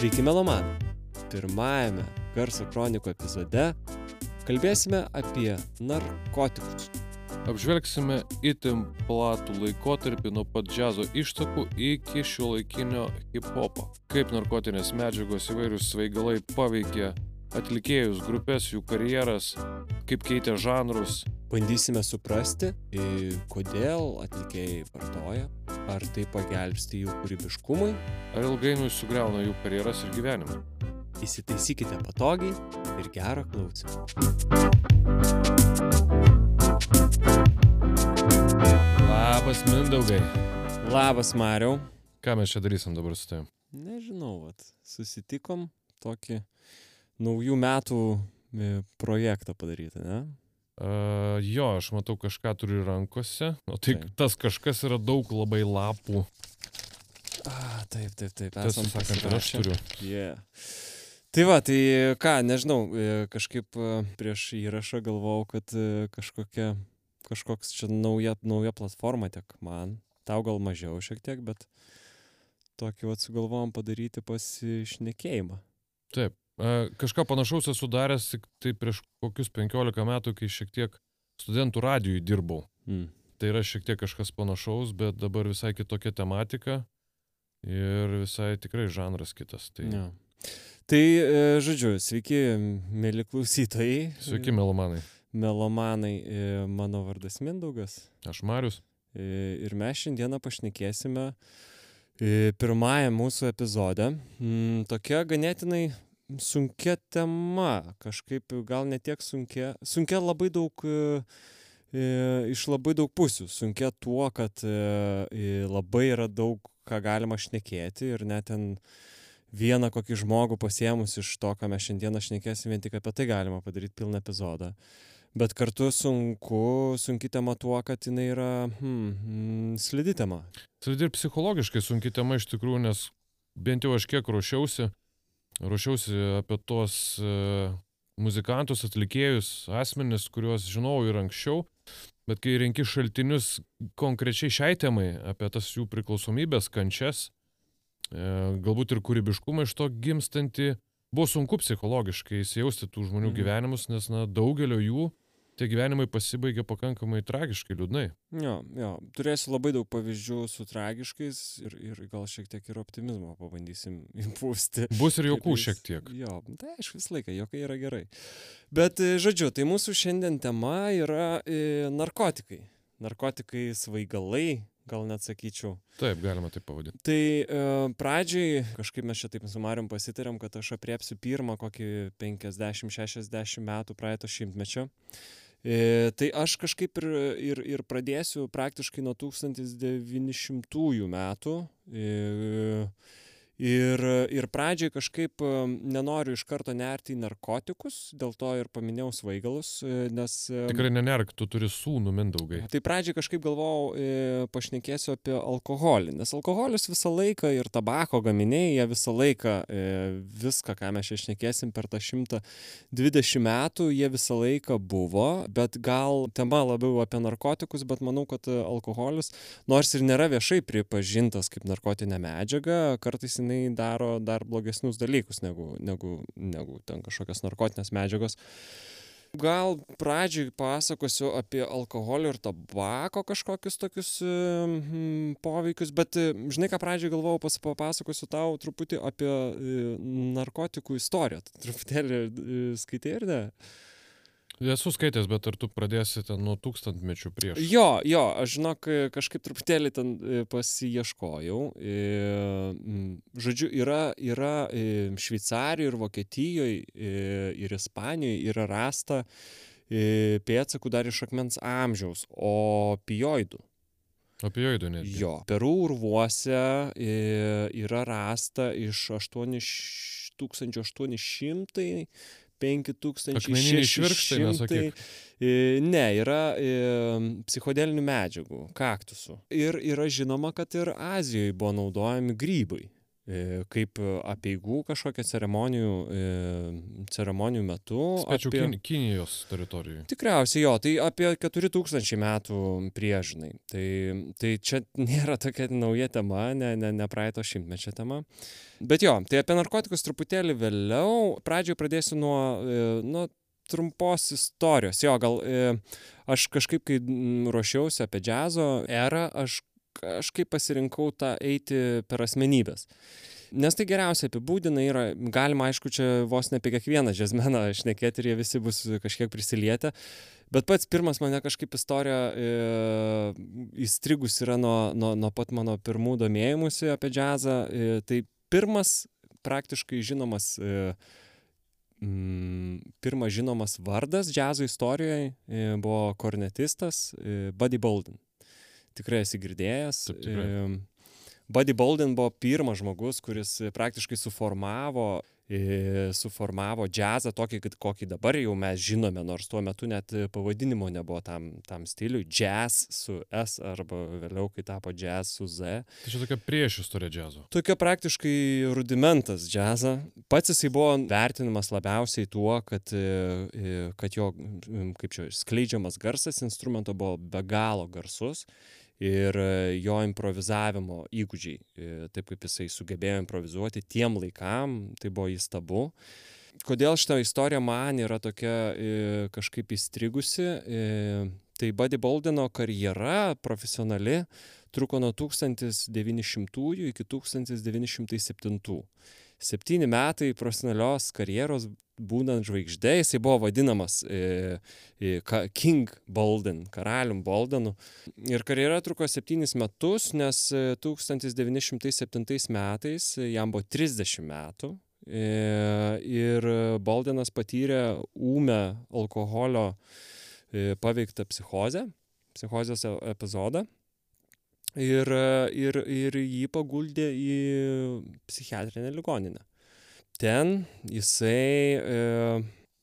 Sveiki, melomanai. Pirmajame garso kronikų epizode kalbėsime apie narkotikus. Apžvelgsime itin platų laikotarpį nuo pat džiazo ištakų iki šio laikinio hip-hopo. Kaip narkotinės medžiagos įvairius svaigalai paveikė atlikėjus, grupės, jų karjeras, kaip keitė žanrus. Bandysime suprasti, kodėl atlikėjai vartoja, ar tai pagelbsti jų kūrybiškumui. Ar ilgainiui sugriauna jų karjeras ir gyvenimą. Įsitaisykite patogiai ir gerą klausimą. Labas, Mindaugai. Labas, Mariau. Ką mes čia darysim dabar su tavim? Nežinau, vat, susitikom tokį naujų metų e, projektą padaryti, ne? Uh, jo, aš matau kažką turiu rankose. O tai Taip. tas kažkas yra daug labai lapų. A, taip, taip, taip. Tiesą sakant, aš turiu. Yeah. Tai va, tai ką, nežinau, e, kažkaip e, prieš įrašą galvojau, kad e, kažkokia, kažkoks čia nauja, nauja platforma tiek man, tau gal mažiau šiek tiek, bet tokį vat sugalvojom padaryti pasišnekėjimą. Taip. Kažką panašaus esu daręs tik tai prieš kokius 15 metų, kai šiek tiek studentų radijui dirbau. Mm. Tai yra šiek tiek kažkas panašaus, bet dabar visai kitokia tematika ir visai tikrai žanras kitas. Tai Ja. Tai, e, žodžiu, sveiki, mėly klausytojai. sveiki, melomanai. Melomanai, e, mano vardas Mindaugas. Aš Marius. E, Ir mes šiandieną pašnekėsime pirmąją mūsų epizodę. Mm, Tokia ganėtinai sunkia tema, kažkaip gal netiek sunkia, sunkia labai daug, e, iš labai daug pusių. Sunkia tuo, kad e, labai yra daug, ką galima šnekėti ir net ten vieną kokį žmogų pasiemus iš to, ką mes šiandieną šnekėsim, vien tik apie tai galima padaryti pilną epizodą. Bet kartu sunku, sunki tema tuo, kad jinai yra hmm, mm, slidi tema. Tai ir psichologiškai sunki tema iš tikrųjų, nes bent jau aš kiek ruošiausi, ruošiausi apie tuos uh, muzikantus, atlikėjus, asmenis, kuriuos žinau ir anksčiau, bet kai renki šaltinius konkrečiai šiai temai, apie tas jų priklausomybės, kančias, uh, galbūt ir kūrybiškumą iš to gimstanti, buvo sunku psichologiškai įsijausti tų žmonių mhm. gyvenimus, nes na, daugelio jų tie gyvenimai pasibaigė pakankamai tragiškai liūdnai. Jo, jo, turėsiu labai daug pavyzdžių su tragiškais ir, ir gal šiek tiek ir optimizmo pabandysim įpūsti. Bus ir jaukų šiek tiek. Jo, tai aišku, visą laiką, jokai yra gerai. Bet, e, žodžiu, tai mūsų šiandien tema yra e, narkotikai. Narkotikai, svaigalai, gal net sakyčiau. Taip, galima taip pavadinti. Tai e, pradžiai kažkaip mes čia taip su Marium pasitarėm, kad aš apriepsiu pirmą kokį 50-60 metų praeito šimtmečio. E, tai aš kažkaip ir, ir, ir pradėsiu praktiškai nuo 1900 metų. E, ir, ir pradžiai kažkaip nenoriu iš karto nerti į narkotikus, dėl to ir paminėjau svaigalus, e, nes... Tikrai nenerk, tu turi sūnų mindaugai. Tai pradžiai kažkaip galvojau, e, pašnekėsiu apie alkoholį, nes alkoholis visą laiką ir tabako gaminiai, jie visą laiką, e, viską, ką mes čia šnekėsim per tą 120 metų, jie visą laiką buvo, bet gal tema labiau apie narkotikus, bet manau, kad alkoholis, nors ir nėra viešai pripažintas kaip narkotinė medžiaga, kartais jinai daro dar blogesnius dalykus negu, negu, negu ten kažkokios narkotinės medžiagos. Gal pradžiai pasakosiu apie alkoholio ir tabako kažkokius tokius mm, poveikius, bet e, žinai ką pradžiai galvojau, pas, papasakosiu tau truputį apie e, narkotikų istoriją. Truputėlį skaitai ir ne? Esu skaitęs, bet ar tu pradėsi ten nuo tūkstantmečių prieš? Jo, jo, aš žinok, kažkaip truputėlį ten e, pasieškojau. E, Žodžiu, yra, yra e, Šveicarijoje ir Vokietijoje ir Ispanijoje yra rasta pėdsakų dar iš akmens amžiaus, opioidų. Opioidų netgi. Jo. Perų urvuose yra rasta iš 8800 Akmeniniai švirkštai, 5600. nesakyk. E, Ne, yra e, psichodelinių medžiagų, kaktusų. Ir yra žinoma, kad ir Azijoje buvo naudojami grybai. E, kaip apieigų kažkokią ceremonijų, e, ceremonijų metu. Pačiu apie- Kin Kinijos teritorijoje. Tikriausiai jo, tai apie 4000 metų priežinai. Tai, tai čia nėra tokia nauja tema, ne, ne, ne praeito šimtmečio tema. Bet jo, tai apie narkotikus truputėlį vėliau. Pradžioje pradėsiu nuo, e, nuo trumpos istorijos. Jo, gal e, aš kažkaip, kai ruošiausi apie džiazo erą, aš kažkaip pasirinkau tą eiti per asmenybės. Nes tai geriausiai apibūdina yra, galima aišku, čia vos ne apie kiekvieną džiazmeną šnekėti ir jie visi bus kažkiek prisilietę, bet pats pirmas mane kažkaip istorija e, įstrigus yra nuo, nuo, nuo pat mano pirmų domėjimusi apie džiazą. E, tai pirmas praktiškai žinomas, e, mm, pirmas žinomas vardas džiazo istorijoje e, buvo kornetistas e, Buddy Bolden. Tikrai esi girdėjęs. Taip, tikrai. Buddy Bolden buvo pirmas žmogus, kuris praktiškai suformavo, e, suformavo džiazą tokį, kokį dabar jau mes žinome, nors tuo metu net pavadinimo nebuvo tam, tam stiliui. Jazz su S arba vėliau, kai tapo jazz su Z. Tai čia tokia prieš istorija džiazo. Tokia praktiškai rudimentas džiaza. Pats jisai buvo vertinamas labiausiai tuo, kad, e, e, kad jo, kaip čia, skleidžiamas garsas instrumento buvo be galo garsus ir e, jo improvizavimo įgūdžiai, e, taip kaip jisai sugebėjo improvizuoti tiem laikam, tai buvo įstabu. Kodėl šitą istoriją man yra tokia e, kažkaip įstrigusi, tai Buddy Boldeno karjera profesionali truko nuo 1900 iki 1907. Septyni metai profesionalios karjeros būnant žvaigždė, jisai buvo vadinamas e, e, King Bolden, karalium Boldenu. Ir karjera truko septynis metus, nes e, 1907 metais e, jam buvo 30 metų. E, ir Boldenas patyrė ūmę alkoholio e, paveiktą psichozę, psichozės e- epizodą. Ir, ir, ir jį paguldė į psichiatrinę ligoninę. Ten jisai, e,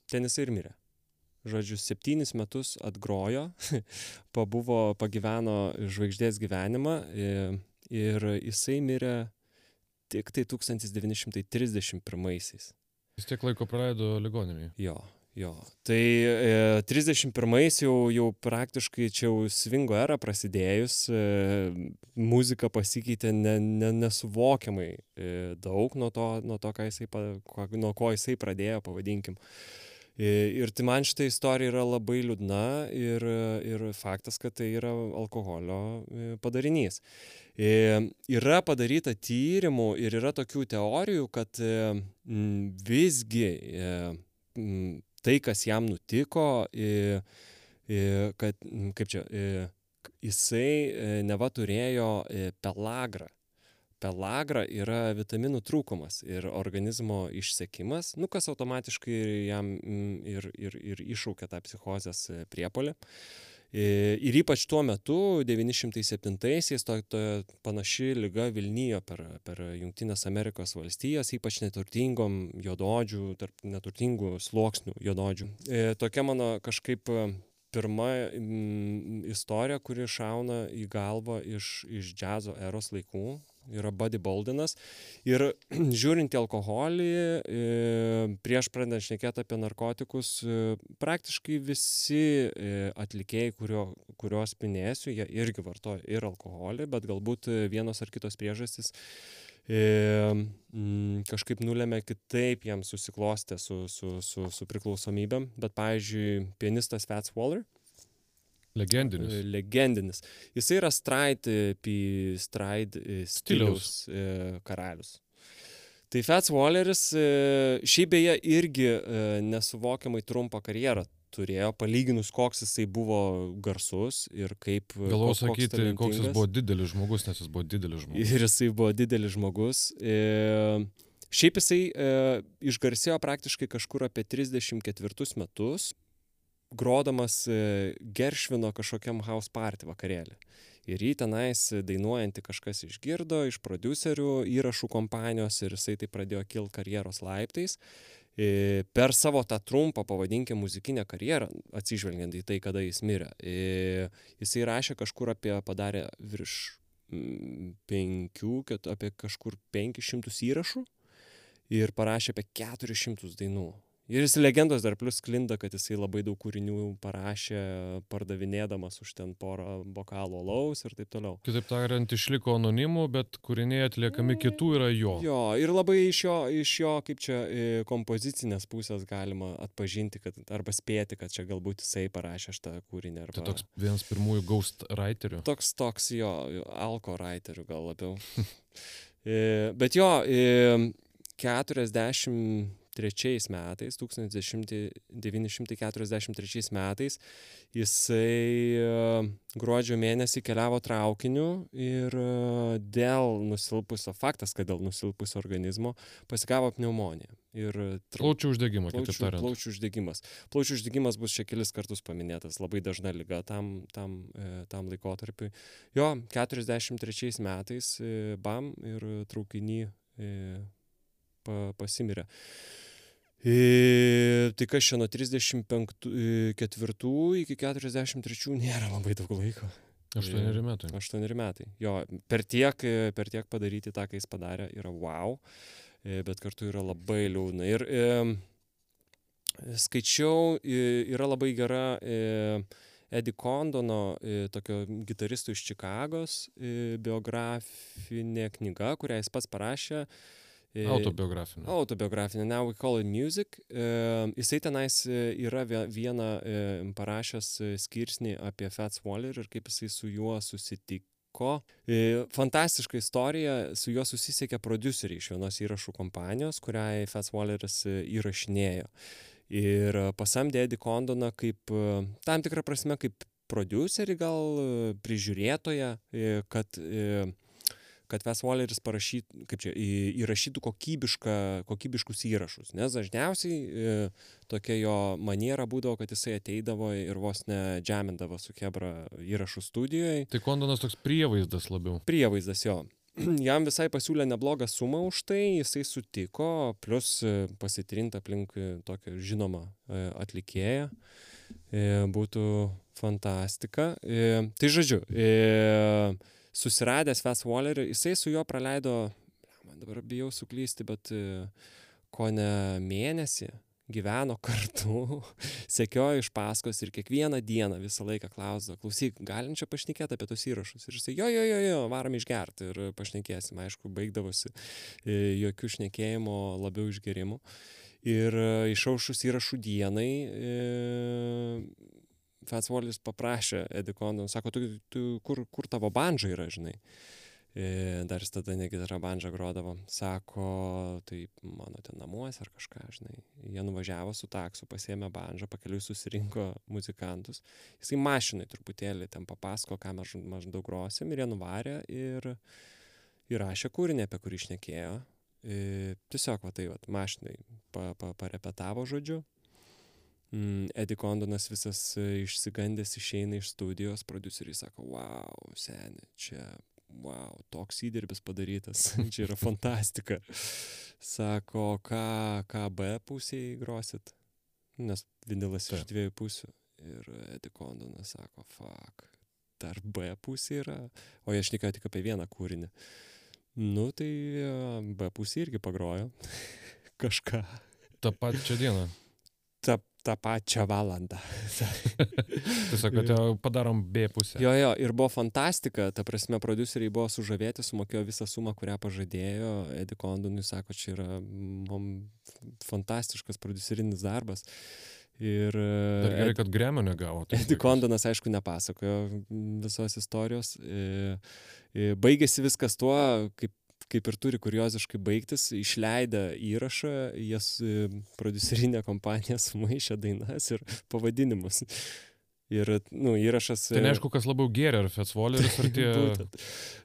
ten jisai ir mirė. Žodžiu, septynis metus atgrojo, pabuvo, pagyveno žvaigždės gyvenimą e, ir jisai mirė tik tai 1931-aisiais. Jis tiek laiko praleido ligoninėje. Jo, jo. Tai e, 31 jau, jau praktiškai čia jau svingo era prasidėjus, e, muzika pasikeitė ne, ne, nesuvokiamai e, daug nuo to, nuo to ką jisai, pa, nuo ko jisai pradėjo, pavadinkim. Ir tai man šitą istoriją yra labai liūdna ir, ir faktas, kad tai yra alkoholio padarinys. Yra padaryta tyrimų ir yra tokių teorijų, kad visgi tai, kas jam nutiko, e, e, kad, kaip čia, k- jisai e, neva turėjo e, pelagrą. Pelagra yra vitaminų trūkumas ir organizmo išsekimas, nu kas automatiškai jam ir, ir, ir iššaukia tą psichozės e, priepolį. E, Ir ypač tuo metu, 907-aisiais, to, to panaši lyga Vilnijo per, per Junktinės Amerikos valstijas, ypač neturtingom jododžių, tarp neturtingų sluoksnių jododžių. E, Tokia mano kažkaip e, pirma mm, istorija, kuri šauna į galvą iš, iš džiazo eros laikų, yra Buddy Boldenas. Ir žiūrint į alkoholį, e, prieš pradedant šnekėti apie narkotikus, e, praktiškai visi e, atlikėjai, kurio, kuriuos minėsiu, jie irgi vartoja ir alkoholį, bet galbūt vienos ar kitos priežastys mm, kažkaip nulėmė kitaip jam susiklostė su, su, su, su priklausomybėm. Bet, pavyzdžiui, pianistas Fats Waller, Legendinis. E, Legendinis. Jis yra stride, pi- stride e, stiliaus e, karalius. Tai Fats Walleris šiaip beje irgi nesuvokiamai trumpą karjerą turėjo, palyginus koks jisai buvo garsus ir kaip... Galvau koks- sakyti, koks jis talentingas. buvo didelis žmogus, nes jis buvo didelis žmogus. Ir jisai buvo didelis žmogus. E, šiaip jisai e, išgarsėjo praktiškai kažkur apie 34 metus, grodamas e, Geršvino kažkokiam house party vakarėlį. Ir jį tenais dainuojantį kažkas išgirdo iš producerių, įrašų kompanijos ir jisai tai pradėjo kilti karjeros laiptais. E, Per savo tą trumpą, pavadinkim, muzikinę karjerą, atsižvelgiant į tai, kada jis mirė, e, jisai rašė kažkur apie, padarė virš penkių, apie kažkur 500 įrašų ir parašė apie 400 dainų ir jis legendos dar plius sklinda kad jisai labai daug kūrinių parašė pardavinėdamas už ten porą bokalų alaus ir taip toliau. Kitaip tariant išliko anonimu bet kūriniai atliekami mm. kitų yra jo. Jo ir labai iš jo iš jo kaip čia e, kompozicinės pusės galima atpažinti kad arba spėti kad čia galbūt jisai parašė šitą kūrinį arba tai toks vienas pirmųjų ghost raiterių toks toks jo alko raiterių gal labiau. E, bet jo e, 40 trečiais metais tūkstantis dešimti devyni šimtai keturiasdešim trečiais metais jisai e, gruodžio mėnesį keliavo traukiniu ir e, dėl nusilpusio faktas kad dėl nusilpusio organizmo pasigavo pneumonija. Ir e, tra... plaučių uždegimą kitaip tariant. plaučių uždegimas. Plaučių uždegimas bus čia kelis kartus paminėtas labai dažna liga tam tam e, tam laikotarpiui. Jo keturiasdešim trečiais metais e, bam ir traukiny e, pa, pasimirė. E, tai kas čia nuo 34 iki 43 nėra labai daug laiko. Aštuoneri metai. Aštuoneri metai. Jo, per tiek, per tiek padaryti tą, ką jis padarė, yra wow, bet kartu yra labai liūdna. Ir e, skaičiau, yra labai gera e, Eddie Condono, e, tokio gitaristo iš Čikagos, e, biografinė knyga, kurią jis pats parašė. Autobiografinė. Autobiografinė, Now We Call It Music. E, jisai tenais yra vieną e, parašęs skirsnį apie Fats Waller ir kaip jisai su juo susitiko. E, fantastiška istorija, su juo susisiekė produceriai iš vienos įrašų kompanijos, kuriai Fats Walleris įrašinėjo. Ir pasamdė Eddie Condoną kaip, tam tikrą prasme, kaip producerį gal prižiūrėtoją, kad kad Ves Walleris parašytų, kaip čia, įrašytų kokybišką, kokybiškus įrašus. Nes dažniausiai e, tokia jo maniera būdavo, kad jisai ateidavo ir vos ne džemindavo su Hebra įrašų studijoje. Tai Kondonas toks prievaizdas labiau. Prievaizdas jo. Jam visai pasiūlė neblogą sumą už tai, jisai sutiko, plus pasitrinti aplink tokią žinomą atlikėją. Būtų fantastika. Tai žodžiu, susiradęs Fast Wallerį, jisai su juo praleido, man dabar bijau suklysti, bet ko ne mėnesį gyveno kartu, sekiojo iš paskos ir kiekvieną dieną visą laiką klausdavo, klausyk, galim čia pašnekėti apie tos įrašus. Ir jisai, jo, jo, jo, jo, varom išgerti ir pašnekėsim. Aišku, baigdavosi jokių šnekėjimo, labiau išgerimų. Ir išaušus įrašų dienai, e, Fatsvolis paprašė Edikondo, sako, tu, tu kur, kur tavo bandža yra, žinai. E, dar jis tada ne gitarą bandžą grodavo. Sako, tai mano ten namuose ar kažką, žinai. Jie nuvažiavo su taksu, pasėmė bandžą, pakeliui susirinko muzikantus. Jisai mašinai truputėlį ten papasako, ką mes maždaug grosim ir jie nuvarė ir įrašė kūrinį, apie kurį išnekėjo. E, tiesiog, va tai, va, mašinai pa, pa, parepetavo žodžiu, Mm, Eddie Condonas visas išsigandęs išeina iš studijos, produceriai sako, wow, seniai, čia, wow, toks įdirbis padarytas, čia yra fantastika. Sako, ką, ką B pusėje grosit, nes vinilas iš dviejų pusių. Ir Eddie Condonas sako, fuck, dar B pusė yra, o jie šnekėjo tik apie vieną kūrinį. Nu, tai B pusė irgi pagrojo kažką. Ta pačią dieną. Tą pačią valandą. Tiesiog, kad jau padarom B pusę. Jo, jo, ir buvo fantastika, ta prasme, produceriai buvo sužavėti, sumokėjo visą sumą, kurią pažadėjo, Edi Kondonui sako, čia yra mum, fantastiškas producerinis darbas. Ir Dar gerai, kad Gremio negavo. Edi Kondonas, aišku, nepasakojo visos istorijos. Baigėsi viskas tuo, kaip kaip ir turi kurioziškai baigtis, išleidę įrašą, jas producerinė kompanija sumaišė dainas ir pavadinimus. Ir, nu, įrašas. Tai neaišku, kas labiau geria, ar Fetsvoleris, ar tie...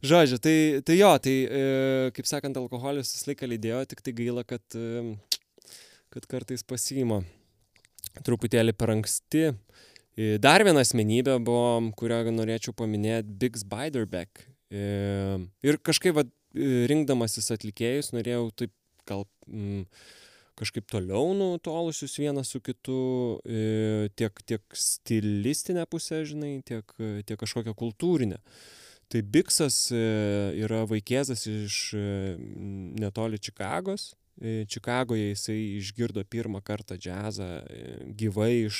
Žodžiu, tai, tai jo, tai, kaip sakant, alkoholis visą laiką lydėjo, tik tai gaila, kad, kad kartais pasiima truputėlį per anksti. Dar viena asmenybė buvo, kurią norėčiau paminėti, Biggs Biderbeck. Ir kažkaip, va, rinkdamasis atlikėjus, norėjau taip gal mm, kažkaip toliau nutolusius vienas su kitu, tiek, tiek stilistinę pusę, žinai, tiek, tiek kažkokią kultūrinę. Tai Biksas yra vaikėzas iš netoli Čikagos. Čikagoje jisai išgirdo pirmą kartą džiazą gyvai iš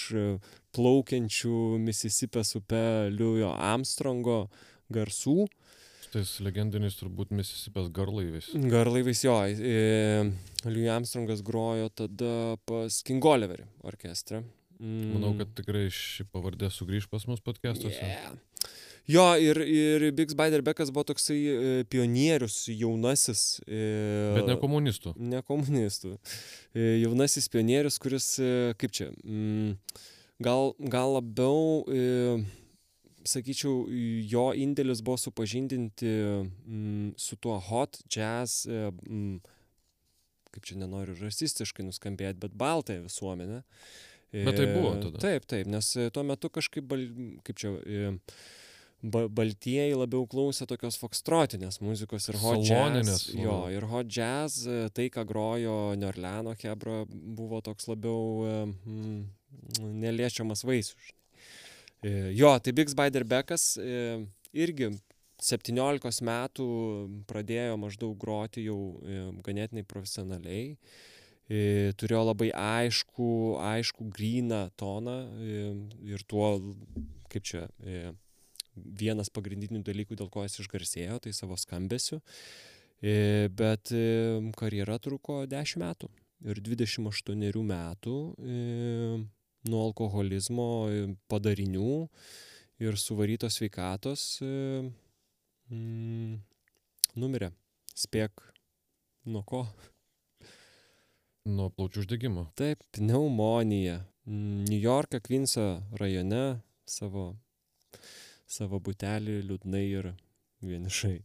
plaukiančių Misisipės upe Liujo Armstrongo garsų tais legendiniais turbūt Mississipės garlaiviais. Garlaiviais jo. E, Louis Armstrongas grojo tada pas King Oliverį orkestrą. Mm. Manau, kad tikrai ši pavardė sugrįž pas mus podcastuose. Yeah. Jo, ir, ir Bigs Beiderbeckas buvo toksai e, pionierius, jaunasis. E, Bet ne komunistų. Ne komunistų. E, jaunasis pionierius, kuris, e, kaip čia, mm, gal, gal labiau e, sakyčiau, jo indėlis buvo supažindinti mm, su tuo hot jazz, mm, kaip čia nenoriu rasistiškai nuskambėti, bet baltąją visuomenę. Bet tai buvo tada. Taip, taip, nes tuo metu kažkaip, bal, kaip čia, ba, baltieji labiau klausė tokios fokstrotinės muzikos ir hot jazz. Jo, ir hot jazz, tai, ką grojo Neorleano Hebra, buvo toks labiau mm, neliečiamas vaisius. E, jo, tai Bigs Beiderbeckas e, irgi 17 metų pradėjo maždaug groti jau e, ganėtinai profesionaliai. Turėjo labai aišku, aišku gryną toną ir tuo, kaip čia, vienas pagrindinių dalykų, dėl ko jis išgarsėjo, tai savo skambesiu. Bet karjera truko 10 metų ir 28 metų nuo alkoholizmo e, padarinių ir suvarytos sveikatos e, mm, numirė. Spėk, nuo ko? Nuo plaučių uždegimo. Taip, pneumonija. New York'e, Queenso rajone savo, savo butelį liūdnai ir vienišai.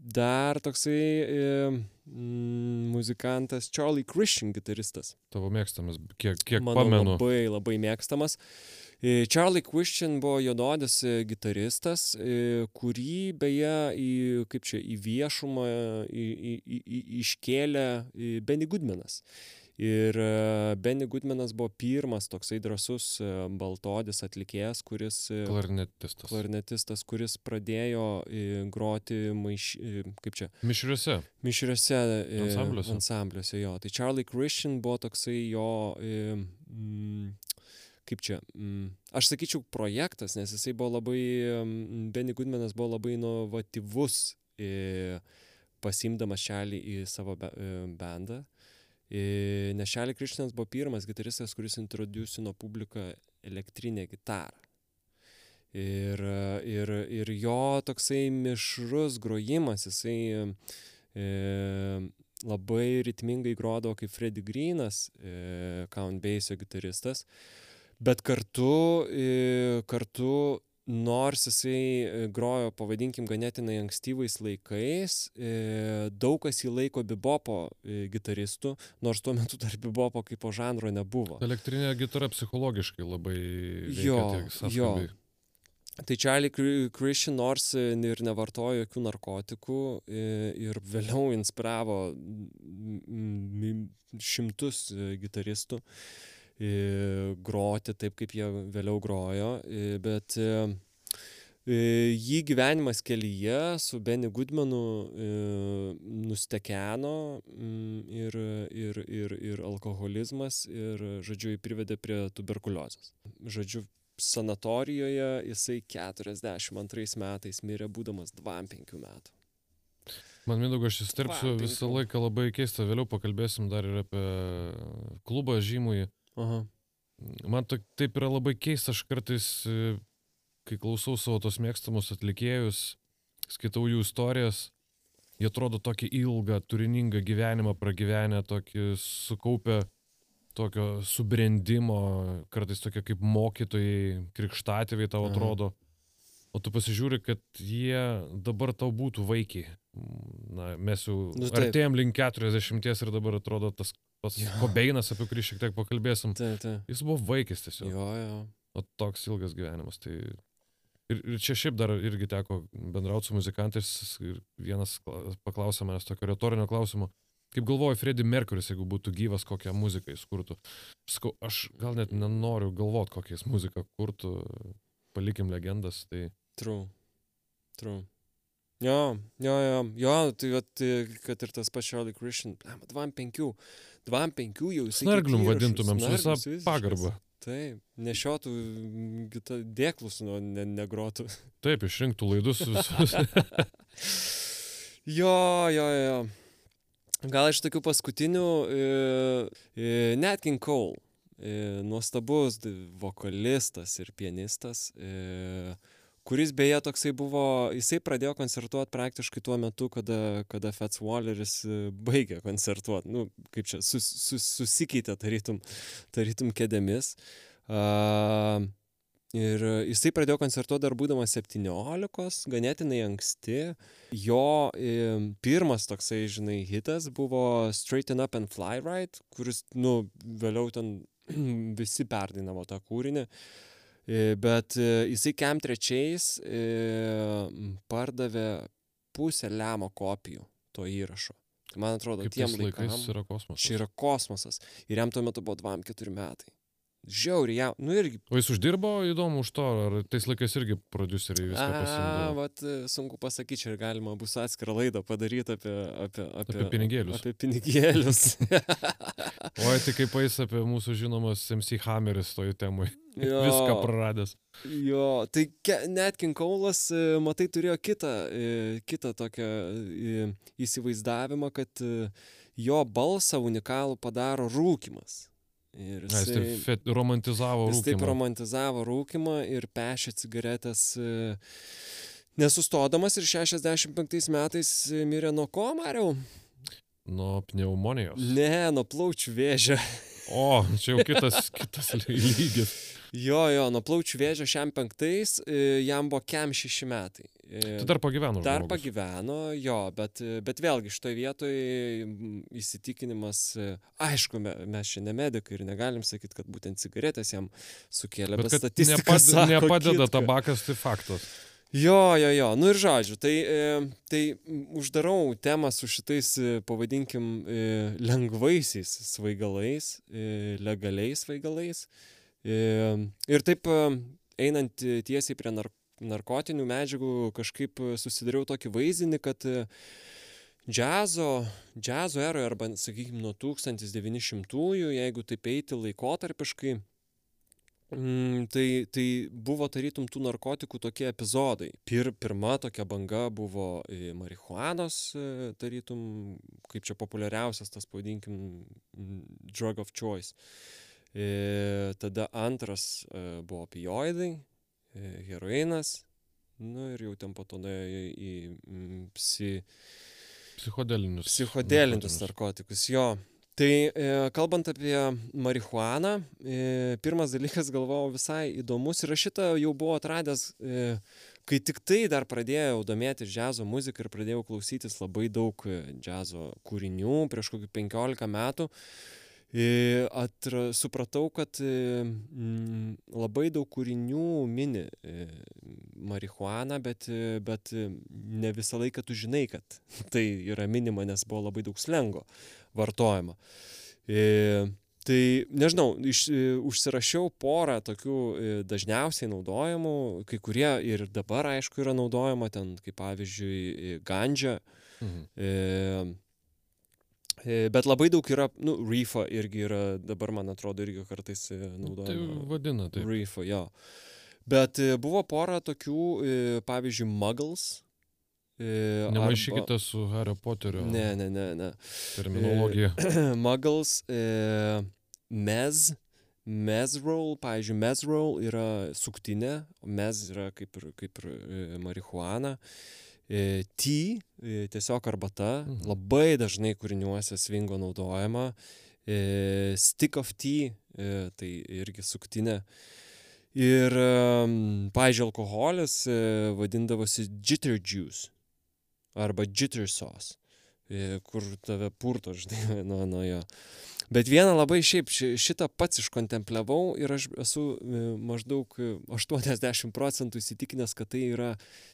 Dar toksai e, mm, muzikantas Charlie Christian, gitaristas. Tavo mėgstamas, kiek, kiek Mano pamenu. Labai, labai mėgstamas. E, Charlie Christian buvo juododis e, gitaristas, kurį beje į, kaip čia, į viešumą į, į, į, iškėlė Benny Goodmanas. Ir e, Benny Goodmanas buvo pirmas toksai drasus e, baltodis atlikėjas, kuris... E, klarnetistas. Klarnetistas, kuris pradėjo groti maiš... kaip čia? Mišriuose. Mišriuose ansambliuose. ansambliuose, jo. Tai Charlie Christian buvo toksai jo... Mm, kaip čia, mm, aš sakyčiau projektas, nes jisai buvo labai, Benny Goodmanas buvo labai inovatyvus, pasimdamas šalį į savo bendą. Nes Šalį Krištinas buvo pirmas gitaristas, kuris introducino publiką elektrinę gitarą. Ir, ir, ir jo toksai mišrus grojimas, jisai e, labai ritmingai grodavo kaip Freddy Greenas, e, Count Basie gitaristas, bet kartu, e, kartu nors jisai e, grojo, pavadinkim, ganėtinai ankstyvais laikais, e, daug kas jį laiko bibopo e, gitaristų, nors tuo metu dar bibopo kaip po žanro nebuvo. Elektrinė gitara psichologiškai labai jo, jo. Tai Charlie Christian nors ir nevartojo jokių narkotikų ir vėliau inspiravo šimtus gitaristų groti taip, kaip jie vėliau grojo, bet jį gyvenimas kelyje su Benny Goodmanu nustekeno ir, ir, ir, ir alkoholizmas ir, žodžiu, jį privedė prie tuberkuliozės. Žodžiu, sanatorijoje jisai 42 metais mirė būdamas 25 metų. Man mindaugo, aš įsterpsiu visą laiką labai keista, vėliau pakalbėsim dar ir apie klubą žymųjį. Aha. Man to, taip yra labai keista, aš kartais, e, kai klausau savo tos mėgstamus atlikėjus, skaitau jų istorijas, jie atrodo tokį ilgą, turiningą gyvenimą pragyvenę, tokį sukaupę tokio subrendimo, kartais tokie kaip mokytojai, krikštatėviai tau atrodo. Aha. O tu pasižiūri, kad jie dabar tau būtų vaikiai. Na, mes jau nu, artėjom link 40 ir dabar atrodo tas Pas ja. Kobeinas, apie kurį šiek tiek pakalbėsim. Tai, tai. Jis buvo vaikis tiesiog. Jo, jo. O toks ilgas gyvenimas. Tai... Ir, ir čia šiaip dar irgi teko bendrauti su muzikantais ir vienas paklausė manęs tokio retorinio klausimo. Kaip galvoju, Freddy Mercury's, jeigu būtų gyvas, kokią muziką jis kurtų. Skau, aš gal net nenoriu galvoti, kokią jis muziką kurtų, palikim legendas. Tai... True. True. Jo, jo, jo, jo, tai kad ir tas pats Charlie Christian, blemba, 25, 25 jau jisai. Snarglium vadintumėm su visą pagarbą. Taip, nešiotų mm, dėklus nuo ne, negrotų. Taip, išrinktų laidus visus. Jo, jo, jo. Gal iš tokių paskutinių e, e, Nat King Cole, e, nuostabus vokalistas ir pianistas, e, kuris beje toksai buvo, jisai pradėjo koncertuoti praktiškai tuo metu, kada, kada Fats Walleris e, baigė koncertuoti. Nu, kaip čia, sus, sus, susikeitė tarytum, tarytum kėdėmis. A, Ir jisai pradėjo koncertuoti dar būdamas 17, ganėtinai anksti. Jo e, pirmas toksai, žinai, hitas buvo Straighten Up and Fly Right, kuris, nu, vėliau ten visi perdainavo tą kūrinį. E, Bet e, jisai Kem trečiais e, pardavė pusę lemo kopijų to įrašo. Man atrodo, Kaip tiem laikais yra kosmosas. čia yra kosmosas. Ir jam tuo metu buvo 24 metai. Žiauriai, jam, nu irgi O jis uždirbo įdomu už to, ar tais laikais irgi produceriai viską A, pasimdavo? vat e, sunku pasakyti, čia ir galima bus atskirą laidą padaryti apie, apie, apie, Apie pinigėlius. Apie pinigėlius. Oi, tai kaip eis apie mūsų žinomas MC Hammeris toj temui. Jo. Viską praradęs. Jo, tai ke- net Kinkaulas, e, matai, turėjo kitą, e, kitą tokią įsivaizdavimą, kad jo balsą unikalų padaro rūkimas. Ir Na, jis taip fet, romantizavo Jis taip rūkymą. romantizavo rūkimą ir pešė cigaretės e, nesustodamas ir 65 metais e, mirė nuo ko, Mariau? Nuo pneumonijos. Ne, nuo plaučių vėžio. O, čia jau kitas, kitas ly- lygis. Jo, jo, nuo plaučių vėžio šiam penktais e, jam buvo kem šeši metai. E, Tai dar pagyveno. Dar žmogus. pagyveno, jo, bet, bet vėlgi šitoje vietoje įsitikinimas, e, aišku, me- mes čia ne medikai ir negalim sakyti, kad būtent cigaretės jam sukėlė, bet, Bet statistika nepad, sako nepadeda kitką. tabakas, tai faktas. Jo, jo, jo, nu ir žodžiu, tai, e, tai uždarau temą su šitais, e, pavadinkim, e, lengvaisiais svaigalais, legaliais svaigalais. Ir taip einant tiesiai prie nar narkotinių medžiagų, kažkaip susidariau tokį vaizdinį, kad džiazo, džiazo eroje arba, sakykime, nuo 1900-ųjų, jeigu taip eiti laikotarpiškai, Mm, tai, tai buvo tarytum tų narkotikų tokie epizodai. Pir, pirma tokia banga buvo e, marihuanos, e, tarytum, kaip čia populiariausias tas, pavadinkim, drug of choice. E, tada antras e, buvo opioidai, e, heroinas, nu ir jau ten po to nuėjo į, į psi, Psichodelinius. Psichodelintus narkotinius. narkotikus, jo. Tai e, kalbant apie marihuaną, e, pirmas dalykas galvojau visai įdomus ir aš šitą jau buvau atradęs, e, kai tik tai dar pradėjau domėtis džiazo muziką ir pradėjau klausytis labai daug džiazo kūrinių prieš kokį 15 metų. Atra, supratau, kad labai daug kūrinių mini marihuaną, bet, bet ne visą laiką tu žinai, kad tai yra minima, nes buvo labai daug slengo vartojama. E, tai nežinau, iš, e, užsirašiau porą tokių e, dažniausiai naudojamų, kai kurie ir dabar aišku yra naudojama, ten kaip pavyzdžiui e, gandžia. Mhm. E, e, Bet labai daug yra, nu, reefa irgi yra, dabar man atrodo, irgi kartais e, Tai naudojama. vadina taip. Reefa, jo. Bet buvo pora tokių, pavyzdžiui, muggles. E, Nemaišykite su Hario Poterio Ne, ne, ne, ne. terminologija. muggles, e, mez, mezroll, pavyzdžiui, mezroll yra suktinė, o mez yra kaip ir, kaip ir e, marihuana. E, tea, e, tiesiog arbata, Mhm. labai dažnai kūriniuose svingo naudojama. E, stick of tea, e, tai irgi suktinė. Ir, um, pavyzdžiui, alkoholis e, vadindavosi jitter juice arba jitter sauce, e, kur tave purto, žinai, nuo, nuo jo. Bet vieną labai šiaip ši- šitą pats iškontempliavau ir aš esu e, maždaug e, 80 procentų įsitikinęs, kad tai yra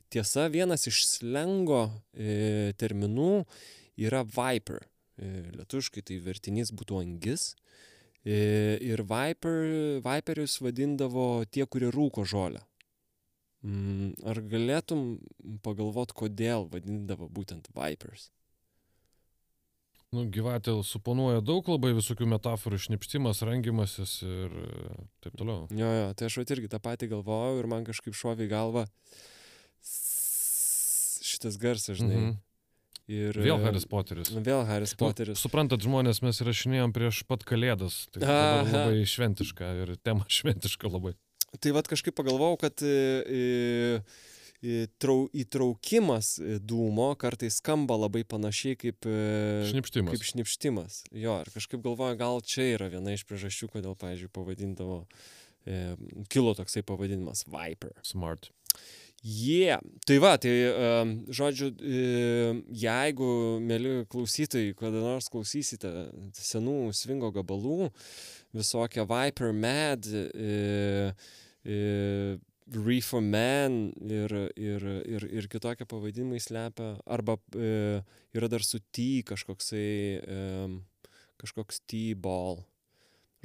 tiesa. Vienas iš slengo e, terminų yra viper. E, lietuškai tai vertinys būtų angis. E, ir viper, viperius vadindavo tie, kurie rūko žolę. Mm, ar galėtum pagalvot, kodėl vadindavo būtent Vipers? Nu, gyvatė suponuoja daug labai visokių metaforų, šnipštimas, rangimasis ir e, taip toliau. Jo, jo, tai aš irgi tą patį galvojau ir man kažkaip šovė į galvą šitas garsas, žinai. Mhm. Ir, Vėl e, Haris Poteris. nu, Vėl Haris Nu, Poteris. suprantat, žmonės mes įrašinėjom prieš pat kalėdas. Tai labai šventiška ir tema šventiška labai. Tai vad kažkaip pagalvojau, kad e, e, e, trau, įtraukimas e, dūmo kartais skamba labai panašiai kaip, Šnipštimas. kaip šnipštimas. Jo, ir kažkaip galvoju, gal čia yra viena iš priežasčių, kodėl, pavyzdžiui, pavadindavo, e, kilo toksai pavadinimas Viper. Smart. Jie. Yeah. Tai va, tai žodžiu, jeigu, mėly klausytojai, kada nors klausysite senų svingo gabalų, visokie Viper Mad, e, e, Reefer Man ir, ir, ir, ir kitokie pavadinimai slepia, arba e, yra dar su T kažkoksai, e, kažkoks T-ball.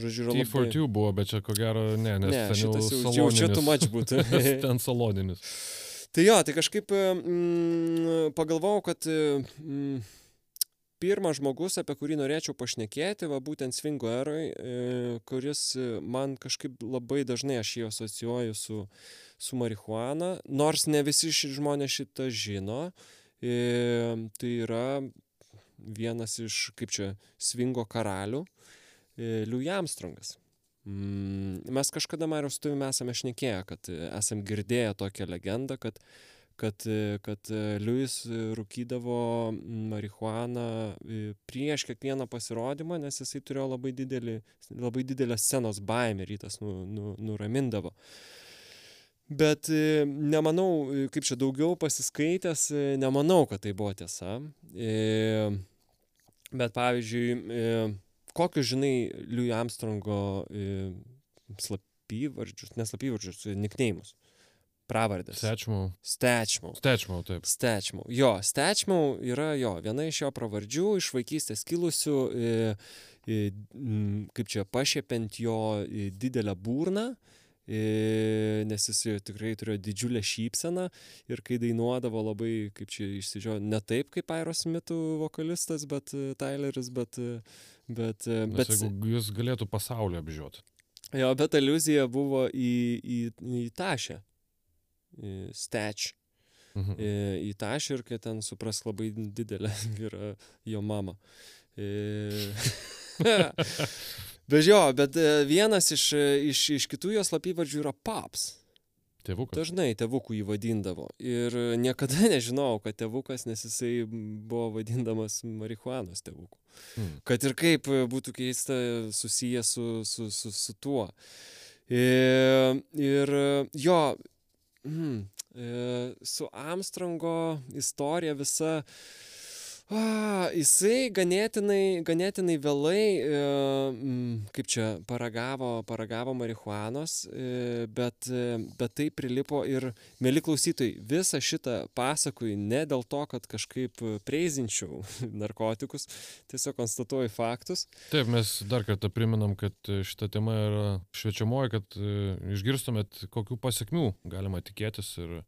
Žodžiu, yra labai... T42 buvo, bet čia ko gero ne, nes Ne, ten jau jau- jau čia too much būtų. Ten saloninis. Tai jo, tai kažkaip mm, pagalvojau, kad mm, pirmas žmogus, apie kurį norėčiau pašnekėti, va būtent Svingo eroj, e, kuris e, man kažkaip labai dažnai aš jį asocijuoju su, su marihuana, nors ne visi žmonės šitą žino, e, tai yra vienas iš, kaip čia, Svingo karalių, Louis Armstrongas. Mm, mes kažkada, Marius, su tavimi esame šnekėję, kad esam girdėję tokią legendą, kad, kad, kad Louis e, rūkydavo mm, marihuaną e, prieš kiekvieną pasirodymą, nes jisai turėjo labai, didelį, labai didelę scenos baimę ir jį tas nu, nu, nuramindavo. Bet e, nemanau, e, kaip čia daugiau pasiskaitęs, nemanau, kad tai buvo tiesa. Bet pavyzdžiui, kokius žinai Louis Armstrongo slapyvardžius, neslapyvardžius, nikneimus, pravardės. Stečmau. Stečmau. Stečmau, taip. Stečmau. Jo, Stečmau yra jo, viena iš jo pravardžių, iš vaikystės kilusių, e, e, kaip čia pašiepiant jo e, didelę burną, nes jis tikrai turėjo didžiulę šypseną ir kai dainuodavo labai, kaip čia išsižio, ne taip kaip Aerosmithų vokalistas, bet Tyleris, bet... Bet, Nes bet, jeigu jis galėtų pasaulį apžiūrėti. jo, bet aliuzija buvo į, į, į tašę. Į Stečmau Mhm. į, ir kad ten supras labai didelė yra jo mama. E... bet jo, bet e, vienas iš, iš, iš kitų jos slapyvardžių yra paps. Tėvukas. Dažnai tėvukų jį vadindavo. Ir niekada nežinojau, kad tėvukas, nes jisai buvo vadindamas marihuanos tėvuku. Hmm. Kad ir kaip būtų keista susijęs su, su, su, su tuo. Ir e, jo, mm, e, su Armstrongo istorija visa. A, jisai ganėtinai, ganėtinai vėlai, e, kaip čia, paragavo, paragavo marihuanos, e, bet, e, bet tai prilipo ir, mėly klausytojai, visą šitą pasakoju ne dėl to, kad kažkaip preizinčiau narkotikus, tiesiog konstatuoju faktus. Taip, mes dar kartą priminam, kad šita tema yra švečiamoji, kad išgirstumėt, kokių pasiekmių galima tikėtis ir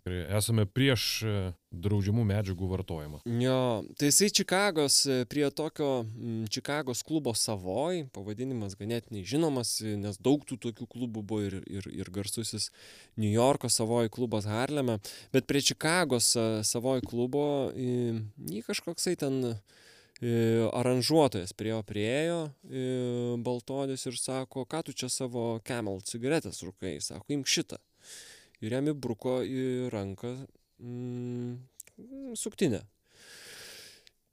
tikrai esame prieš e, draudžiamų medžiagų vartojimą. Jo, tai jisai Čikagos, e, prie tokio Čikagos klubo Savoj, pavadinimas ganėtinai žinomas, nes daug tų tokių klubų buvo ir, ir, ir garsusis New Yorko Savoj klubas Harleme, bet prie Čikagos e, Savoj klubo jį kažkoksai ten aranžuotojas prie jo priejo, baltodis ir sako, ką tu čia savo Camel cigaretės rūkai, sako, imk šitą. Ir jam įbruko į ranką mm, suktinę.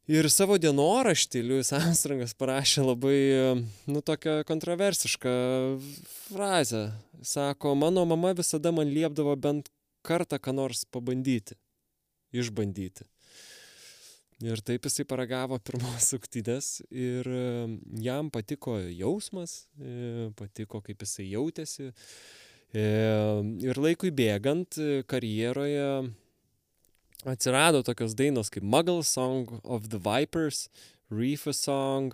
Ir savo dienoraštį Liujis Armstrongas parašė labai, nu, tokią kontroversišką frazę. Sako, mano mama visada man liepdavo bent kartą ką nors pabandyti, išbandyti. Ir taip jisai paragavo pirmos suktinės ir e, jam patiko jausmas, e, patiko kaip jisai jautėsi. Ir laikui bėgant e, karjeroje atsirado tokios dainos kaip Muggle Song of the Vipers, Reefer Song,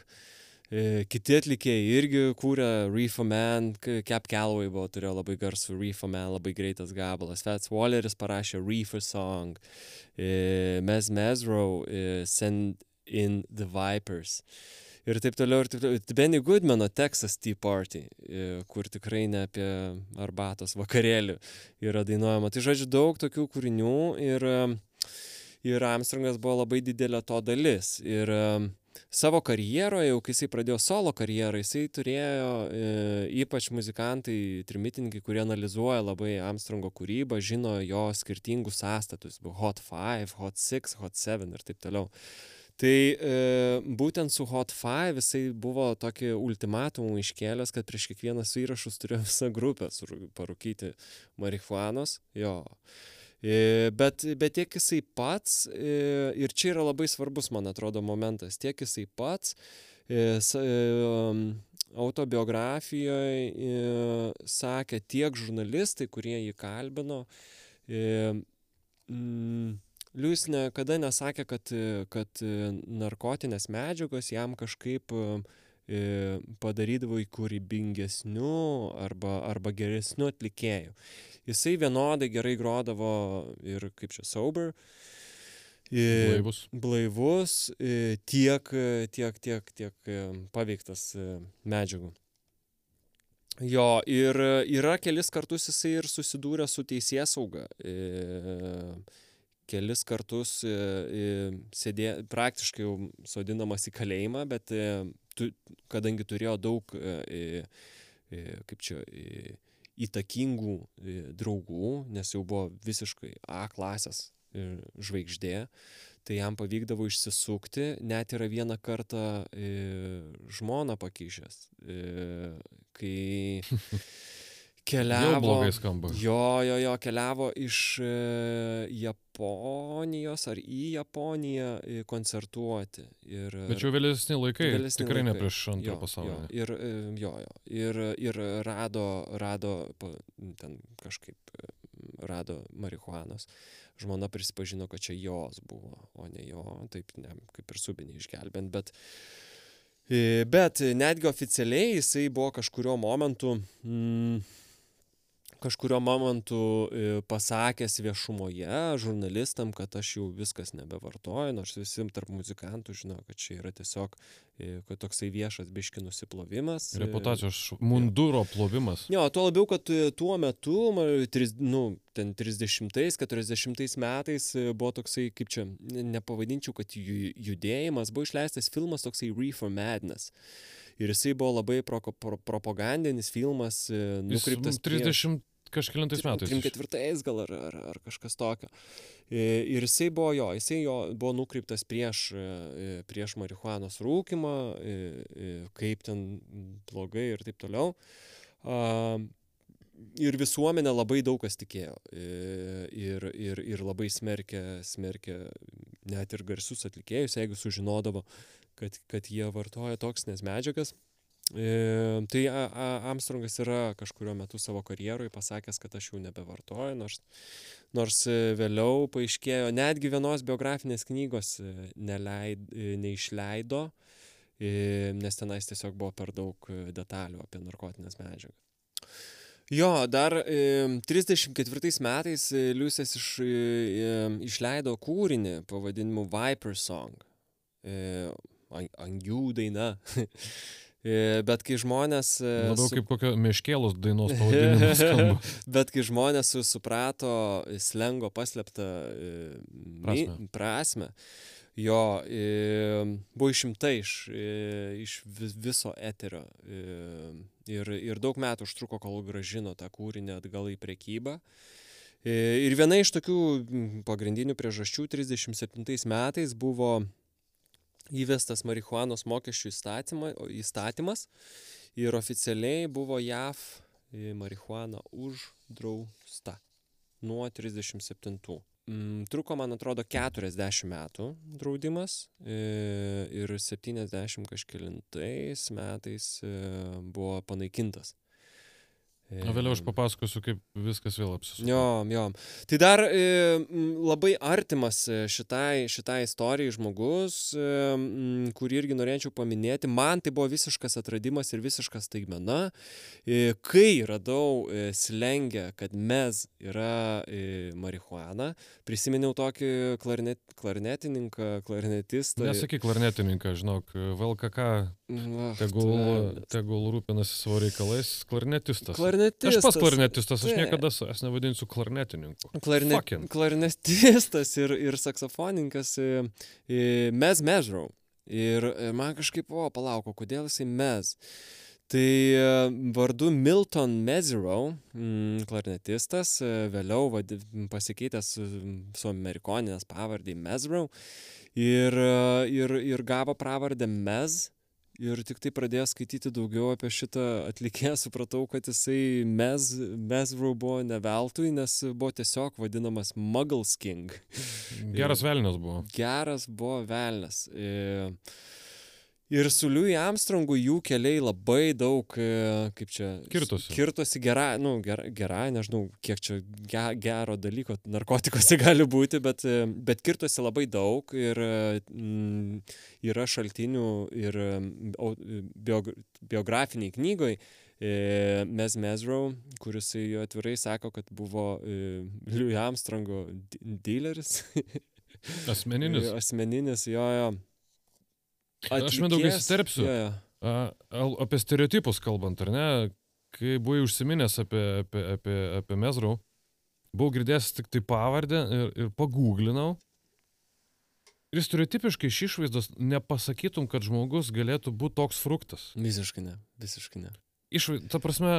E, kiti atlikėjai irgi kūrė Reefer Man, Cap Calloway buvo, turėjo labai garsų Reefer Man, labai greitas gabalas. Fats Walleris parašė Reefer Song, Mez Mezro, e, Send in the Vipers. Ir taip toliau, ir taip toliau. Benny Goodmano Texas Tea Party, kur tikrai ne apie arbatos vakarėlį yra dainuojama. Tai žodžiu, daug tokių kūrinių ir, ir Armstrongas buvo labai didelė to dalis. Ir uh, savo karjeroje, jau kai jisai pradėjo solo karjerą, jisai turėjo e, ypač muzikantai, trimitininkai, kurie analizuoja labai Armstrongo kūrybą, žino jo skirtingus sąstatus, Hot 5, Hot 6, Hot 7 ir taip toliau. Tai e, būtent su Hot 5 jisai buvo tokį ultimatumą iškėlęs, kad prieš kiekvienas įrašus turėjo visą grupę parūkyti marihuanos. Jo. E, bet, bet tiek jisai pats, e, ir čia yra labai svarbus, man atrodo, momentas, tiek jisai pats e, autobiografijoje sakė tiek žurnalistai, kurie jį kalbino. Mm, Liujis niekada nesakė, kad, kad narkotinės medžiagos jam kažkaip padarydavo į kūrybingesnių arba, arba geresnių atlikėjų jisai vienodai gerai grodavo ir kaip čia sober. Blaivus. Blaivus, tiek, tiek, tiek, tiek paveiktas medžiagų. Jo, ir yra kelis kartus jisai ir susidūrė su teisės sauga. Kelis kartus sėdė, praktiškai jau sodinamas į kalėjimą, bet tu, kadangi turėjo daug, kaip čia, įtakingų e, draugų, nes jau buvo visiškai A klasės e, žvaigždė, tai jam pavykdavo išsisukti, net yra vieną kartą e, žmoną pakišęs, kai keliavo. Jo, jo, jo, keliavo iš e, Japonijos ar į Japoniją e, koncertuoti. Ir, Bet jau vėlesni laikai, vėlesni tikrai laikai. ne prieš antrą pasaulį. Ir, e, jo, jo, ir, ir rado, rado ten kažkaip rado marihuanos. Žmona prisipažino, kad čia jos buvo, o ne jo, taip ne, kaip ir subinį išgelbent, bet Bet netgi oficialiai jisai buvo kažkurio momentu mm, kažkuriuo momentu e, pasakęs viešumoje žurnalistam, kad aš jau viskas nebevartoju, nors visi tarp muzikantų žino, kad čia yra tiesiog e, kad toksai viešas biški nusiplovimas. E, Reputacijos munduro plovimas. Jo, tuo labiau, kad tuo metu, nu, ten 30-40 metais buvo toksai, kaip čia, nepavadinčiau, kad judėjimas, buvo išleistas filmas toksai Reefer Madness. Ir jisai buvo labai pro, pro, propagandinis filmas, nukreiptas. Jis 30 kažkėlintais metais. 34 gal ar, ar, ar kažkas tokio. Ir jisai buvo jo, jisai jo buvo nukreiptas prieš, prieš marihuanos rūkimą, kaip ten blogai ir taip toliau. Ir visuomenė labai daug kas tikėjo. Ir, ir, ir labai smerkė, smerkė net ir garsius atlikėjus, jeigu sužinodavo, kad, kad jie vartoja toksinės medžiagas. E, tai a, a, Armstrongas yra kažkurio metu savo karjeroje pasakęs, kad aš jau nebevartoju, nors, nors e, vėliau paaiškėjo, netgi vienos biografinės knygos e, neleid, e, neišleido, nes tenais tiesiog buvo per daug detalių apie narkotinės medžiagas. Jo, dar e, 34 metais Liusės iš, išleido kūrinį pavadinimu Viper Song. Angių daina. E, bet kai žmonės... E, Labiau su... kaip kokia meškėlos dainos pavadinimas. Bet kai žmonės suprato slengo paslėptą e, prasme, prasme jo buvo išimta iš, iš viso eterio. Ir, ir daug metų užtruko, kol gražino tą kūrinį atgal į prekybą. Ir viena iš tokių pagrindinių priežasčių 37 metais buvo įvestas marihuanos mokesčių įstatymas ir oficialiai buvo JAV e, marihuana uždrausta nuo 37. Mm, truko, man atrodo, 40 metų draudimas e, ir 70 kažkėlintais metais e, buvo panaikintas. O vėliau aš papasakosiu, kaip viskas vėl apsisuko. Jo, jo. Tai dar e, labai artimas e, šitai, šitai istorijai žmogus, e, kurį irgi norėčiau paminėti. Man tai buvo visiškas atradimas ir visiškas taigmena. E, kai radau e, slengę, kad mes yra e, marihuana, prisiminiau tokį klarnet, klarnetininką, klarnetistą. Nesakyk klarnetininką, žinok, VLKK tegul, tegul rūpinasi savo reikalais, klarnetistas. Klarnetistas. Aš pas klarnetistas, aš niekada savęs nevadinsiu klarnetininku. Klarne, Fucking. klarnetistas ir, ir saksofonininkas e, e, Mez Mezrau. Ir e, man kažkaip, o, palauko, kodėl jisai Mez. Tai e, vardu Milton Mezrau, mm, klarnetistas, vėliau vadi, pasikeitęs su, su amerikoninės pavardį Mezrau ir, ir, ir gavo pravardę Mez. Ir tik tai pradėjęs skaityti daugiau apie šitą atlikėją, supratau, kad jisai Mez, Mezrau buvo ne veltui, nes buvo tiesiog vadinamas Muggles King. Geras velnias buvo. Geras buvo velnas. E, Ir su Louis Armstrongu jų keliai labai daug, e, kaip čia, Kirtosi. Kirtosi gera, nu, gera, gera, nežinau, kiek čia ge, gero dalyko narkotikose gali būti, bet, e, bet kirtosi labai daug ir mm, yra šaltinių ir biog, biografiniai knygoj. Mes Mezrau, kuris atvirai sako, kad buvo Louis Armstrongo dealeris. Asmeninis. Asmeninis, jo, jo. Aš mindaugai įsiterpsiu. Jo, jo. Apie stereotipus kalbant, ar ne? Kai buvai užsiminęs apie, apie, apie, apie Mezrau, buvau girdėjęs tik tai pavardę ir, ir pagūglinau. Ir stereotipiškai iš išvaizdos nepasakytum, kad žmogus galėtų būti toks fruktas. Visiškai ne, visiškai ne. Išvai, ta prasme,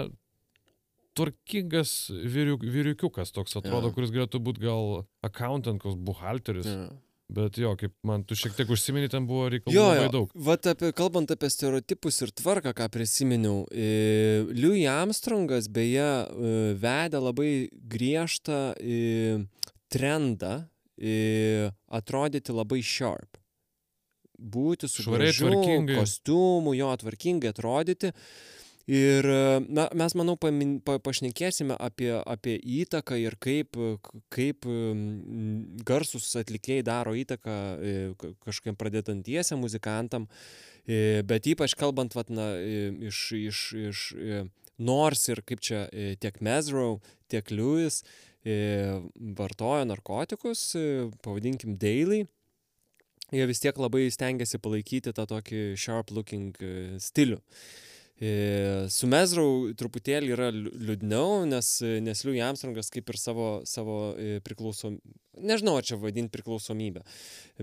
tvarkingas vyriuk, vyriukiukas toks atrodo, Jo. kuris galėtų būti gal accountant, koks buhalteris. Jo. Bet jo, kaip man tu šiek tiek užsimeni, ten buvo reikalų Jo, labai jo. daug. Vat apie, kalbant apie stereotipus ir tvarką, ką prisiminiau, e, Louis Armstrongas beje e, vedė labai griežtą e, trendą e, atrodyti labai sharp. Būti su Švariai, gražiu tvarkingai. kostiumu, jo tvarkingai atrodyti. Ir na, mes, manau, pamin, pa, pašnekėsime apie, apie įtaką ir kaip, kaip garsus atlikėjai daro įtaką e, ka- kažkokiem pradedantiesiam muzikantam, E, bet ypač kalbant, vat, na, e, iš, iš, iš nors ir kaip čia tiek Mezrau, tiek Lewis vartojo narkotikus, pavadinkim daily, jie vis tiek labai stengiasi palaikyti tą tokį sharp looking stilių. E, Su Mezrau truputėlį yra liūdniau, nes, nes Louis Armstrongas kaip ir savo, savo e, priklausom... Nežinau, čia vadinti priklausomybę,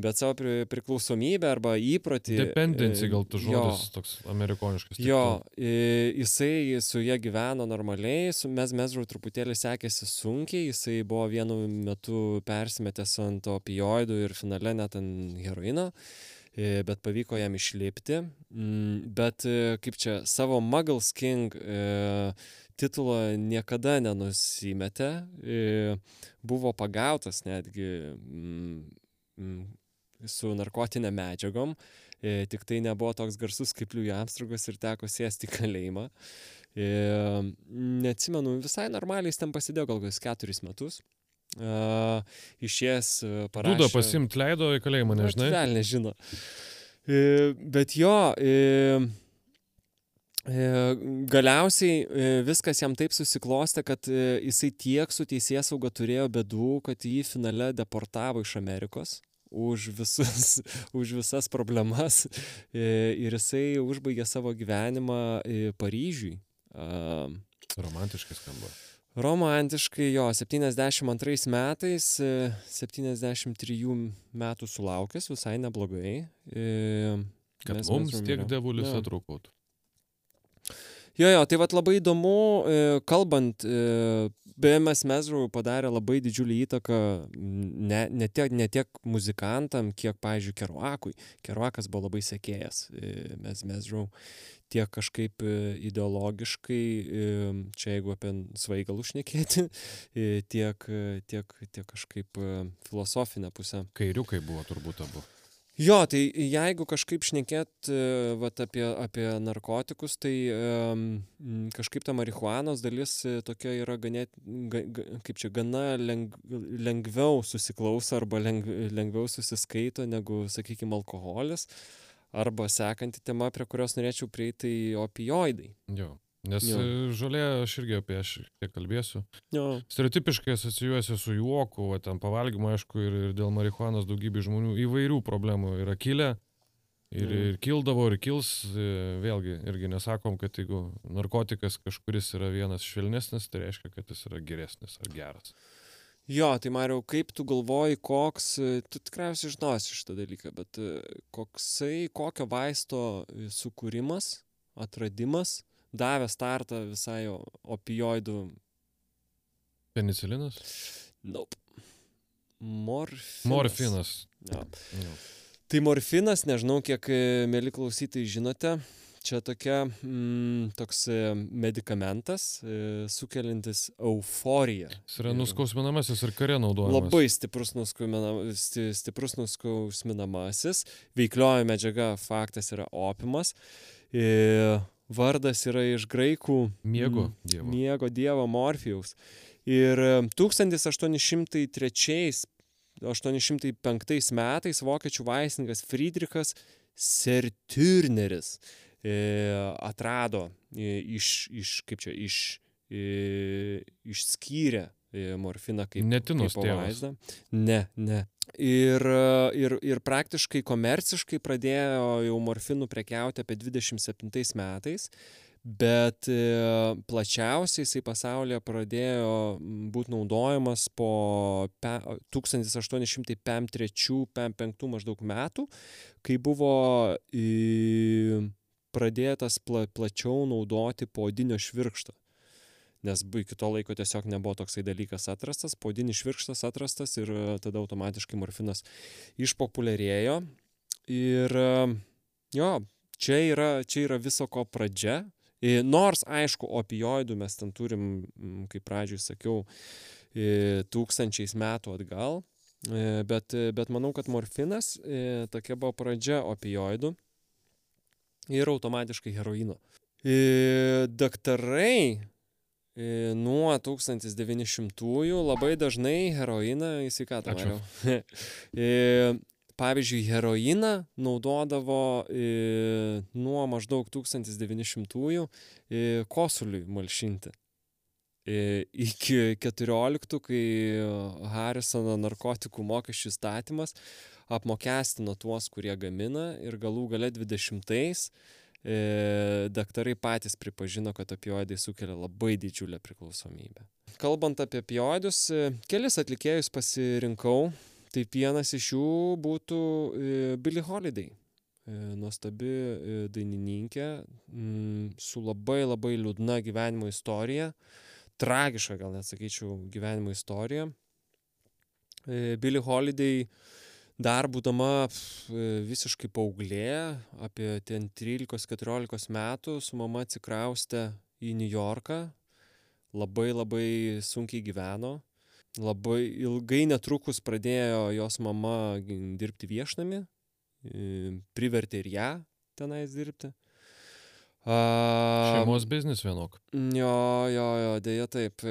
bet savo pri, priklausomybę arba įprotį. Dependency e, gal jo, žodis toks amerikoniškas. Jo, jisai su jie gyveno normaliai, su mes Mezrau truputėlį sekėsi sunkiai, jisai buvo vienu metu persimetęs ant opioidų ir finale net ant heroino, i, bet pavyko jam išlipti. Mm, Bet e, kaip čia, savo Muggles King e, titulo niekada nenusimetė, e, buvo pagautas netgi mm, mm, su narkotinė medžiagom, e, tik tai nebuvo toks garsus kaip Liujų Amstrugas ir teko sėsti į kalėjimą. E, neatsimenu, visai normaliai jis ten pasidėjo gal kokius keturis metus. E, išėjęs e, parašė... Duda pasimt leido į kalėjimą, nežinai. Vėl nežino. E, Bet jo, e, galiausiai viskas jam taip susiklostė, kad jisai tiek su teisės sauga turėjo bedų, kad jį finale deportavo iš Amerikos už, visus, už visas problemas ir jisai užbaigė savo gyvenimą Paryžiui. Romantiškai skamba. Romantiškai jo, 72 metais, e, 73 metų sulaukęs, visai neblogai. e, Kad mes- mums tiek devulis Jo. atrūkautų. Jo, jo, tai vad labai įdomu, e, kalbant, e, BMS Mezrau padarė labai didžiulį įtaką ne, ne, tiek, ne tiek muzikantam, kiek, pavyzdžiui, Keruakui. Keruakas buvo labai sekėjas e, Mes Mezrau tiek kažkaip e, ideologiškai, e, čia jeigu apie svaigalų šnekėti, e, tiek, tiek, tiek kažkaip filosofinę pusę. Kairiukai buvo turbūt abu. Jo, tai jeigu kažkaip šnekėt vat, apie, apie narkotikus, tai um, kažkaip ta marihuanos dalis tokia yra ganėt, ga, ga, kaip čia, gana leng, lengviau susiklauso arba leng, lengviau susiskaito negu, sakykime, alkoholis. Arba sekanti tema, prie kurios norėčiau prieiti, tai opioidai. Jo. Nes Jo. jo. žolė, aš irgi apie ją šiek tiek kalbėsiu. Jo. Stereotipiškai asocijuojasi su juoku, o ten pavalgymu, aišku, ir, ir dėl marihuanos daugybė žmonių įvairių problemų yra kilę. Ir, Mhm. ir kildavo, ir kils, e, vėlgi, irgi nesakom, kad jeigu narkotikas kažkuris yra vienas švelnesnis, tai reiškia, kad jis yra geresnis ar geras. Jo, tai Mariau, kaip tu galvoji, koks, e, tu tikriausiai žinosi šitą dalyką, bet e, koksai, kokio vaisto e, sukūrimas, atradimas davė startą visai opioidų, Penicilinas? nope. Morfinas. Morfinas. Jo. Jo. Tai morfinas, nežinau, kiek, mėly klausytai, žinote, čia tokia, mm, toks e, medikamentas, e, sukeliantis euforiją. Jis yra Ir- nuskausminamasis ir kare naudojamas. Labai stiprus, nuskausminama- sti- stiprus nuskausminamasis. Veiklioji medžiaga faktas yra opimas. E, Vardas yra iš graikų Miego dievo. miego dievo Morfijaus. Ir e, 1803-805 metais vokiečių vaistininkas Friedrichas Sertürneris e, atrado e, iš, iš, kaip čia, iš, e, išskyrė e, morfiną kaip, Netinos vaizdą. Ne, ne. Ir, e, ir, ir praktiškai komerciškai pradėjo jau morfinų prekiauti apie 27 metais, bet e, plačiausiai jisai pasaulyje pradėjo būti naudojamas po pe- 1853-55 maždaug metų, kai buvo į, pradėtas pla, plačiau naudoti podinio švirkšto. Nes iki to laiko tiesiog nebuvo toksai dalykas atrastas, podinis švirkštas atrastas ir e, tada automatiškai morfinas išpopuliarėjo. Ir e, jo, čia yra, čia yra viso ko pradžia. E, Nors, aišku, opioidų mes ten turim, kaip pradžioj sakiau, tūkstančiais metų atgal, bet, bet manau, kad morfinas tokia buvo pradžia opioidų ir automatiškai heroino. E, Daktarai e, nuo 1900-ųjų labai dažnai heroiną į sveikatą Ačiū. variau. E, Pavyzdžiui, heroiną naudodavo e, nuo maždaug 1900-ųjų e, kosuliui malšinti. E, Iki 14, kai Harrisono narkotikų mokesčių įstatymas apmokestino tuos, kurie gamina ir galų gale 20-ais e, daktarai patys pripažino, kad opioidai sukelia labai didžiulę priklausomybę. Kalbant apie opioidus, e, kelis atlikėjus pasirinkau. Tai vienas iš jų būtų e, Billie Holiday. E, Nuostabi e, dainininkė mm, su labai labai liūdna gyvenimo istorija. Tragiška, gal net sakyčiau, gyvenimo istorija. E, Billie Holiday dar būdama visiškai paauglė, apie ten 13-14 metų, su mama atsikraustė į New Yorką, labai labai sunkiai gyveno, labai ilgai netrukus pradėjo jos mama dirbti viešnami, e, privertė ir ją tenais dirbti. A, Šeimos biznis vienok. Jo, jo, jo, dėja taip.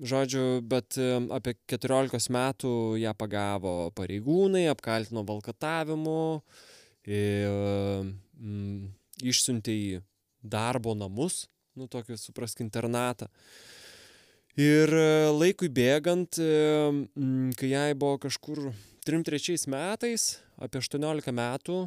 Žodžiu, bet apie 14 metų ją pagavo pareigūnai, apkaltino valkatavimu, e, mm, išsiuntė į darbo namus, nu tokį suprask internatą. Ir e, laikui bėgant, mm, kai jai buvo kažkur 3-3 metais, apie 18 metų,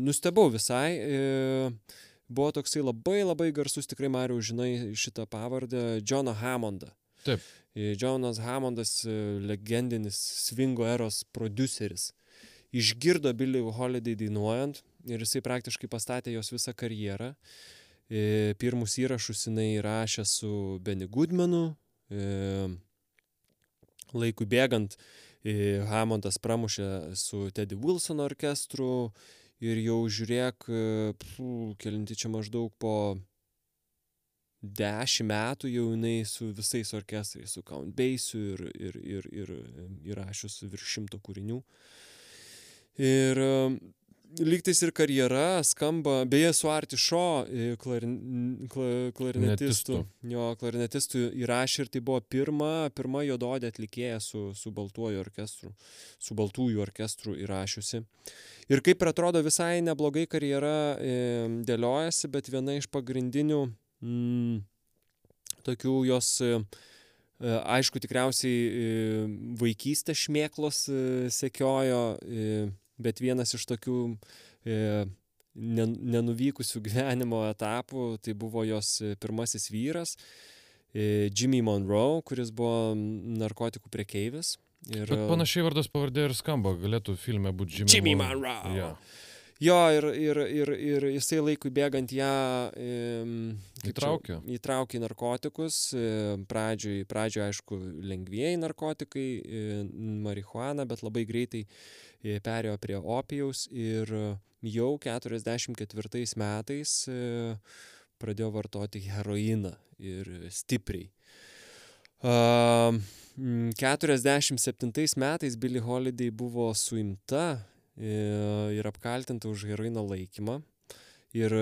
nustebau visai. E, buvo toksai labai labai garsus, tikrai Mariau, žinai šitą pavardę, Johną Hammondą. Taip. E, Jonas Hammondas, e, legendinis swingo eros produceris, išgirdo Billy Holiday dainuojant ir jisai praktiškai pastatė jos visą karjerą. E, Pirmus įrašus jinai rašė su Benny Goodmanu. E, Laikui bėgant, e, Hammondas pramušė su Teddy Wilson orkestru ir jau žiūrėk, e, pfu, kelinti čia maždaug po dešimt metų jau jinai su visais orkestrais, su Count Basiu ir, ir, ir, ir įrašius virš šimto kūrinių. Ir e, lygtais ir karjera skamba, beje, su Arti Šo klarin, kla, klarnetistu, jo klarnetistu įrašė ir tai buvo pirma, pirma jododė atlikėja su, su baltuoju orkestru, su baltųjų orkestru įrašiusi. Ir kaip ir atrodo visai neblogai karjera e, dėliojasi, bet viena iš pagrindinių mm, tokių jos e, aišku, tikriausiai e, vaikystės šmėklos e, sekiojo, bet vienas iš tokių nenuvykusių gyvenimo etapų, tai buvo jos pirmasis vyras, Jimmy Monroe, kuris buvo narkotikų prekeivis. Ir... Bet panašiai vardas pavardė ir skamba, galėtų filme būti Jimmy, Jimmy Monroe. Monroe. Yeah. Jo, ir, ir, ir, ir jisai laikui bėgant ją įtraukė. Įtraukė narkotikus. Pradžioj, pradžioj, aišku, lengvieji narkotikai, marihuana, bet labai greitai perėjo prie opijaus ir jau 44 metais pradėjo vartoti heroiną ir stipriai. Uh, 47 metais Billie Holiday buvo suimta ir apkaltinta už heroino laikymą. Ir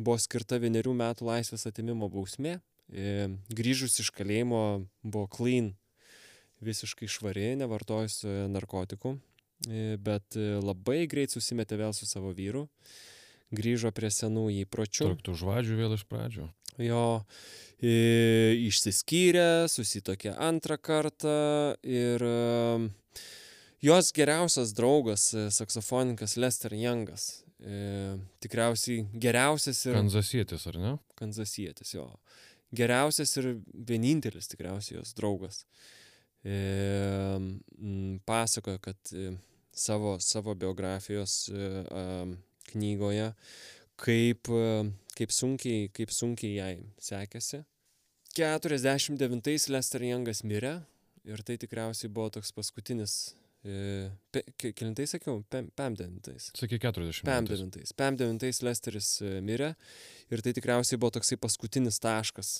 buvo skirta vienerių metų laisvės atimimo bausmė. Grįžus iš kalėjimo buvo clean, visiškai švari, nevartojus narkotikų, bet labai greit susimetė vėl su savo vyru, grįžo prie senų įpročių. Traktų žvadžių vėl iš pradžio. Jo, išsiskyrė, susitokė antrą kartą ir Jos geriausias draugas, e, saksofonininkas Lester Youngas. E, tikriausiai geriausias ir... Kanzasietis, ar ne? Kanzasietis, jo. Geriausias ir vienintelis tikriausiai jos draugas. E, pasakoja, kad e, savo, savo biografijos e, knygoje, kaip, e, kaip, sunkiai, kaip sunkiai jai sekėsi. 49 Lester Youngas mirė ir tai tikriausiai buvo toks paskutinis Pe, kilintai sakiau, pem, pem devintais. Sakė 40. Pem devintais. Pem devintais Lesteris mirė ir tai tikriausiai buvo toksai paskutinis taškas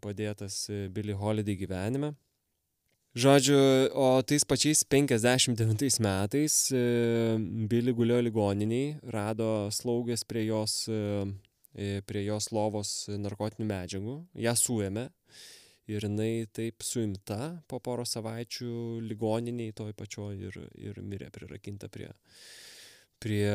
padėtas Billy Holiday gyvenime. Žodžiu, o tais pačiais 59 metais Billy gulėjo ligoniniai, rado slaugės prie jos, prie jos lovos narkotinių medžiagų, ją suėmė ir jinai taip suimta po poro savaičių ligoniniai toj pačioj ir, ir mirė prirakinta prie, prie,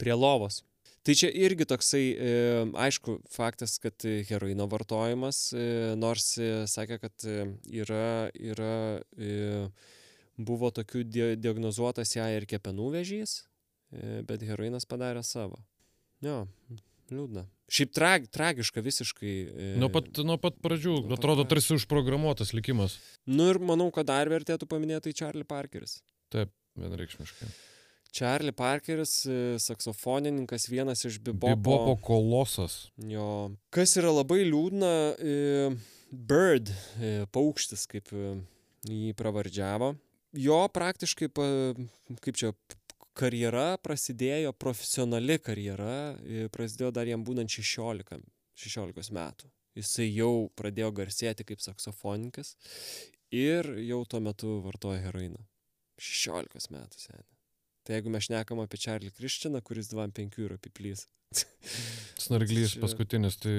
prie lovos. Tai čia irgi toksai, e, aišku, faktas, kad heroino vartojimas, e, nors e, sakė, kad yra, yra, buvo tokių diagnozuotas ją ir kepenų vėžys, bet heroinas padarė savo. Jo, liūdna. Šiaip trag, tragiška visiškai. E... Nuo, pat, nuo pat pradžių, nuo atrodo, pat tarsi užprogramuotas likimas. Nu ir manau, kad dar vertėtų paminėti Charlie Parkeris. Taip, vienareikšmiškai. Charlie Parkeris, e, saksofonininkas, vienas iš bibopo. Bibopo kolosas. Jo. Kas yra labai liūdna, e, Bird, e, paukštis, kaip jį pravardžiavo. Jo praktiškai, kaip čia, karjera prasidėjo, profesionali karjera, prasidėjo dar jam būnant 16, 16 metų. Jisai jau pradėjo garsėti kaip saksofonininkas ir jau tuo metu vartoja heroiną. 16 metų seniai. Tai jeigu mes šnekam apie Čarlį Krištiną, kuris 25 yra piplys. Snarglys paskutinis, tai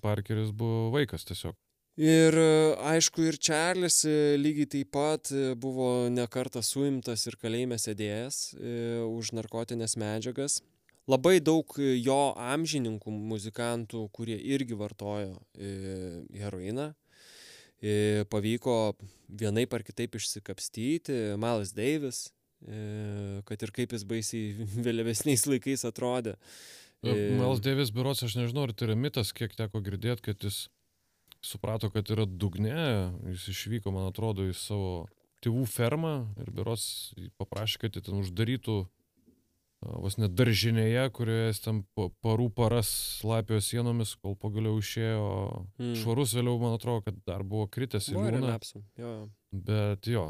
Parkeris buvo vaikas tiesiog. Ir e, aišku, ir Čarlis e, lygiai taip pat e, buvo nekarta suimtas ir kalėjime sėdėjęs už narkotinės medžiagas. Labai daug jo amžininkų, muzikantų, kurie irgi vartojo heroiną, pavyko vienaip ar kitaip išsikapstyti. Miles Davis, kad ir kaip jis baisiai vėliavesniais laikais atrodė. Miles Davis, biuros, aš nežinau, ar tai yra mitas, kiek teko girdėti, kad jis suprato, kad yra dugne, jis išvyko, man atrodo, į savo tėvų fermą ir beros paprašė, kad jį ten uždarytų vos net daržinėje, kurioje jis ten parų paras lapio sienomis, kol pagaliau išėjo mm. švarus, vėliau man atrodo, kad dar buvo kritęs į liūną. Bet jo,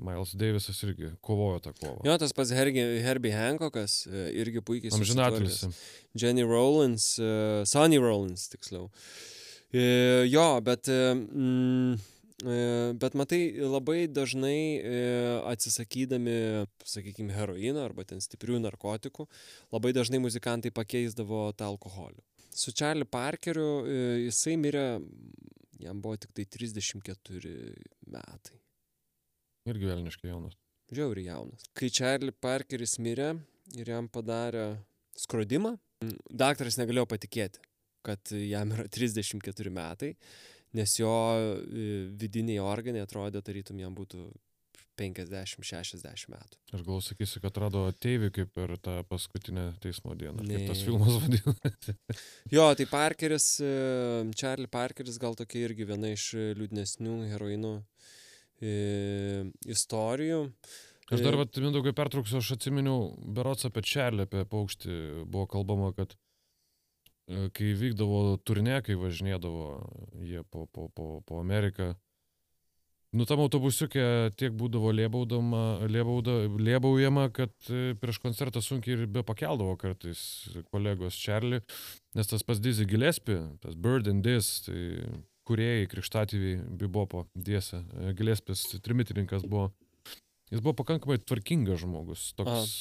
Miles Davisas irgi kovojo tą kovą. Jo, tas pats Herbie, Herbie Hancockas e, irgi puikiai Amžinatelis. Jenny Rollins, uh, Sonny Rollins tiksliau. Uh, E, jo, bet e, mm, bet matai, labai dažnai atsisakydami, sakykime, heroino arba ten stiprių narkotikų, labai dažnai muzikantai pakeisdavo tą alkoholį. Su Charlie Parkeriu jisai mirė, jam buvo tik tai 34 metai. Irgi velniškai jaunas. Žiauri jaunas. Kai Charlie Parkeris mirė ir jam padarė skrodimą, daktaras negalėjo patikėti, kad jam yra 34 metai, nes jo e, vidiniai organai atrodė, tarytum jam būtų 50-60 metų. Aš gal sakysiu, kad rado ateivį kaip per tą paskutinę teismo dieną. Ne. Kaip tas filmas vadinasi. jo, tai Parkeris, e, Charlie Parkeris gal tokia irgi viena iš liūdnesnių heroinų e, istorijų. Aš dar, vat, mindaugai pertrauksiu, aš atsiminiau, berots apie Čerlį, apie paukštį, buvo kalbama, kad kai vykdavo turnė, kai važinėdavo jie po, po, po, po Ameriką, nu tam autobusiukė tiek būdavo lėbaujama, kad e, prieš koncertą sunkiai ir be pakeldavo kartais kolegos Čerlį, nes tas pas Dizzy Gillespie, tas Bird and This, tai kuriejai, krikštatyviai, bibopo, dėse, e, Gillespie's trimitininkas buvo. Jis buvo pakankamai tvarkingas žmogus, toks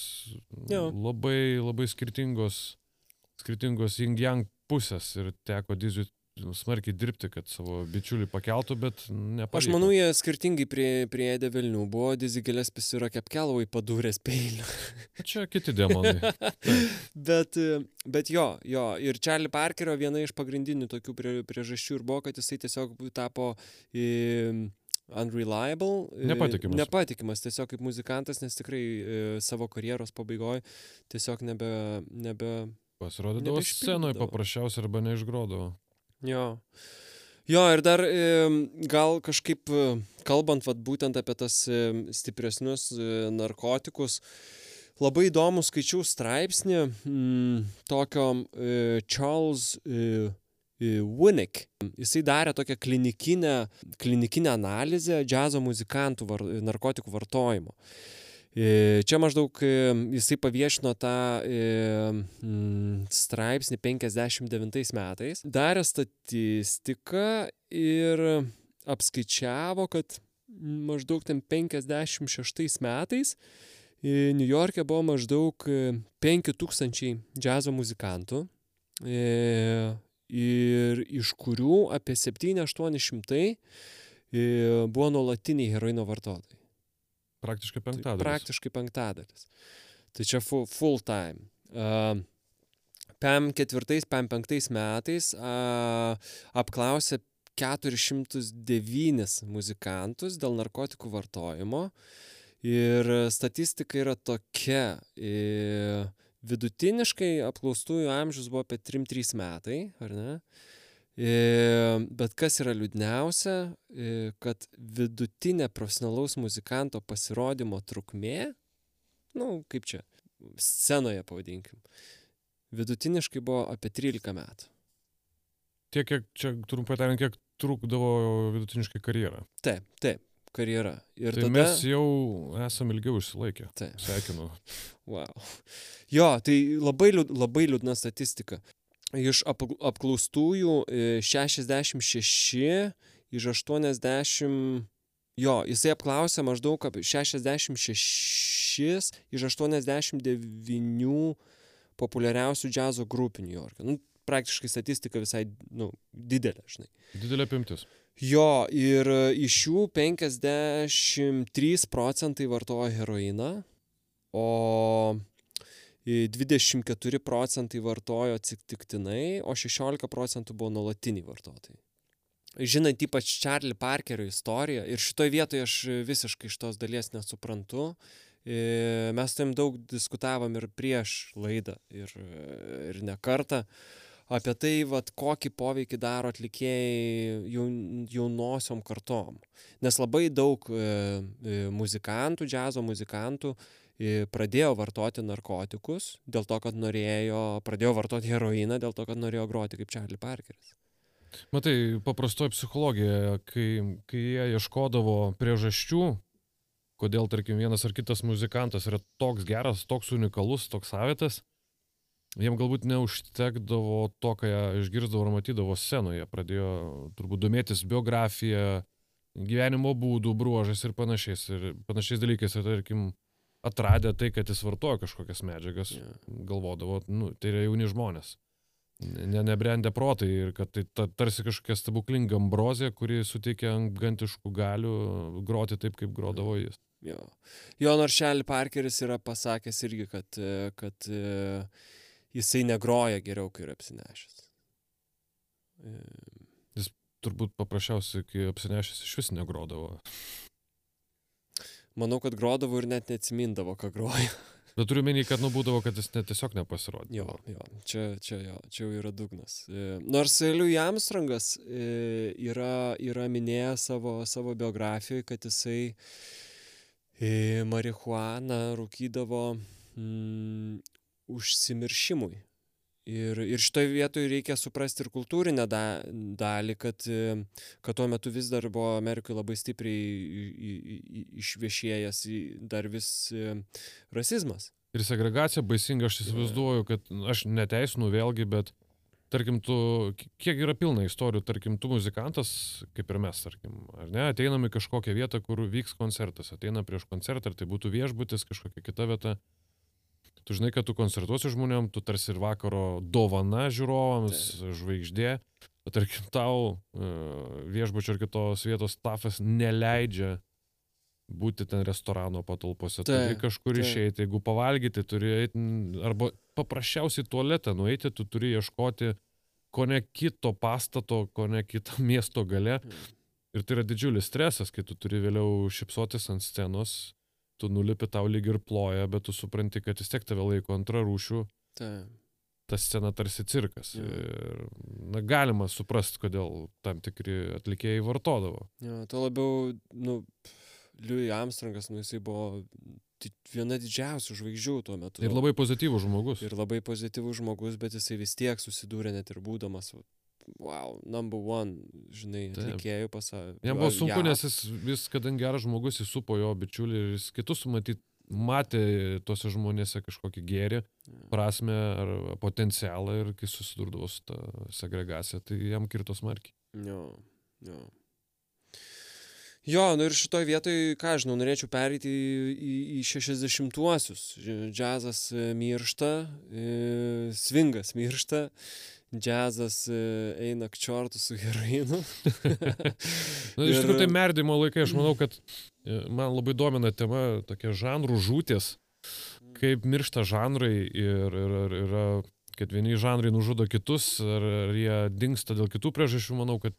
labai, labai skirtingos, skirtingos yin-yang pusės ir teko Dizui smarkiai dirbti, kad savo bičiulį pakeltų, bet nepavyko. Aš manau, jie skirtingai prie, prie Edevelnių buvo, Dizigėlės pisira kepkelavai padūrės peilių. Čia kiti demonai. bet, bet jo, jo, ir Charlie Parkerio viena iš pagrindinių tokių priežasčių ir buvo, kad jisai tiesiog tapo... Į, unreliable. E, nepatikimas. Nepatikimas tiesiog kaip muzikantas, nes tikrai e, savo karjeros pabaigoje tiesiog nebe... nebe Pasirodydavo scenoje paprasčiausiai arba neišgrodavo. Jo. Jo, ir dar e, gal kažkaip e, kalbant vat, būtent apie tas e, stipresnius e, narkotikus, labai įdomu skaičiau straipsnį m, mm, tokio e, Charles e, Winnick. Jisai darė tokią klinikinę, klinikinę analizę džiazo muzikantų var, narkotikų vartojimo. Čia maždaug jisai paviešino tą straipsnį 59 metais, darė statistiką ir apskaičiavo, kad maždaug ten 56 metais New York'e buvo maždaug 5000 džiazo muzikantų ir iš kurių apie 7-800 e, buvo nuolatiniai heroino vartotojai. Praktiškai tai penktadalis. Tai praktiškai penktadalis. Tai čia full, full time. Uh, PEM ketvirtais, PEM penktais metais uh, apklausė 409 muzikantus dėl narkotikų vartojimo. Ir statistika yra tokia. Uh, vidutiniškai apklaustųjų amžius buvo apie 3-3 metai, ar ne? E, bet kas yra liūdniausia, e, kad vidutinė profesionalaus muzikanto pasirodymo trukmė, nu, kaip čia, scenoje pavadinkim, vidutiniškai buvo apie 13 metų. Tiek, kiek čia, trumpai tariant, kiek trukdavo vidutiniškai karjerą. Taip, taip karjera. Ir tai tada... mes jau esame ilgiau išsilaikę. Taip. Sveikinu. Wow. Jo, tai labai, liūd, labai liūdna statistika. Iš apklaustųjų 66 e, iš 80, jo, jisai apklausė maždaug apie 66 iš 89 populiariausių džiazo grupių New York'e. Nu, praktiškai statistika visai, nu, didelė, žinai. Didelė apimtis. Jo, ir e, iš jų 53 procentai vartojo heroiną, o 24 procentai vartojo atsitiktinai, o 16 procentų buvo nuolatiniai vartotojai. Žinant ypač Charlie Parkerio istoriją, ir šitoje vietoje aš visiškai iš tos dalies nesuprantu, e, mes tam daug diskutavom ir prieš laidą, ir, ir ne kartą apie tai, vat, kokį poveikį daro atlikėjai jaun, jaunosiom kartom. Nes labai daug e, e, muzikantų, džiazo muzikantų e, pradėjo vartoti narkotikus dėl to, kad norėjo, pradėjo vartoti heroiną dėl to, kad norėjo groti kaip Charlie Parkeris. Matai, paprastoji psichologija, kai, kai jie ieškodavo priežasčių, kodėl, tarkim, vienas ar kitas muzikantas yra toks geras, toks unikalus, toks savitas, jiem galbūt neužtekdavo to, ką jie išgirdavo ar matydavo scenoje. Pradėjo turbūt domėtis biografiją, gyvenimo būdų, bruožais ir panašiais, ir panašiais dalykais. Ir tarkim, atradę tai, kad jis vartoja kažkokias medžiagas, Yeah. galvodavo, nu, tai yra jauni žmonės. Ne, nebrendę protai ir kad tai ta, tarsi kažkokia stebuklinga ambrozija, kuri suteikia gantiškų galių groti taip, kaip grodavo jis. Jo. jo nors Šelį Parkeris yra pasakęs irgi, kad, e, kad e, jisai negroja geriau, kai yra apsinešęs. E, Turbūt paprasčiausiai, kai apsinešęs iš vis negrodavo. Manau, kad grodavo ir net neatsimindavo, ką groja. Bet turiu menį, kad nubūdavo, kad jis net tiesiog nepasirodė. Jo, jo, čia, čia, jo, čia jau yra dugnas. E, Nors Louis Armstrongas e, yra, yra minėjęs savo, savo biografijoje, kad jisai e, marihuaną rūkydavo mm, užsimiršimui. Ir, ir šitoje vietoje reikia suprasti ir kultūrinę da, dalį, kad, kad tuo metu vis dar buvo Amerikoje labai stipriai išviešėjęs dar vis rasizmas. Ir segregacija baisinga, aš įsivaizduoju, kad aš neteisinu vėlgi, bet tarkim, tu, kiek yra pilna istorijų, tarkim, tu muzikantas, kaip ir mes, tarkim, ar ne, ateinam į kažkokią vietą, kur vyks koncertas, ateina prieš koncertą, ar tai būtų viešbutis, kažkokia kita vieta. Tu žinai, kad tu koncertuosi žmonėm, tu tarsi ir vakaro dovana žiūrovams, žvaigždė, bet tarkim, tau e, viešbučio ar kitos vietos stafas neleidžia būti ten restorano patalpose. Turi Taip, kažkur taip. išeiti, jeigu pavalgyti, turi eiti, arba paprasčiausiai tualetą nueiti, tu turi ieškoti ko ne kito pastato, ko ne kito miesto gale. Mm. Ir tai yra didžiulis stresas, kai tu turi vėliau šipsotis ant scenos, tu nulipi tau lyg ir ploja, bet tu supranti, kad vis tiek tave laiko antrą rūšių, Taip. ta scena tarsi cirkas. Jo. Ir na, galima suprasti, kodėl tam tikri atlikėjai vartodavo. Jo, tuo labiau, nu, Louis Armstrongas, nu, jisai buvo viena didžiausių žvaigždžių tuo metu. Ir labai pozityvus žmogus. ir labai pozityvus žmogus, bet jisai vis tiek susidūrė net ir būdamas, wow, number one, žinai, atlikėjų pasaulyje. Jam buvo sunku, nes jis, jis kadangi geras žmogus, jis supo jo bičiulį ir jis kitus matyt matė tuose žmonėse kažkokį gėrį, prasme ar potencialą ir kai susidurdavo su ta segregacija, tai jam kirto smarkiai. Jo, jo. Jo, nu ir šitoj vietoj, ką žinau, norėčiau pereiti į, į, į 60-uosius. Džiazas e, miršta, e, svingas miršta, džiazas e, eina kčiortų su heroinu. Na, iš tikrųjų, tai merdimo laikai, aš manau, kad e, man labai domina tema tokia žanrų žūtis, kaip miršta žanrai ir, ir, ir yra, kad vieni žanrai nužudo kitus, ar, ar jie dinksta dėl kitų priežasčių, manau, kad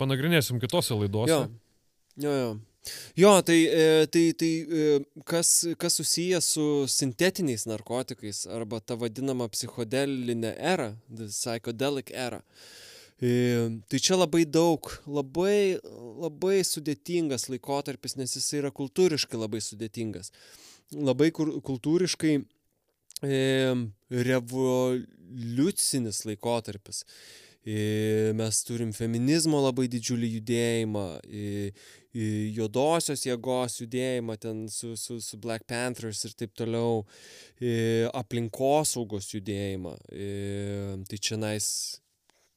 panagrinėsim kitose laidose. Jo, jo, jo. Jo, tai, e, tai, tai e, kas, kas susiję su sintetiniais narkotikais arba ta vadinama psichodelinė era, psychedelic era. E, Tai čia labai daug, labai, labai sudėtingas laikotarpis, nes jis yra kultūriškai labai sudėtingas. Labai kultūriškai revoliucinis laikotarpis. Mes turim feminizmo labai didžiulį judėjimą, juodosios jėgos judėjimą ten su, su, su Black Panthers ir taip toliau, e, aplinkosaugos judėjimą. E, Tai čia nais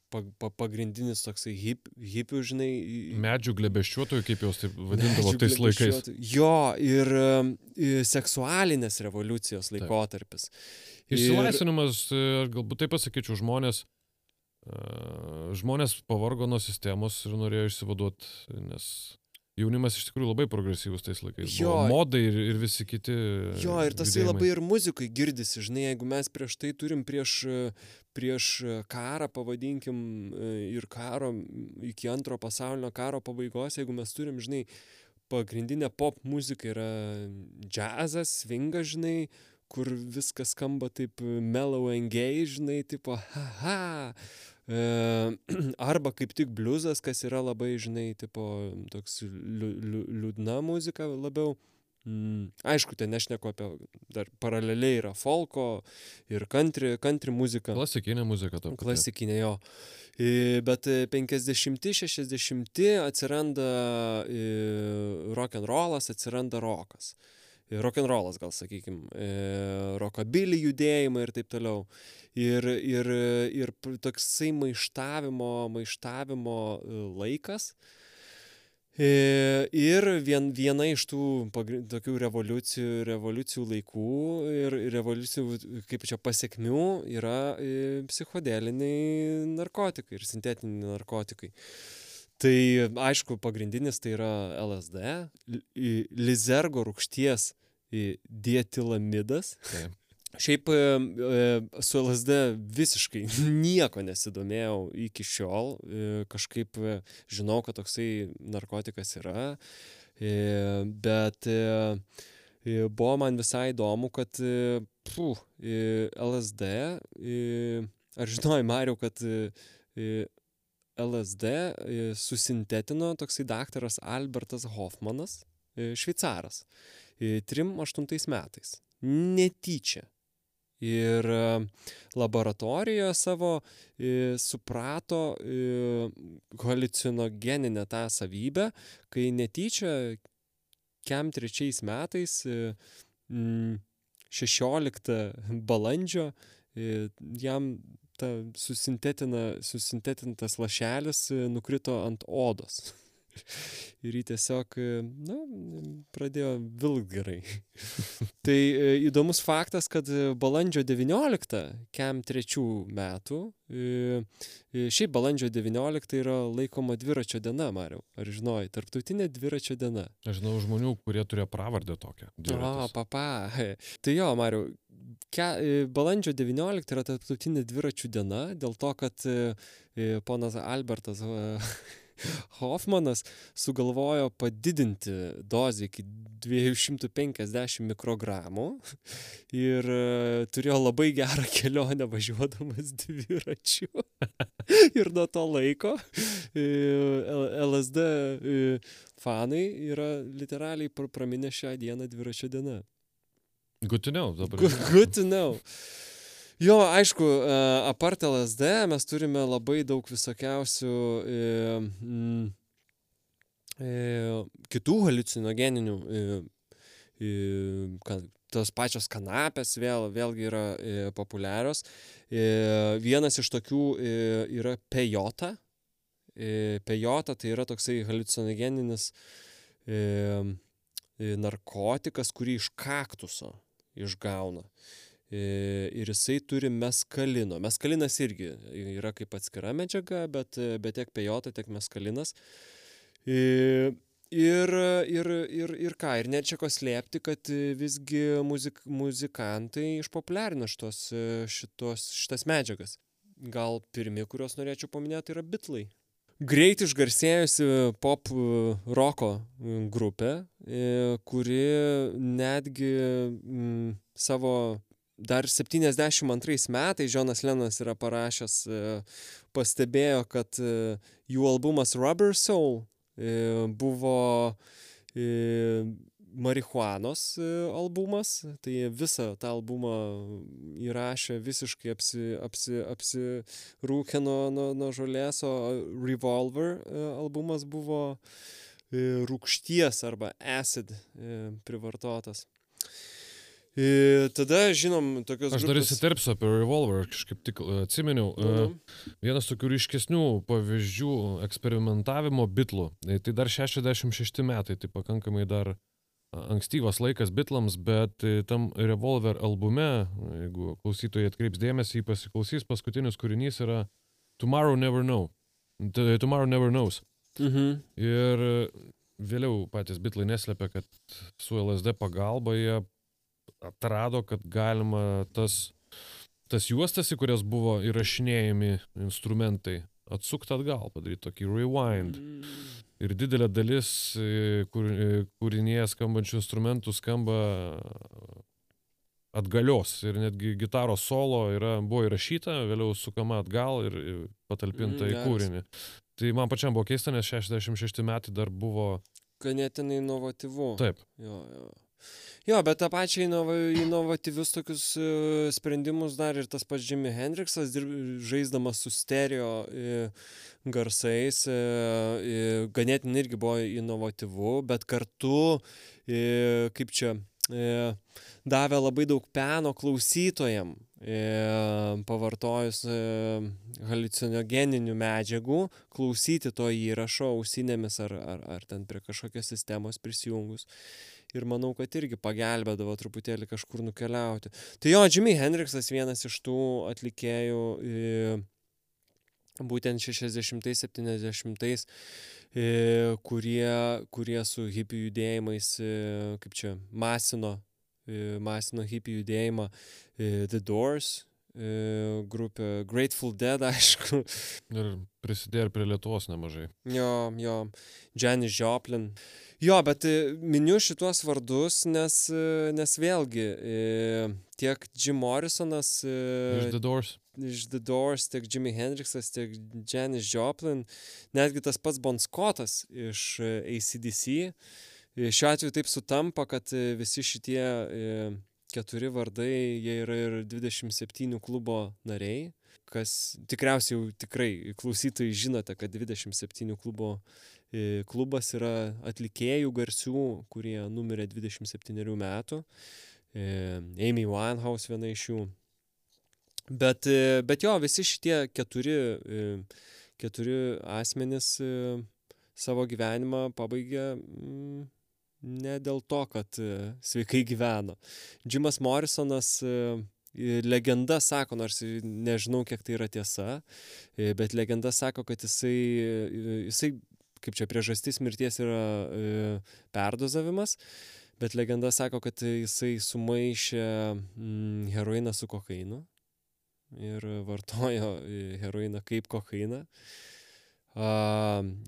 pa, pa, pagrindinis toksai hip, hipių, žinai. Medžių glebeščiuotojų, kaip juos taip vadindavo tais laikais. Jo, ir um, i, seksualinės revoliucijos laikotarpis. Ir- Išsilaisvinimas, e, aš galbūt taip pasakyčiau, žmonės, e, žmonės pavargo nuo sistemos ir norėjo išsivaduoti, nes jaunimas iš tikrųjų labai progresyvus tais laikais. Jo. Buvo modai ir, ir visi kiti. Jo, ir tas judėjimai. labai ir muzikai girdisi, žinai, jeigu mes prieš tai turim prieš, prieš karą, pavadinkim, ir karo iki antro pasaulinio karo pabaigos, jeigu mes turim, žinai, pagrindinė pop muzika yra džiazas, svingas, žinai, kur viskas skamba taip mellow gay, žinai, tipo, haha. E, arba kaip tik bliuzas, kas yra labai, žinai, tipo, toks liu, liu, liūdna muzika labiau. Mm, aišku, ten nešneku apie dar paraleliai yra folko ir country, country muzika. Klasikinė muzika to. Klasikinė jo. Bet 50-60 atsiranda e, rock and rollas, atsiranda rokas. Rock rollas gal sakykime, rockabilly judėjimai ir taip toliau. Ir, ir, ir toksai maištavimo, maištavimo e, laikas. Ir vien, viena iš tų pagri- tokių revoliucijų, revoliucijų laikų ir revoliucijų, kaip čia pasiekmių, yra e, psichodeliniai narkotikai ir sintetiniai narkotikai. Tai aišku, pagrindinis tai yra LSD, lizergo rūkšties dietilamidas. Taip. Šiaip su LSD visiškai nieko nesidomėjau iki šiol. E, Kažkaip e, žinau, kad toksai narkotikas yra, e, bet buvo man visai įdomu, kad puh, LSD, ar žinojai, Mariu, kad LSD e, susintetino toksai daktaras Albertas Hoffmanas, e, šveicaras, e, 38 metais. Netyčia. Ir e, laboratorijoje savo e, suprato e, haliucinogeninę tą savybę, kai netyčia kem trečiais metais, e, mm, 16 balandžio, e, jam ta susintetina, susintetintas lašelis e, nukrito ant odos. Ir jį tiesiog, e, na, pradėjo vilkt gerai. tai e, įdomus faktas, kad balandžio 19, kem trečių metų, šiaip balandžio 19 yra laikoma dviračio diena, Mariau. Ar žinojai, tarptautinė dviračio diena. Aš žinau žmonių, kurie turėjo pravardę tokią. O, dviratis. papa. Tai jo, Mariu, ke, e, balandžio 19 yra tarptautinė dviračių diena, dėl to, kad e, e, ponas Albertas Hoffmanas sugalvojo padidinti dozę iki 250 mikrogramų ir turėjo labai gerą kelionę važiuodamas dviračiu. ir nuo to laiko LSD fanai yra literaliai pr- praminę šią dieną dviračio diena. Good to know dabar. Good, good to know. Jo, aišku, e, apart LSD mes turime labai daug visokiausių e, mm, e, kitų haliucinogeninių, e, e, ka- tos pačios kanapės vėl, vėlgi yra e, populiarios. E, vienas iš tokių e, yra pejota. E, pejota tai yra toksai haliucinogeninis e, e, narkotikas, kurį iš kaktuso išgauna. E, Ir jisai turi meskalino. Meskalinas irgi yra kaip atskira medžiaga, bet, bet tiek pejota, tiek meskalinas. E, Ir, ir, ir, ir ką, ir net čia ko slėpti, kad visgi muzik, muzikantai išpopuliarino šitos, šitos, šitas medžiagas. Gal pirmi, kuriuos norėčiau paminėti, yra bitlai. Greit išgarsėjusi pop e, roko e, grupė, e, kuri netgi savo dar 72 metais Jonas Lenas yra parašęs, pastebėjo, kad jų albumas Rubber Soul buvo marihuanos e, albumas, tai visą tą albumą įrašė visiškai apsi, apsi, apsirūkę nuo, nuo, nuo žolės, o Revolver e, albumas buvo e, rūkšties arba acid privartotas. E, tada žinom tokios Aš dar grupės- įsiterpsiu apie Revolver, kažkaip tik atsiminiau. Nu. Vienas tokių ryškesnių pavyzdžių eksperimentavimo bitlų. Tai dar 66 metai, tai pakankamai dar ankstyvas laikas bitlams, bet e, tam Revolver albume, jeigu klausytojai atkreips dėmesį, pasiklausys, paskutinis kūrinys yra Tomorrow Never Know. Tomorrow Never Knows. Mhm. Ir e, vėliau patys bitlai neslėpė, kad su LSD pagalba jie atrado, kad galima tas, tas juostas, į kurias buvo įrašinėjami instrumentai, atsukti atgal, padaryti tokį rewind. Ir didelė dalis e, kur, e, kūrinėje skambančių instrumentų skamba atgalios ir netgi gitaros solo yra, buvo įrašyta, vėliau sukama atgal ir patalpinta Mm, į kūrinį. Tai man pačiam buvo keista, nes 66 metai dar buvo... Ganėtinai inovatyvu. Taip, Jo, jo. Jo, bet tą pačią inova, inovatyvius tokius e, sprendimus dar ir tas pats Jimi Hendrixas, dirb- žaisdamas su stereo e, garsais, e, ganėtinai irgi buvo inovatyvu, bet kartu, kaip čia, davė labai daug peno klausytojam, pavartojus halicinogeninių medžiagų, klausyti to įrašo ausinėmis ar, ar, ar ten prie kažkokios sistemos prisijungus. Ir manau, kad irgi pagelbėdavo truputėlį kažkur nukeliauti. Tai jo, Jimi Hendrixas vienas iš tų atlikėjų, būtent 60-70, kurie, kurie su hipių judėjimais, kaip čia, masino masino hippie judėjimą, The Doors grupė, Grateful Dead, aišku. Ir prisidėjo prie Lietuvos nemažai. Jo, jo, Janis Joplin. Jo, bet miniu šituos vardus, nes, nes vėlgi tiek Jim Morrisonas. Iš The Doors. Iš The Doors, tiek Jimi Hendrixas, tiek Janis Joplin, netgi tas pats Bon Scottas iš ACDC. Šiuo atveju taip sutampa, kad visi šitie keturi vardai, jie yra ir 27 klubo nariai, kas tikriausiai jau tikrai klausytojai žinote, kad 27 klubo klubas yra atlikėjų garsių, kurie numirė 27 metų. Amy Winehouse viena iš jų. Bet, bet jo, visi šitie keturi, keturi asmenys savo gyvenimą pabaigė ne dėl to, kad sveikai gyveno. Džimas Morrisonas legenda sako, nors nežinau, kiek tai yra tiesa, bet legenda sako, kad jisai, jisai kaip čia priežastis mirties yra perdozavimas, bet legenda sako, kad jisai sumaišė heroiną su kokainu ir vartojo heroiną kaip kokainą.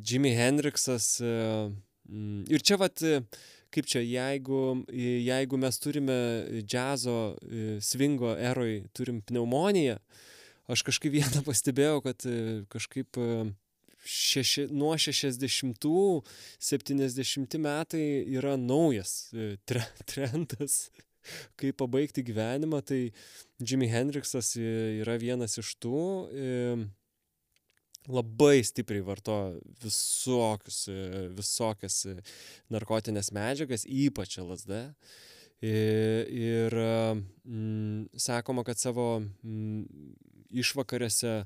Jimi Hendrixas uh, Ir čia vat, kaip čia, jeigu, jeigu mes turime džiazo svingo eroj, turim pneumoniją, aš kažkaip vieną pastebėjau, kad kažkaip šeši, nuo 60-70 metai yra naujas tre, trendas, kaip pabaigti gyvenimą, tai Jimi Hendrixas yra vienas iš tų labai stipriai vartojo visokius, visokias narkotinės medžiagas, ypač LSD. Ir mm, sakoma, kad savo mm, išvakarėse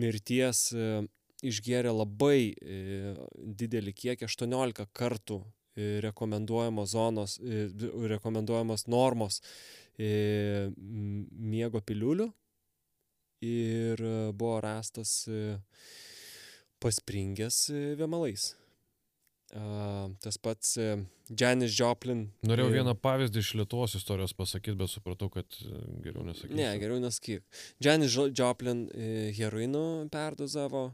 mirties išgėrė labai didelį kiekį, 18 kartų rekomenduojamos zonos, rekomenduojamos normos miego piliulių ir buvo rastas paspringęs vėmalais. Tas pats Janis Joplin. Norėjau vieną pavyzdį iš Lietuvos istorijos pasakyti, bet supratau, kad geriau nesakysiu. Ne, geriau nesakyk. Janis Joplin heroinų perdozavo,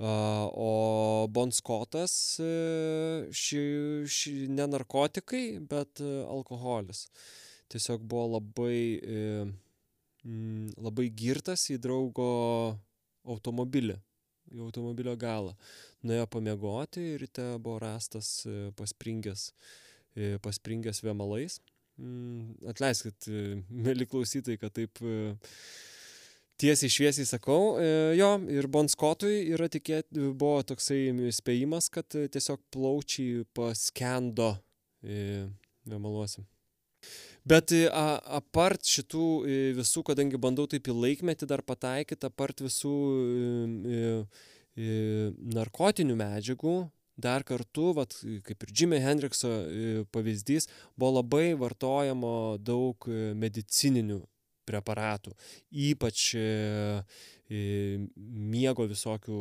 o Bon Scottas ši, ši, ne narkotikai, bet alkoholis. Tiesiog buvo labai mm, labai girtas į draugo automobilį, į automobilio galą. Nuėjo pamiegoti ir ryte buvo rastas paspringęs, paspringęs vėmalais. Mm, atleiskit, mėly klausytojai, kad taip tiesiai šviesiai sakau. Jo, ir Bon Scottui yra tikėt, buvo toksai spėjimas, kad tiesiog plaučiai paskendo vėmaluose. Bet a, apart šitų visų, kadangi bandau taip į laikmetį dar pataikyti, apart visų i, narkotinių medžiagų, dar kartu, vat, kaip ir Jimi Hendrikso pavyzdys, buvo labai vartojama daug medicininių preparatų, ypač miego visokių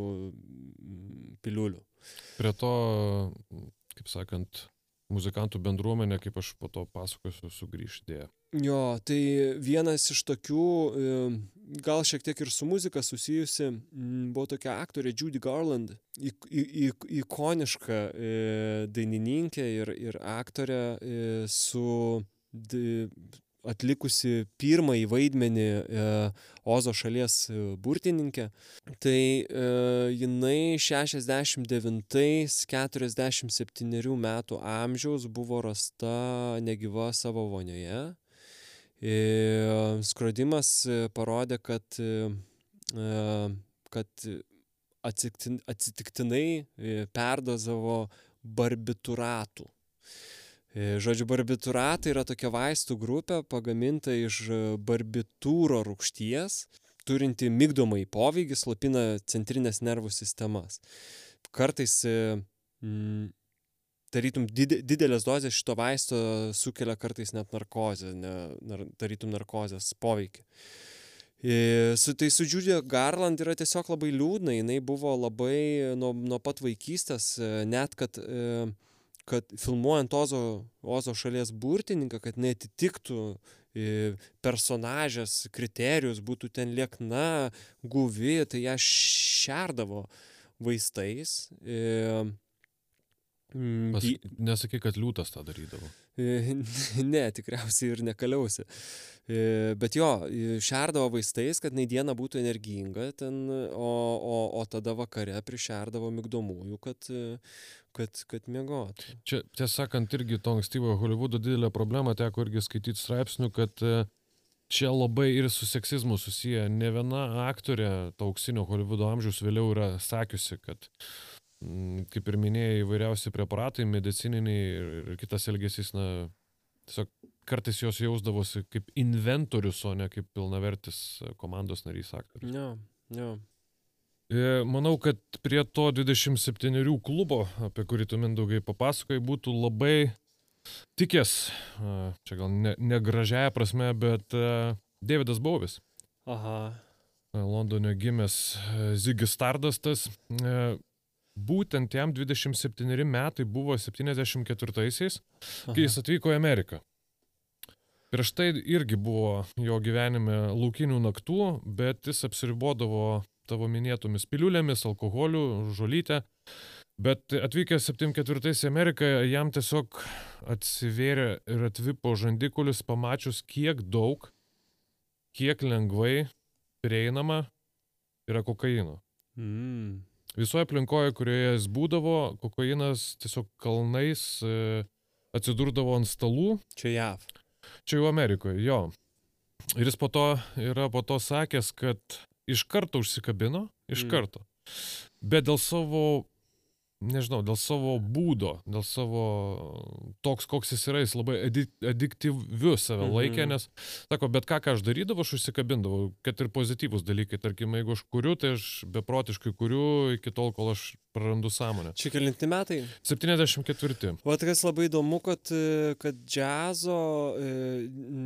piliulių. Prie to, kaip sakant, muzikantų bendruomenė, kaip aš po to pasakosiu, sugrįžtė. Jo, tai vienas iš tokių, gal šiek tiek ir su muzika susijusi, buvo tokia aktorė Judy Garland, ik, ik, ikoniška dainininkė ir, ir aktorė su atlikusi pirmąjį vaidmenį e, Ozo šalies burtininkė, tai e, jinai 69-47 metų amžiaus buvo rasta negyva savo vonioje. E, skrodimas parodė, kad, e, kad atsitiktinai perdozavo barbituratų E, žodžiu, barbituratai yra tokia vaistų grupė pagaminta iš barbitūro rūkšties, turinti mygdomai poveikį, slopina centrinės nervų sistemas. Kartais mm, tarytum didelės dozės šito vaisto sukelia kartais net narkozę, ne, nar, tarytum narkozės poveikį. E, su tai su Julia Garland yra tiesiog labai liūdna, jinai buvo labai nuo, nuo pat vaikystės, e, net kad e, kad filmuojant Ozo, Ozo šalies burtininką, kad netitiktų e, personažės kriterijus, būtų ten liekna, guvi, tai ją šerdavo vaistais. E, Pas, nesakai, kad liūtas tą darydavo. E, ne, tikriausiai ir nekaliausi. Bet jo, šerdavo vaistais, kad nei diena būtų energinga, ten, o, o, o tada vakare prišerdavo migdomųjų, kad, kad, kad mėgotų. Čia, tiesą sakant, irgi to ankstyvo Hollywoodo didelė problema, teko irgi skaityti straipsnių, kad e, čia labai ir su seksizmu susiję. Ne viena aktorė to auksinio Hollywoodo amžiaus vėliau yra sakiusi, kad mm, kaip ir minėjai, įvairiausi preparatai, medicininiai ir, kitas elgesys, na, tiesiog kartais jos jausdavosi kaip inventorius, o ne kaip pilnavertis komandos narys aktorius. Ne, ne. E, manau, kad prie to 27 klubo, apie kurį tu mindaugai papasakai, būtų labai tikės, čia gal ne, ne gražiaja prasme, bet Davidas Bovis. Aha. Londone gimęs Zigis Stardastas. Būtent jam 27 metai buvo 74-aisiais, kai jis atvyko į Ameriką. Prieš tai irgi buvo jo gyvenime laukinių naktų, bet jis apsiribodavo tavo minėtomis piliulėmis, alkoholiu, žolytę. Bet atvykęs 74 į Ameriką, jam tiesiog atsivėrė ir atvipo žandikulis, pamačius, kiek daug, kiek lengvai prieinama yra kokaino. Mm. Visoje aplinkoje, kurioje jis būdavo, kokainas tiesiog kalnais e, atsidurdavo ant stalų. Čia JAV. Čia jau Amerikoje, jo. Ir jis po to yra po to sakęs, kad iš karto užsikabino, iš mm. karto. Bet dėl savo nežinau, dėl savo būdo, dėl savo toks, koks jis yra, jis labai adiktyviu save mhm. laikė, nes, sako, bet ką, ką aš darydavau, aš užsikabindavau, kad ir pozityvus dalykai, tarkim, jeigu aš kuriu, tai aš beprotiškai kuriu iki tol, kol aš prarandu sąmonę. Čia kelinti metai? 74. O kas labai įdomu, kad, kad džiazo,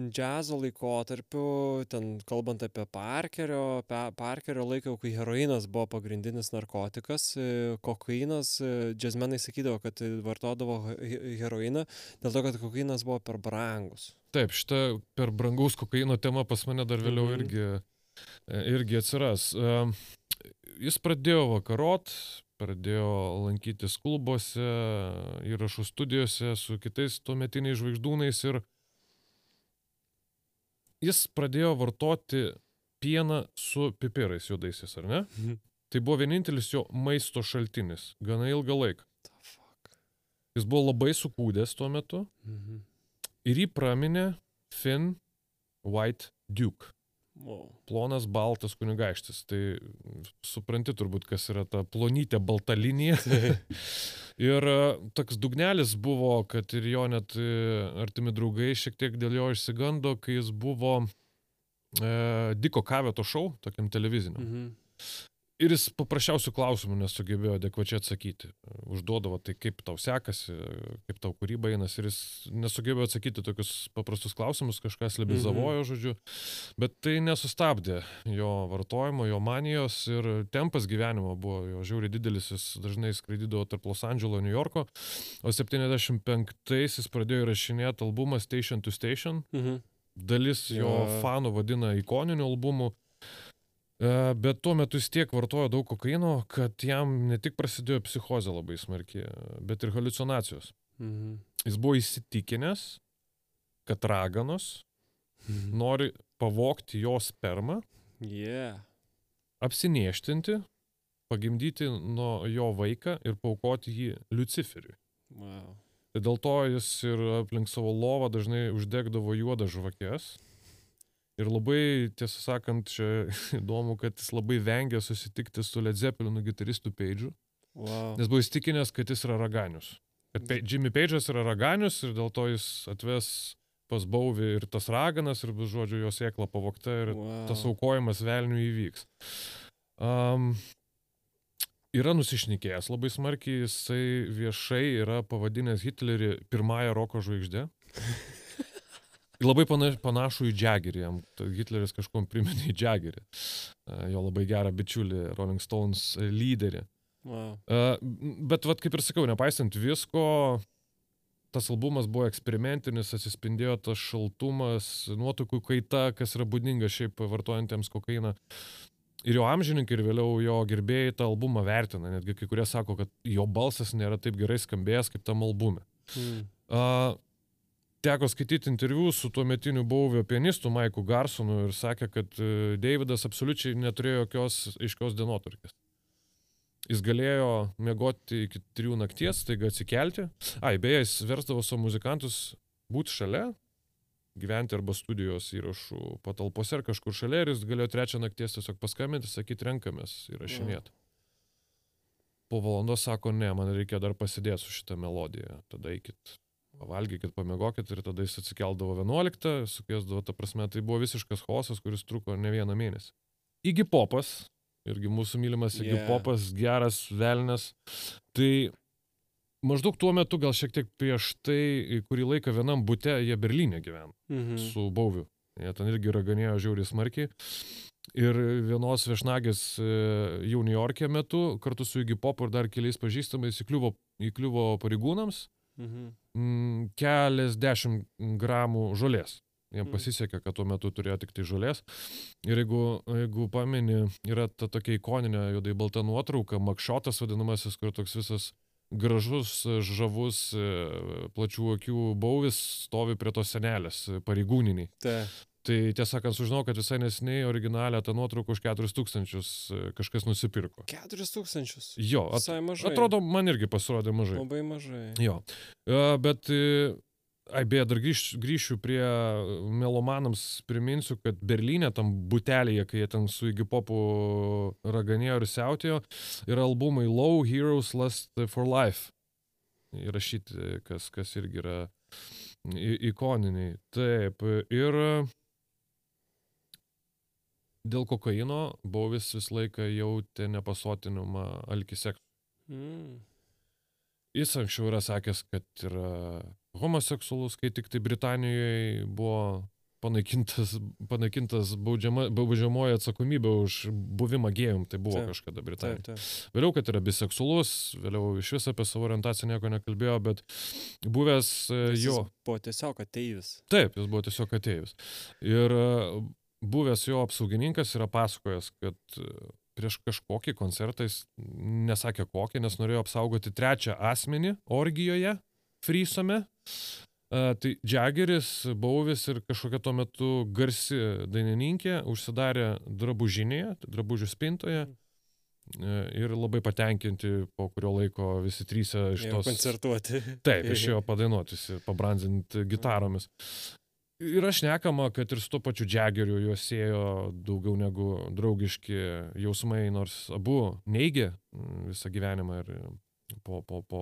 džiazo laikotarpiu, ten kalbant apie Parkerio, Parkerio laiką, kai heroinas buvo pagrindinis narkotikas, kokainas džiazmenai sakydavo, kad vartodavo heroiną dėl to, kad kokainas buvo per brangus. Taip, šita per brangaus kokaino tema pas mane dar vėliau mhm. irgi, e, irgi atsiras. E, jis pradėjo vakarot, pradėjo lankytis klubuose, įrašų studijose su kitais tuometiniais žvaigždūnais ir jis pradėjo vartoti pieną su pipirais juodaisiais, ar ne? Mhm. Tai buvo vienintelis jo maisto šaltinis, gana ilgą laiką. Jis buvo labai sukūdęs tuo metu mhm. ir jį praminė Finn White Duke. Plonas baltas kunigaikštis. Tai supranti turbūt, kas yra ta plonytė balta linija. ir e, toks dugnelis buvo, kad ir jo net e, artimi draugai šiek tiek dėl jo išsigando, kai jis buvo e, Diko Kaveto šou, tokiam televiziniam. Mhm. Ir jis paprasčiausių klausimų nesugebėjo adekvačiai atsakyti. Užduodavo, tai kaip tau sekasi, kaip tau kūryba einasi. Ir jis nesugebėjo atsakyti tokius paprastus klausimus, kažkas libizavojo, mhm. žodžiu. Bet tai nesustabdė jo vartojimo, jo manijos ir tempas gyvenimo buvo jo žiauriai didelis. Jis dažnai skraidydavo tarp Los Andželo, New Yorko. O 75-aisiais pradėjo įrašinėti albumą Station to Station. Mhm. Dalis jo ja. fanų vadina ikoniniu albumu. E, bet tuo metu jis tiek vartojo daug kokaino, kad jam ne tik prasidėjo psichozė labai smarkiai, bet ir halucinacijos. Mhm. Jis buvo įsitikinęs, kad raganos mhm. nori pavokti jo spermą, yeah. apsinieštinti, pagimdyti nuo jo vaiką ir paukoti jį Luciferiui. Wow. Tai dėl to jis ir aplink savo lovą dažnai uždegdavo juodą žvakės Ir labai, tiesą sakant, čia įdomu, kad jis labai vengia susitikti su Led Zeppelinu gitaristų Peidžiu. Wow. Nes buvo įstikinęs, kad jis yra raganius. Kad Pe Jimmy Page'as yra raganius ir dėl to jis atves pas Bauvi ir tas raganas ir žodžiu, jo sėkla pavokta ir wow. tas aukojimas velnių įvyks. Um, yra nusišnekėjęs labai smarkiai, jisai viešai yra pavadinęs Hitlerį pirmąją roko žvaigždę. Labai pana- panašų į Jaggerį, jam Hitleris kažkom priminė į Jaggerį, E, jo labai gerą bičiulį, Rolling Stones lyderį. Wow. Bet, vat, kaip ir sakiau, nepaisant visko, tas albumas buvo eksperimentinis, atsispindėjo tas šaltumas, nuotaikų kaita, kas yra būdinga šiaip vartojantiems kokainą. Ir jo amžininkai, ir vėliau jo gerbėjai tą albumą vertina. Netgi kai kurie sako, kad jo balsas nėra taip gerai skambėjęs kaip tam albume. Mm. Uh, teko skaityti interviu su tuo metiniu Bauvio pianistu Maiku Garsonu ir sakė, kad uh, Davidas absoliučiai neturėjo jokios aiškios dienotvarkės. Jis galėjo miegoti iki trijų nakties, taiga atsikelti. Ai, beje, jis versdavo savo muzikantus būti šalia, gyventi arba studijos įrašų patalpose ar kažkur šalia ir jis galėjo trečią nakties tiesiog paskambinti, sakyti, renkamės įrašinėti. Po valandos sako, ne, man reikia dar pasidėti su šitą melodiją. Tada eikit, pavalgykit, pamiegokit ir tada jis atsikeldavo 11, sukėsdavo, ta prasme, tai buvo visiškas chaosas, kuris truko ne vieną mėnesį. Igi popas, irgi mūsų mylimas Igi Yeah. popas, geras velnas. Tai maždaug tuo metu, gal šiek tiek prieš tai, kurį laiką vienam bute jie Berlyne gyveno Mhm. su Bauviu. Jie ten irgi raganėjo žiauriai smarkiai. Ir vienos viešnagės e, jau New York'e metu, kartu su Iggy Pop ir dar keliais pažįstamais, įkliuvo, įkliuvo pareigūnams Mhm. keliasdešimt gramų žolės. Jiem Mm. pasisekė, kad tuo metu turėjo tik tai žolės. Ir jeigu, jeigu pameni, yra ta tokia ikoninė juodai balta nuotrauka, makšotas vadinamasis, kur toks visas gražus, žavus, e, plačių akių bauvis stovi prie tos senelės pareigūniniai. Ta. Tai tiesą sakant, sužinau, kad visai nesiniai originalią tą nuotrauką už 4000 e, kažkas nusipirko. 4000. Jo, at, Visai mažai. atrodo, man irgi pasirodė mažai. Labai mažai. Jo. E, Bet, e, ai beje, dar grįž, grįšiu prie melomanams, priminsiu, kad Berlyne, tam butelėje, kai jie ten su Iggy Popu raganėjo ir siautėjo, yra albumai Low Heroes Lust for Life. Įrašyti, kas, kas irgi yra ikoniniai. Taip, ir dėl kokaino Bauvis visą laiką jautė nepasotinumą alkisek Mm. Jis anksčiau yra sakęs, kad yra homoseksualus, kai tik tai Britanijoje buvo panaikintas, panaikintas baudžiama, baudžiamoji atsakomybė už buvimą gėjum, tai buvo Taip, kažkada Taip, Britanijoje. taip. Vėliau, kad yra biseksualus, vėliau iš vis apie savo orientaciją nieko nekalbėjo, bet buvęs e, Jis jo, Buvo tiesiog ateivis. taip, jis buvo tiesiog atėjus. Ir e, buvęs jo apsaugininkas yra pasakojęs, kad e, prieš kažkokį koncertą jis nesakė kokį, nes norėjo apsaugoti trečią asmenį orgijoje, frysome. Uh, tai Džageris, Bauvis ir kažkokia tuo metu garsi dainininkė užsidarė drabužinėje, drabužių spintoje e, ir labai patenkinti po kurio laiko visi trys iš tos... koncertuoti. Taip, išėjo padainuoti, pabranzinti gitaromis. Yra šnekama, kad ir su to pačiu Džageriu juos siejo daugiau negu draugiški jausmai, nors abu neigė mm, visą gyvenimą ir po, po, po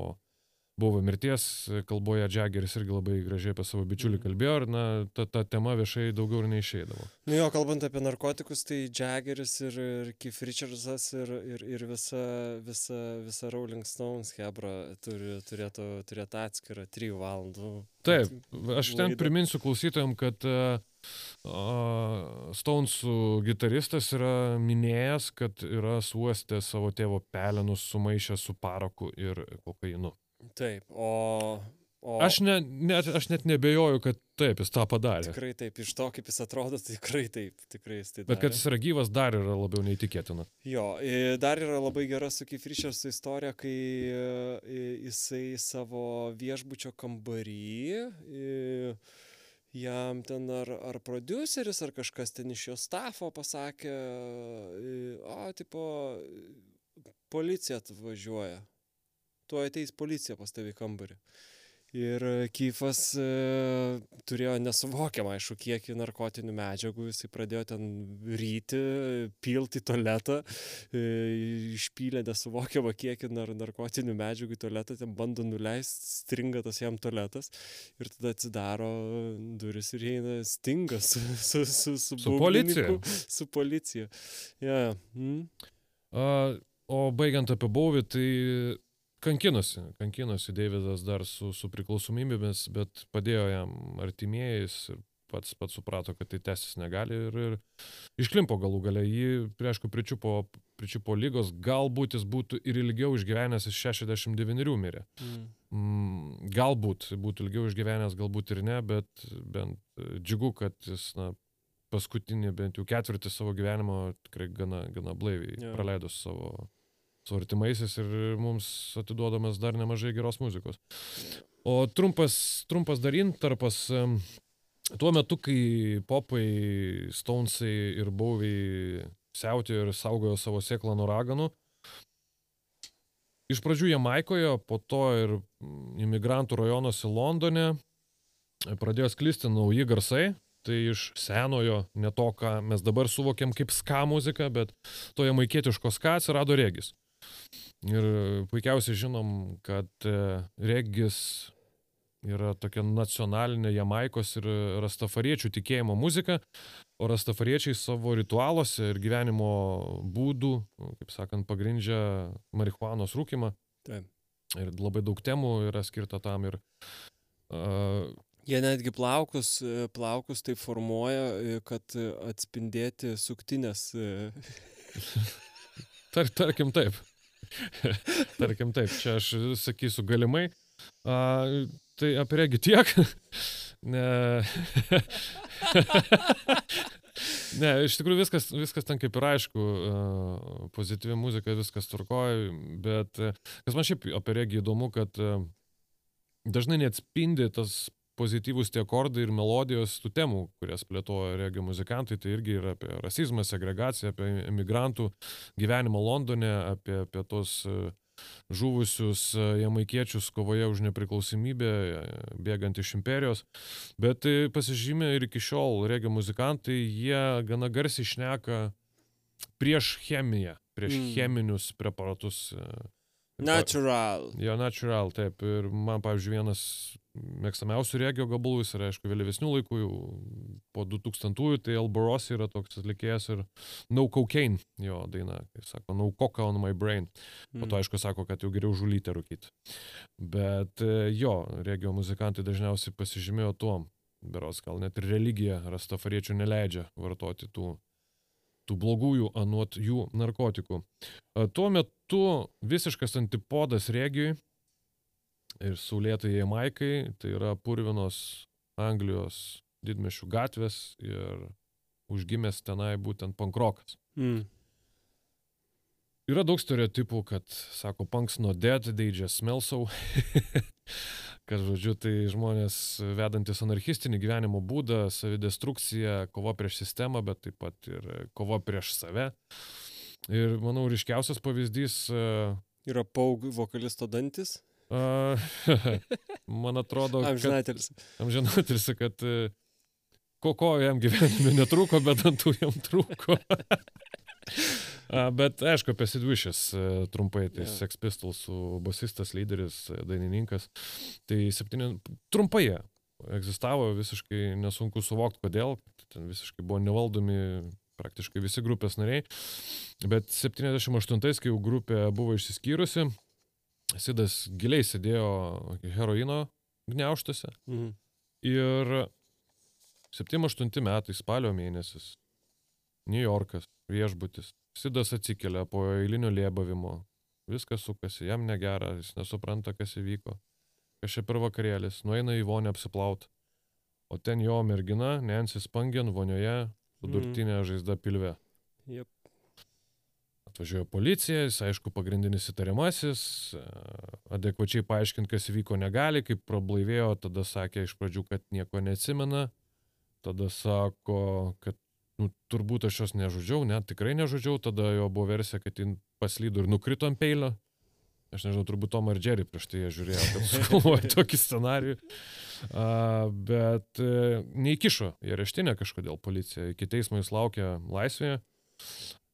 buvo mirties kalboje Džageris irgi labai gražiai apie savo bičiulį Mhm. kalbėjo ir na, ta, ta tema viešai daugiau ir neišeidavo. Nu jo, kalbant apie narkotikus, tai Jaggeris ir, ir Keith Richardsas ir, ir, ir visa, visa, visa Rolling Stones hebra turi, turėtų turėti atskirą 3 valandų. Taip, aš ten laidą. priminsiu klausytojams, kad uh, Stonesų gitaristas yra minėjęs, kad yra suostę savo tėvo pelenus sumaišę su paraku ir kokainu. Taip, o... o Aš, ne, net, aš net nebejoju, kad taip jis tą padarė. Tikrai taip, iš to, kaip jis atrodo, tikrai taip, tikrai jis tai Bet kad darė. jis yra gyvas, dar yra labiau neįtikėtina. Jo, dar yra labai gera su Keith Richards istorija, kai jisai savo viešbučio kambarį, jam ten ar, ar produceris, ar kažkas ten iš jo stafo pasakė, o, tipo, policija atvažiuoja. Tuo ateis policija pas tavį kambarį. Ir Kyfas e, turėjo nesuvokiamą, aišku, kiekį narkotinių medžiagų, jisai pradėjo ten ryti, pilti į tualetą, e, išpylė nesuvokiamą kiekį nar narkotinių medžiagų į tualetą, ten bando nuleisti, stringa tas jam tualetas ir tada atsidaro duris ir eina stingas su, su, su, su, Su policija. Su policija. Ja. Mm. A, o baigiant apie Bauvį, tai kankinosi, kankinosi Davidas dar su, su priklausomybėmis, bet padėjo jam artimieji ir pats, pats suprato, kad tai tęsis negali ir, ir išklimpo galų gale. Jį, aišku, pričiupo, pričiupo lygos, galbūt jis būtų ir ilgiau išgyvenęs, jis 69 mirė. Mm. Mm, galbūt būtų ilgiau išgyvenęs, galbūt ir ne, bet bent e, džiugu, kad jis na, paskutinį bent jau ketvirtį savo gyvenimo tikrai gana, gana blaiviai yeah. praleido savo su artimaisiais ir mums atiduodamas dar nemažai geros muzikos. O trumpas, trumpas dar intarpas. Tuo metu, kai popai, Stonesai ir Bauviai siautėjo ir saugojo savo sėklą nuo raganų, iš pradžių Jamaikoje, po to ir mm, imigrantų rajonuose Londone pradėjo sklisti nauji garsai. Tai iš senojo, ne to, ką mes dabar suvokiam kaip ska muzika, bet to jamaikietiško ska atsirado regis. Ir puikiausiai žinom, kad e, regis yra tokia nacionalinė Jamaikos ir rastafariečių tikėjimo muzika, o rastafariečiai savo ritualuose ir gyvenimo būdų, kaip sakant, pagrindžia marihuanos rūkimą. Taip. Ir labai daug temų yra skirta tam ir uh, Jie netgi plaukus, e, plaukus taip formuoja, e, kad atspindėti suktinės. tar, tarkim taip. tarkim taip, čia aš sakysiu galimai. Uh, tai apie regi tiek. ne. Ne, iš tikrųjų viskas, viskas ten kaip ir aišku, pozityvi muzika, viskas turkoja, bet kas man šiaip apie regį įdomu, kad dažnai neatspindi tas pozityvus tie akordai ir melodijos tų temų, kurias plėtoja regio muzikantai, tai irgi yra apie rasizmą, segregaciją, apie emigrantų gyvenimą Londone, apie, apie tos uh, žuvusius uh, jamaikiečius kovoje už nepriklausomybę, uh, bėgant iš imperijos. Bet pasižymė ir iki šiol regio muzikantai, jie gana garsiai šneka prieš chemiją, prieš Mm. cheminius preparatus. Natural. Jo, natural, taip. Ir man, pavyzdžiui, vienas mėgstamiausių regio gabalų, jis yra, aišku, vėlyvesnių laikų, jau po 2000-ųjų, tai Alboros yra toks atlikėjas ir No Cocaine, jo daina, kai sako, No Coca on my brain. Po to, aišku, sako, kad jau geriau žulytę rūkyti. Bet e, jo, regio muzikantai dažniausiai pasižymėjo tuo, beros gal net ir religija rastafariečių neleidžia vartoti tų, tų blogųjų anuot jų narkotikų. E, Tuo metu visiškas antipodas regijui ir saulėtai Jamaikai, tai yra purvinos Anglijos didmešių gatvės ir užgimęs tenai būtent pankrokas. Mm. Yra daug stereotipų, kad, sako, punks not dead, they just smell so. kad, žodžiu, tai žmonės vedantis anarchistinį gyvenimo būdą, savidestrukcija, kova prieš sistemą, bet taip pat ir kova prieš save. Ir, manau, ryškiausias pavyzdys, uh, Yra paug vokalisto dantis. man atrodo, kad Amžinatelis. amžinatelis, kad uh, ko ko jam gyvenime netrūko, bet dantų jam trūko. Bet aišku, apie Sidvišės trumpai, tai Jo. Sex Pistols, basistas, lyderis, e, dainininkas. Tai septyni, trumpai jie egzistavo, visiškai nesunku suvokti, kodėl. Ten visiškai buvo nevaldomi praktiškai visi grupės nariai. Bet 78-ais, kai jau grupė buvo išsiskyrusi, Sidas giliai sėdėjo heroino gniauštose. Mhm. Ir 7-8 metai, spalio mėnesis, New Yorkas, viešbutis. Sidas atsikelia po eilinio lėbavimo. Viskas sukasi, jam negera, jis nesupranta, kas įvyko. Čia per vakarėlis, nueina į vonę apsiplaut. O ten jo mergina, Nancy Spangen, vonioje, su Mhm. durtinė žaizda pilve. Jep. Atvažiuoja policija, jis aišku pagrindinis įtariamasis, e, adekvačiai paaiškinti, kas įvyko negali, kaip prablaivėjo, tada sakė iš pradžių, kad nieko neatsimena, tada sako, kad nu, turbūt aš jos nežudžiau, ne, tikrai nežudžiau, tada jo buvo versija, kad jin paslydo ir nukrito ant peilio. Aš nežinau, turbūt Tom ar Jerry prieš tai jie žiūrėjo, kad sugalvojo tokį scenarijų. A, bet e, neįkišo į areštinę kažkodėl policija. Iki teismo jis laukia laisvėje.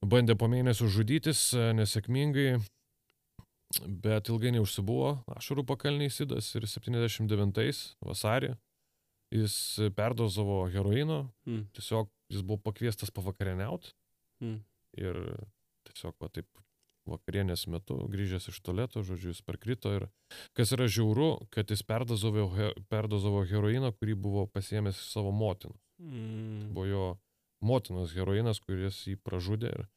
Bandė po mėnesio žudytis e, nesėkmingai, bet ilgai neužsibuvo. Ašarų pakalniai Sidas ir 79 vasarį jis perdozavo heroino. Mm. Tiesiog jis buvo pakviestas pavakarieniauti Mm. ir tiesiog va taip vakarienės metu grįžęs iš toleto, žodžiu, jis parkrito ir kas yra žiauru, kad jis perdozavo, perdozavo heroiną, kurį buvo pasiemęs iš savo motinos. Mm. Buvo jo motinos heroinas, kuris jį pražudė ir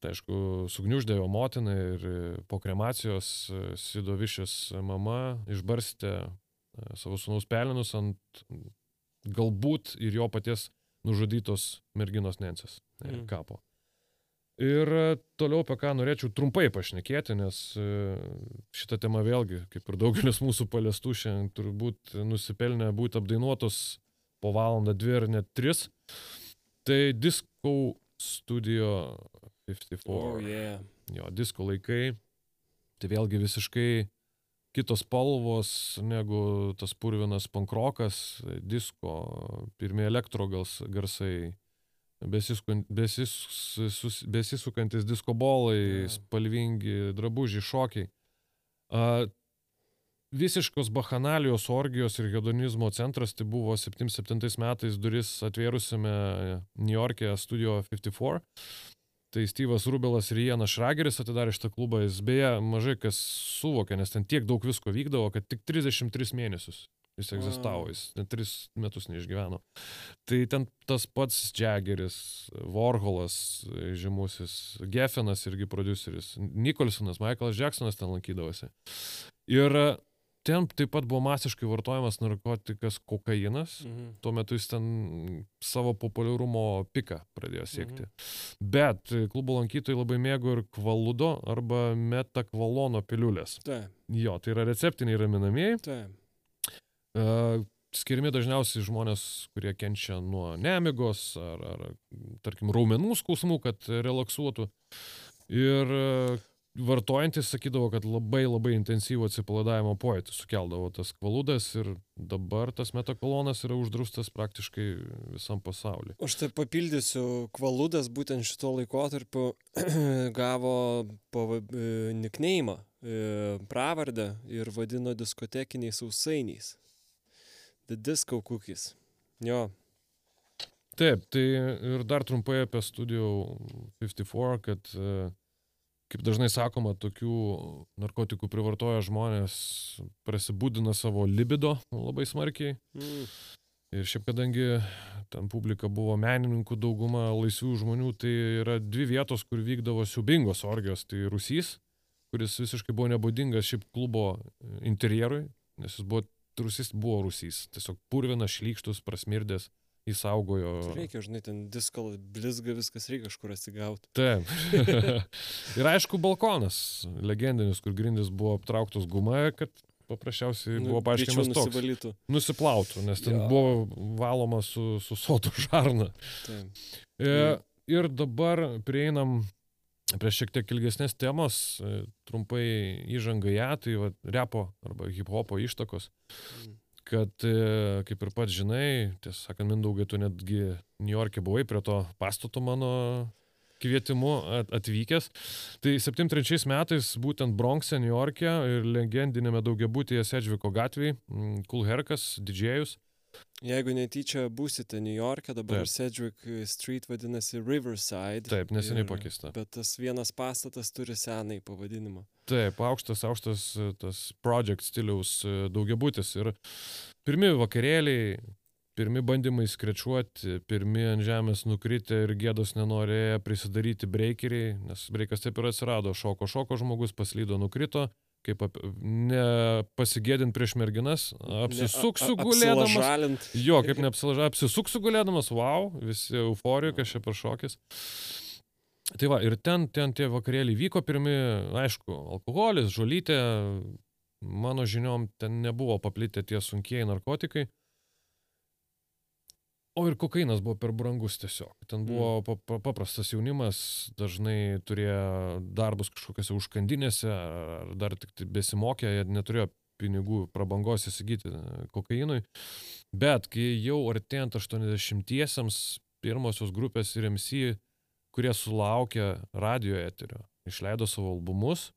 tai aišku, sugniuždė jo motiną ir po kremacijos e, Sidovišės mama išbarstė e, savo sūnaus pelinus ant galbūt ir jo paties nužudytos merginos Nensės e, Mm. kapo. Ir toliau apie ką norėčiau trumpai pašnekėti, nes šita tema vėlgi, kaip ir daugelis mūsų paliestų šiandien, turbūt nusipelnė būti apdainuotos po valandą, dvi ar net tris. Tai Disco Studio 54. Oh, yeah. Jo, disko laikai. Tai vėlgi visiškai kitos spalvos negu tas purvinas pankrokas, disko, pirmie elektro garsai, besisukant- besis, sus- besisukantis disko bolai, Jo. spalvingi drabužiai, šokiai. Visiškos bachanalijos, orgijos ir hedonizmo centras tai buvo 77 metais duris atvėrusiame New York'e Studio 54. Tai Steve'as Rubelas ir Janas Šrageris atidarė šitą klubą. Jis beje mažai kas suvokė, nes ten tiek daug visko vykdavo, kad tik 33 mėnesius jis egzistavo, jis net 3 metus neišgyveno. Tai ten tas pats Jaggeris, Warholas žymusis, Geffenas irgi produceris, Nikolsonas, Michaelas Jacksonas ten lankydavosi. Ir ten taip pat buvo masiškai vartojamas narkotikas kokainas. Mhm. Tuo metu jis ten savo populiarumo piką pradėjo siekti. Mhm. Bet e, klubo lankytojai labai mėgo ir kvaludo arba metakvalono piliulės. Taip, Jo, tai yra receptiniai raminamieji. taip. E, skiriami dažniausiai žmonės, kurie kenčia nuo nemigos ar, ar tarkim, raumenų skausmų, kad relaksuotų. Ir e, vartojantis sakydavo, kad labai labai intensyvų atsipalaidavimo pojūtį sukeldavo tas kvaludas ir dabar tas metakolonas yra uždraustas praktiškai visam pasauliu. Aš tai papildysiu, Kvaludas būtent šito laikotarpiu gavo nikneimą, pravardę ir vadino diskotekiniais sausainiais. The Disco Cookies. Jo, Taip, tai ir dar trumpai apie Studio 54, kad, e, kaip dažnai sakoma, tokių narkotikų privartoja žmonės, prasibūdina savo libido labai smarkiai. mm. Ir šiaip kadangi ten publika buvo menininkų dauguma, laisvių žmonių, tai yra dvi vietos, kur vykdavo siubingos orgijos. Tai Rusys, kuris visiškai buvo nebūdingas šiaip klubo interjerui, nes jis buvo, Rusys buvo Rusys. Tiesiog purvinas, šlykštus, prasmirdės, jis saugojo. Tai reikia, žinai, ten disko blizga, viskas reikia kažkur atsigauti. Taip. ir aišku, balkonas legendinis, kur grindis buvo aptrauktos guma, kad paprasčiausiai buvo paaiškinimas toks. nusivalytų. Nusiplautų, nes ten Jo. buvo valoma su, su sotų žarna. Taip. E, ir dabar prieinam prie šiek tiek ilgesnės temos, e, trumpai įžanga ją, tai va, repo arba hip-hopo ištakos, Mm. Kad, e, kaip ir pats žinai, tiesą sakant, Mindaugai, tu netgi New York'e buvai prie to pastato mano kvietimu at- atvykęs. Tai 73 metais būtent Bronxe, New York'e ir legendinėme daugiabutyje Sedžviko gatvėje, Kulherkas, didžėjus, Jeigu netyčia būsite New York'e, dabar Taip. Sedgwick Street vadinasi Riverside. taip, neseniai pakeista. Bet tas vienas pastatas turi senai pavadinimą. Taip, aukštas, aukštas e, tas project stiliaus e, daugiabutis. Ir pirmi vakarėliai, pirmi bandymai skrečiuoti, pirmi ant žemės nukritę ir gėdos nenorėjo prisidaryti breakeriai, nes breikas taip ir atsirado. Šoko, šoko žmogus paslydo, nukrito. Kaip ap, nepasigėdint prieš merginas, apsisuksiu gulėdamas. Jo, kaip neapsilaža, apsisuksiu gulėdamas, wow, visi euforijų, kas čia per šokis. Tai va, ir ten, ten tie vakarėliai vyko pirmi, aišku, alkoholis, žolytė, mano žiniom ten nebuvo paplitę tie sunkieji narkotikai. O ir kokainas buvo per brangus tiesiog. Ten buvo pa, paprastas jaunimas, dažnai turėjo darbus kažkokiose užkandinėse, ar dar tik tai besimokė, jie neturėjo pinigų prabangos įsigyti e, kokainui. Bet kai jau artėjant 80-iesiams, pirmosios grupės ir MC, kurie sulaukė radio eterio, išleido savo albumus,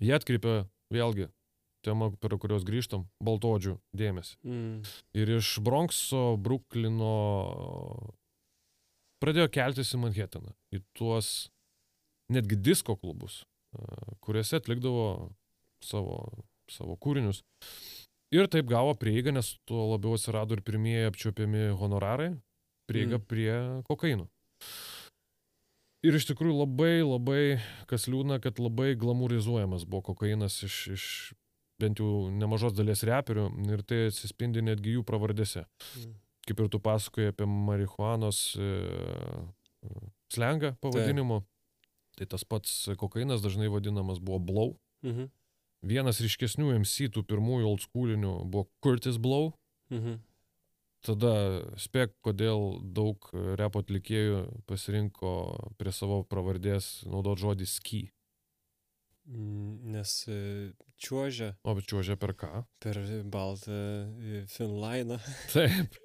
jie atkreipė vėlgi tema, per kurios grįžtam, baltodžių dėmesį. Mm. Ir iš Bronkso, Bruklino pradėjo keltis į Manhattaną, į tuos netgi disko klubus, a, kuriuose atlikdavo savo, savo kūrinius. Ir taip gavo prieigą, nes tuo labiau atsirado ir pirmieji apčiuopiami honorarai, prieiga Mm. prie kokaino. Ir iš tikrųjų labai, labai, kas liūdna, kad labai glamūrizuojamas buvo kokainas iš, iš bent jau nemažos dalies reperių ir tai atsispindi netgi jų pravardėse. Mm. Kaip ir tu pasakoji apie marihuanos e, e, slengą pavadinimu, tai tas pats kokainas dažnai vadinamas buvo blow. Mhm. Vienas ryškesnių MC tų pirmųjų old schoolinių buvo Curtis Blow. Mhm. Tada spėk, kodėl daug repo atlikėjų pasirinko prie savo pravardės naudoti žodį ski. Mm, Nes e, čiuožia O čiuožia per ką? per baltą e, Finlainą. Taip.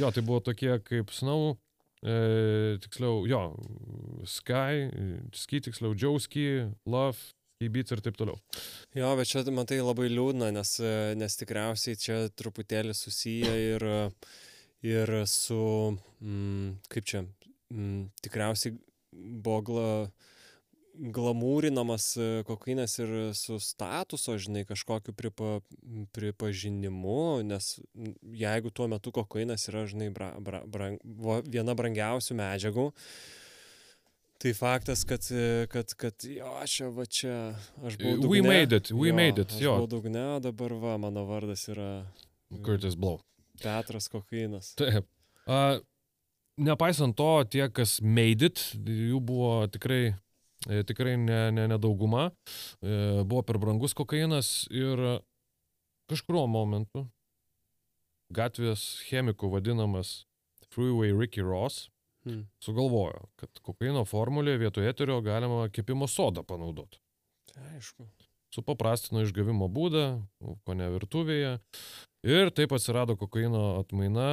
Jo, tai buvo tokie kaip Snow, e, tiksliau, jo, Sky, Ski, tiksliau, Joe Ski, Love, Beats ir taip toliau. Jo, bet čia man tai labai liūdna, nes, e, nes tikriausiai čia truputėlį susiję ir, ir su, mm, kaip čia, mm, tikriausiai buvo gla, glamūrinamas e, kokainas ir su statuso, žinai, kažkokiu pripa, pripažinimu, nes jeigu tuo metu kokainas yra, žinai, bra, bra, brang, viena brangiausių medžiagų, Tai faktas, kad, e, kad, kad jo, čia va čia, aš buvau dugne. We made it, we jo, made it, Aš jo. buvau dugne, dabar va, mano vardas yra Curtis Blow. Petras Kokainas. Taip. A, nepaisant to, tie, kas made it, jų buvo tikrai, e, tikrai ne, ne, ne dauguma. E, buvo per brangus kokainas ir kažkurio momentu gatvės chemikų vadinamas Freeway Ricky Ross Hmm. sugalvojo, kad kokaino formulėje vietoje eterio galima kepimo sodą panaudoti. Tai aišku. Supaprastino išgavimo būdą, ko ne virtuvėje. Ir taip atsirado kokaino atmaina,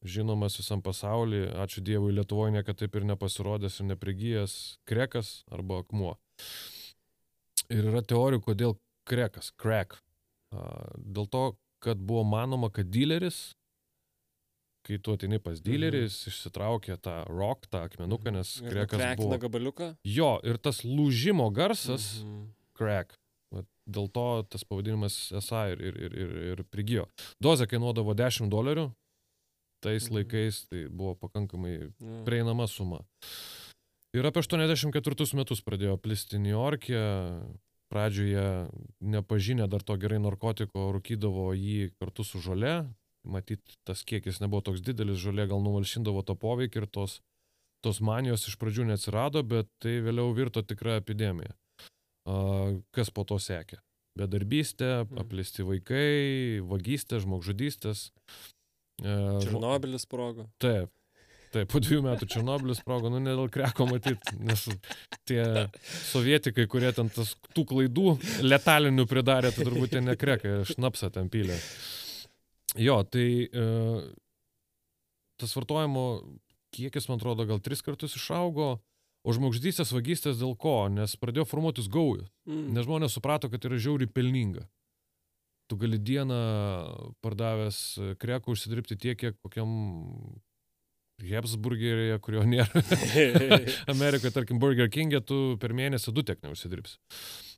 žinomas visam pasaulyje, ačiū Dievui, Lietuvoje niekada taip ir nepasirodęs ir neprigijęs krekas arba akmuo. Ir yra teorijų, kodėl krekas, crack. A, Dėl to, kad buvo manoma, kad dileris, kai tu atini pas dilerį, jis išsitraukė tą rock, tą akmenuką, nes Ir krekas nukrekina buvo. gabaliuką. Jo, ir tas lūžimo garsas, Mhm. Dėl to tas pavadinimas esą ir, ir, ir, ir, ir prigijo. Dozė kainuodavo 10 dolerių, tais Mhm. laikais tai buvo pakankamai Jo. prieinama suma. Ir apie 84 metus pradėjo plisti New York'e. Pradžioje nepažinę dar to gerai narkotiko, rūkydavo jį kartu su žole. Matyt, tas kiekis nebuvo toks didelis, žolė gal numalšindavo to poveikį ir tos, tos manijos iš pradžių neatsirado, bet tai vėliau virto tikra epidemija. Kas po to sekė? Bedarbystė, Mhm. apleisti vaikai, vagystė, žmogžudystės. E, Černobilis sprogo. Taip. Taip, po dviejų metų Černobilis sprogo, nu ne dėl kreko matyti, nes tie sovietikai, kurie ten tas, tų klaidų letalinių pridarė, tai turbūt tie nekrekai, šnapsą ten pylė. Jo, tai e, tas vartojimo kiekis, man atrodo, gal tris kartus išaugo, o žmogždystės vagystės dėl ko? Nes pradėjo formuotis gaujos. Mm. Nes žmonės suprato, kad yra žiauriai pelninga. Tu gali dieną pardavęs krekų užsidirbti tiek, kiek kokiam Hebsburgeryje, kurio nėra. Amerikoje, tarkim, Burger King'e tu per mėnesį du tiek neužsidirbsi.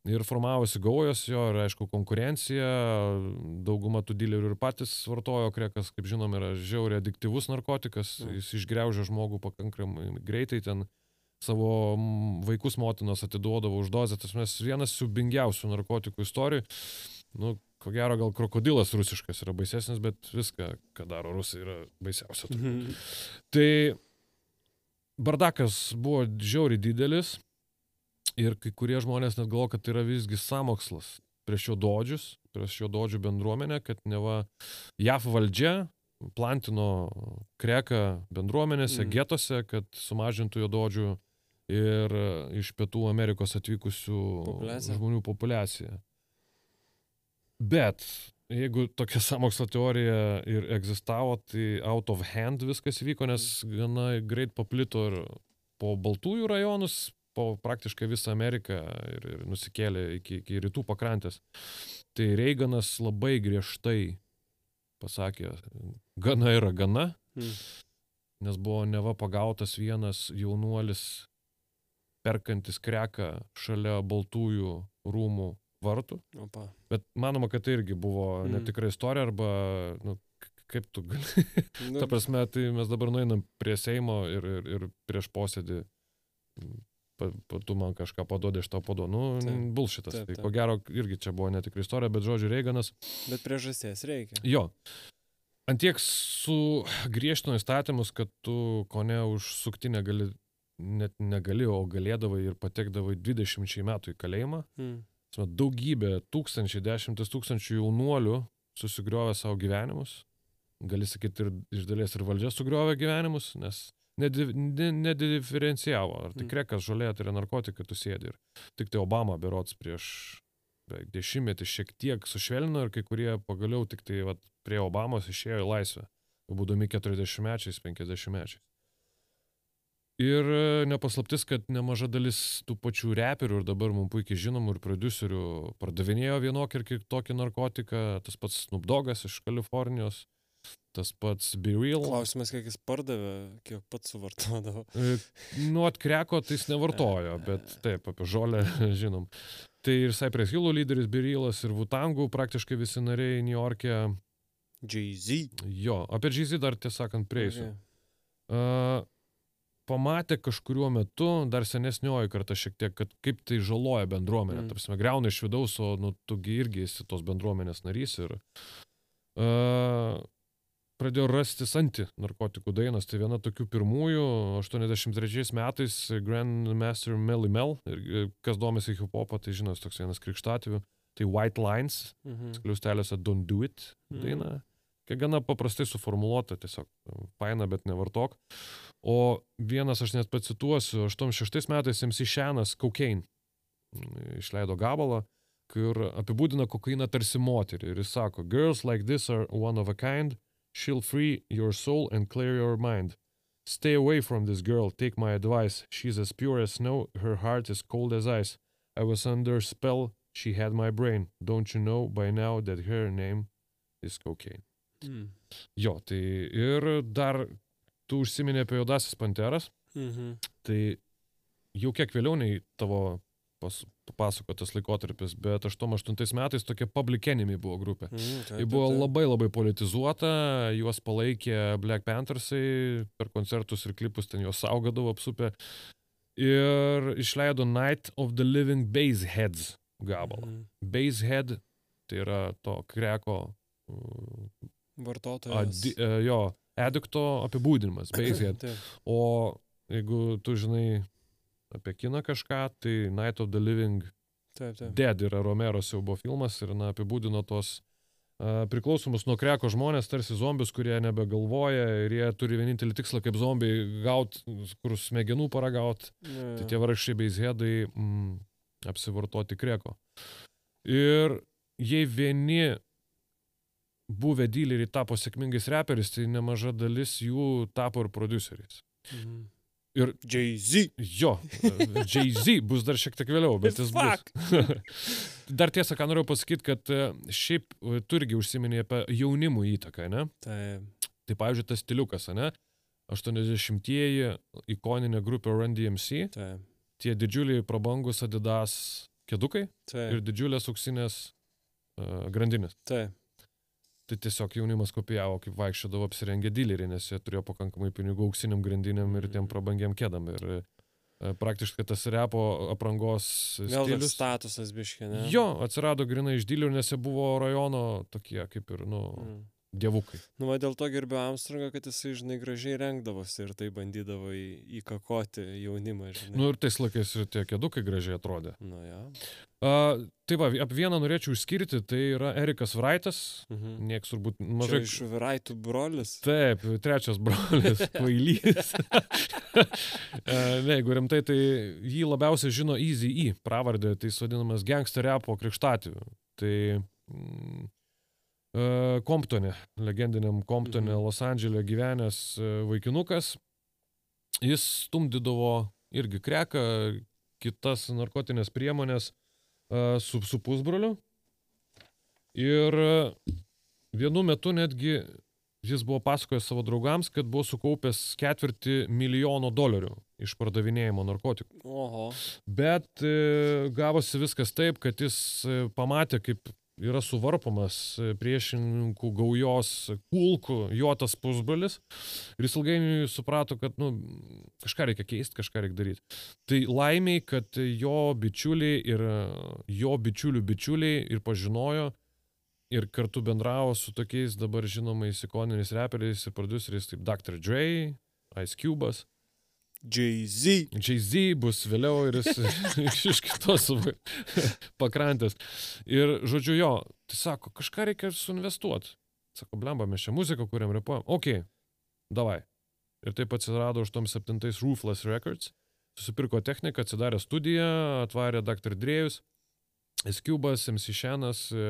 Ir formavosi gaujos jo, ir aišku, konkurencija, dauguma tų dilerių ir patys vartojo krekas, kaip žinom, yra žiauriai adiktyvus narkotikas, Mm. jis išgreužia žmogų pakankamai greitai, ten savo mm, vaikus motinos atiduodavo už dozę, tas mes vienas siubingiausių narkotikų istorijų. Nu, ko gero, gal krokodilas rusiškas yra baisesnis, bet viską, ką daro rusai, yra baisiausia. Mhm. Tai bardakas buvo žiauriai didelis ir kai kurie žmonės net galvo, kad tai yra visgi samokslas prieš jo dodžius, prieš jo dodžių bendruomenę, kad neva JAF valdžia plantino kreką bendruomenėse, Mm. getuose, kad sumažintų jododžių ir e, iš Pietų Amerikos atvykusių Populiaciją. žmonių populiaciją. Bet jeigu tokia samokslo teorija ir egzistavo, tai out of hand viskas vyko, nes gana greit paplito ir po Baltųjų rajonus, po praktiškai visą Ameriką ir, ir nusikėlė iki, iki rytų pakrantės. Tai Reiganas labai griežtai pasakė, gana yra gana, Mm. nes buvo neva pagautas vienas jaunuolis perkantis kreką šalia Baltųjų rūmų vartų. Opa. Bet manoma, kad tai irgi buvo Mm. netikra istorija arba, nu, kaip tu gali. Nu, Ta prasme, tai mes dabar nueinam prie Seimo ir, ir, ir prieš posėdį. Pa, pa, tu man kažką paduodi, aš tau paduodu. Nu, Taip. bulšitas. Taip, Tai ko gero irgi čia buvo netikra istorija, bet žodžiu, Reiganas. Bet priežasties reikia. Jo. Antiek su griežtino įstatymus, kad tu ko ne už suktinę gali, net negali, o galėdavai ir patekdavai 20 metų į kalėjimą. Mm. Daugybė, tūkstančiai, dešimtis tūkstančių jaunuolių susigriovė savo gyvenimus. Gali sakyti, ir iš dalies ir valdžia sugriovė gyvenimus, nes nedi- ne- nediferencijavo. Ar tai Mm. krekas, žolė, tai yra narkotikai, tu sėdi. Ir tik tai Obama berots prieš beveik dešimtmetį šiek tiek sušvelnino ir kai kurie pagaliau tik tai vat, prie Obamos išėjo į laisvę, būdami 40 mečiais, 50 mečiais. Ir e, nepaslaptis, kad nemaža dalis tų pačių reperių ir dabar mums puikiai žinomų ir producerių pardavinėjo vienokį ir kitokį narkotiką, tas pats Snoop Dogas iš Kalifornijos, tas pats Be Real. Klausimas, kiek jis pardavė, kiek pats suvartodavo. E, Nu, atkreko, tai jis nevartojo, bet taip, apie žolę žinom. Tai ir Cypress Hillų lyderis Birilas ir Vutangų praktiškai visi nariai New York'e. Jay-Z. Jo, apie Jay-Z dar tiesą sakant prieisiu. Okay. Uh, pamatė kažkuriuo metu, dar senesnioji karta šiek tiek, kad kaip tai žaloja bendruomenę. Mm. Mm. Tarsi, greuna iš vidaus, o nu, tugi irgi esi tos bendruomenės narys. Ir uh, pradėjo rastis anti-narkotikų dainos. Tai viena tokių pirmųjų, 83 metais Grandmaster Melly Mel, ir kas domisi hip-hopą, tai žinos toks vienas krikštatvių, tai White Lines, Mhm. skliaustelėse Don't Do It Mhm. daina. Kiek gana paprastai suformuoluota, tiesiog faina, bet nevartok. O vienas, aš net pacituosiu, 86 metais MC Šenas Cocaine mm, išleido gabalą, kur apibūdina kokainą tarsi moterį. Ir jis sako, girls like this are one of a kind, she'll free your soul and clear your mind. Stay away from this girl, take my advice. She's as pure as snow, her heart is cold as ice. I was under spell, she had my brain. Don't you know by now that her name is cocaine? Mm. Jo, tai ir dar tu užsiminė apie juodasis panteras, Mhm. tai jau kiek vėliau nei tavo pas, papasakotas laikotarpis, bet 88 metais tokia Public Enemy buvo grupė. Mhm. Tai buvo labai labai politizuota, juos palaikė Black Panthersai, per koncertus ir klipus ten juos saugodavo apsupę. Ir išleido Night of the Living Baseheads gabalą. Mhm. Basehead tai yra to kreko uh, Vartotojas. adi, uh, jo, edikto apibūdinimas. Taip. O jeigu tu žinai apie kiną kažką, tai Night of the Living Taip, taip. Dead yra Romero siaubo filmas ir na, apibūdino tos uh, priklausomus nuo kreko žmonės, tarsi zombius, kurie nebegalvoja ir jie turi vienintelį tikslą kaip zombiai gaut, kur smegenų paragaut. Jo, Tai tie vargšiai beizhedai mm, apsivartoti kreko. Ir jei vieni buvę dyleriai tapo sėkmingais reperiais, tai nemaža dalis jų tapo ir produceriais. Mhm. Ir Jay-Z. jo, Jay-Z bus dar šiek tiek vėliau, bet jis bus. dar tiesą, ką noriu pasakyti, kad e, šiaip e, tu irgi užsiminė apie jaunimų įtaką, ne? Taip. Tai pavyzdžiui, tas stiliukas, ne? 80-ieji ikoninė grupė Run DMC, Taip. tie didžiuliai prabangus Adidas kėdukai ir Taip. didžiulės auksinės uh, grandinės. Taip. Tai tiesiog jaunimas kopijavo, kaip vaikščiodavo apsirengę dileriai, nes jie turėjo pakankamai pinigų auksiniam grandinėm ir tiem Mhm. prabangiam kėdam. Ir uh, praktiškai tas repo aprangos stilius. statusas biškė, ne? Jo, atsirado grinai iš dilerių, nes jie buvo rajono tokie, kaip ir, nu, Mm. Dievukai. Nu, va, dėl to gerbiu Armstrongą, kad jisai, žinai, gražiai rengdavosi ir tai bandydavo į, įkakoti jaunimą, žinai. Nu ir tais laikais ir tie kėdukai gražiai atrodė. Nu, ja. A, tai va, apie vieną norėčiau išskirti, tai yra Erikas Vraitas. Mhm. Niekas turbūt Mažai mažai... iš Viraitų brolis. Taip, trečias brolis, kvailys. E, ne, jeigu rimtai, tai jį labiausiai žino Easy E, pravardė, tai jis vadinamas gangster repo krikštatėviu. Tai mm, Komptonė, legendiniam Komptonė, Mhm. Los Andželė gyvenęs e, vaikinukas. Jis stumdydavo irgi kreką, kitas narkotinės priemonės e, su, su pusbroliu. Ir e, vienu metu netgi jis buvo pasakojęs savo draugams, kad buvo sukaupęs ketvirtį milijono dolerių iš pardavinėjimo narkotikų. Oho. Bet e, gavosi viskas taip, kad jis e, pamatė, kaip yra suvarpomas priešininkų gaujos kulkų jo tas pusbrolis. Ir jis ilgainiui suprato, kad nu, kažką reikia keisti, kažką reikia daryti. Tai laimiai, kad jo bičiuliai ir jo bičiulių bičiuliai ir pažinojo ir kartu bendravo su tokiais dabar žinomais ikoniniais reperiais ir produceriais kaip Dr. Dre, Ice Cube'as. Jay-Z. Jay-Z bus vėliau ir jis iš, kitos pakrantės. Ir žodžiu jo, tai sako, kažką reikia suinvestuoti. Sako, blemba, mes čia muziką kuriam repuojam. Ok, davai. Ir taip atsirado 87 Ruthless Records. Susipirko techniką, atsidarė studiją, atvarė Dr. Drėjus, Eskubas, MC Šenas, e,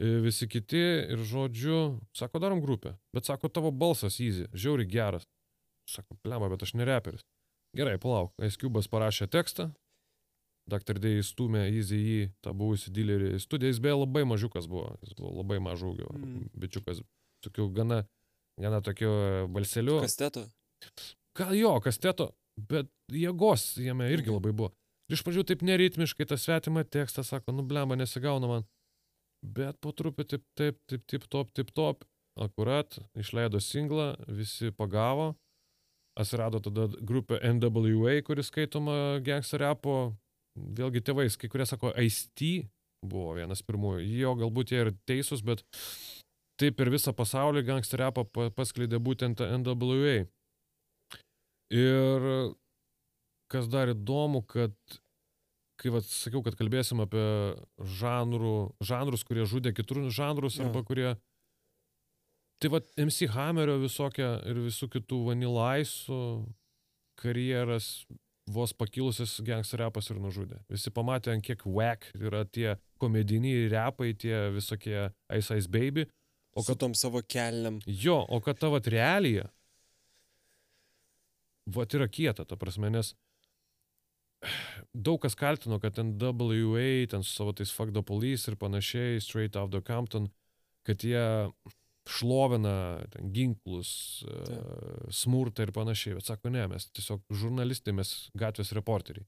e, visi kiti ir žodžiu, sako, darom grupę. Bet sako, tavo balsas easy, žiauri geras. Sako, blemba, bet aš ne reperis. Gerai, palauk. Eskubas parašė tekstą. Dr. D įstumė Easy į tą buvusį dilerį į studiją. Jis beje labai mažiukas buvo. Jis buvo labai mažų ūgio. Mm. Bičiukas. Tokiu gana, gana tokiu balseliu. Kasteto. Gal jo, kasteto, bet jėgos jame irgi Mhm. labai buvo. Iš pradžių taip neritmiškai tą svetimą tekstą sako, nu blemba, nesigauna man. Bet po truputį taip, taip, taip, taip, top, taip, top. Akurat, išleido singlą, visi pagavo. Atsirado tada grupė NWA, kuris skaitoma gangster repo. Vėlgi tėvais, kai kurie sako, IST buvo vienas pirmųjų. Jo galbūt jie ir teisūs, bet taip per visą pasaulį gangster repą pa- paskleidė būtent NWA. Ir kas dar įdomu, kad kai vat, sakiau, kad kalbėsim apie žanrų, žanrus, kurie žudė kitus žanrus Jo. arba kurie... Tai vad MC Hammerio visokia ir visų kitų Vanilla Ice'ų karjeras vos pakilusias gangster repas ir nužudė. Visi pamatė, ant kiek whack yra tie komediniai repai, tie visokie Ice Ice Baby. O kad tom savo kelniam. Jo, o kad ta vat realija, vat yra kieta, ta prasme, nes daug kas kaltino, kad ten WA, ten su savo tais Fuck the Police ir panašiai, Straight Out of Compton, kad jie šlovina ten, ginklus, e, Taip. smurtą ir panašiai. Bet sako, ne, mes tiesiog žurnalistai, mes gatvės reporteriai.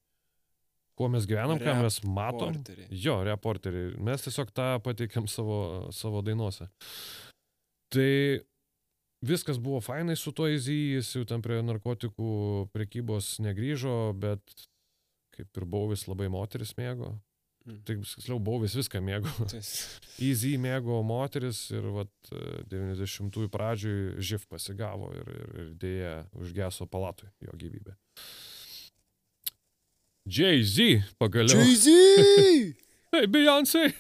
Kuo mes gyvenam, ką mes matom. Reporteriai. Jo, reporteriai. Mes tiesiog tą pateikėm savo, savo dainuose. Tai viskas buvo fainai su tuo Easy, jis jau ten prie narkotikų prekybos negryžo, bet kaip ir Bauvis labai moteris mėgo. Mm. Tai tiksliau, Bauvis viską mėgo. Easy mėgo moteris ir vat 90-ųjų pradžioj živ pasigavo ir, ir, ir dėja užgeso palatui jo gyvybė. Jay-Z pagaliau. Jay-Z! Hey, Beyoncé!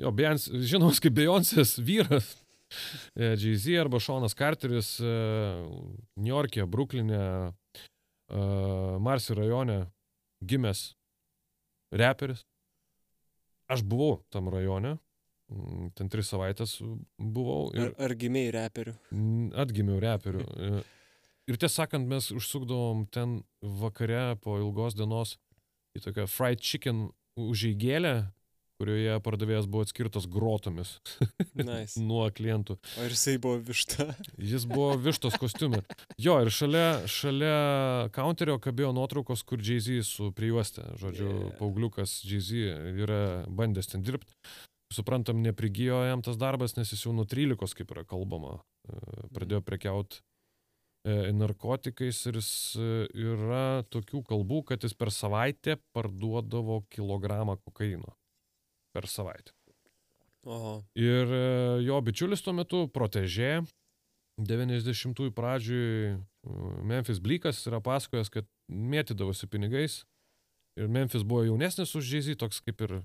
Jo, Beyoncé, žinomas kaip Beyoncé's vyras. E, Jay-Z arba Šonas Carteris e, Niujorke, Bruklinė, e, Marsi rajone gimęs reperis. Aš buvau tam rajone, mm, ten tris savaitės buvau ir Ar, ar gimiai reperių? Mm, Atgimiau reperių. E, Ir tiesą sakant, mes užsukdavom ten vakare po ilgos dienos į tokią fried chicken užeigėlę, kurioje pardavėjas buvo atskirtas grotomis Nice. nuo klientų. O ir jisai buvo višta. Jis buvo vištos kostiumė. Jo, ir šalia, šalia counterio kabėjo nuotraukos, kur Jay-Z su prijuostė. Žodžiu, Yeah. paaugliukas Jay-Z yra bandęs ten dirbti. Suprantam, neprigijo jam tas darbas, nes jis jau nuo 13, kaip yra kalbama, e, pradėjo prekiauti narkotikais ir jis e, yra tokių kalbų, kad jis per savaitę parduodavo kilogramą kokaino. Per savaitę. Oho. Ir e, jo bičiulis tuo metu, protežė, 90-ųjų pradžioj Memphis Blykas yra pasakojęs, kad mėtydavosi pinigais. Ir Memphis buvo jaunesnis už Jay-Z, toks kaip ir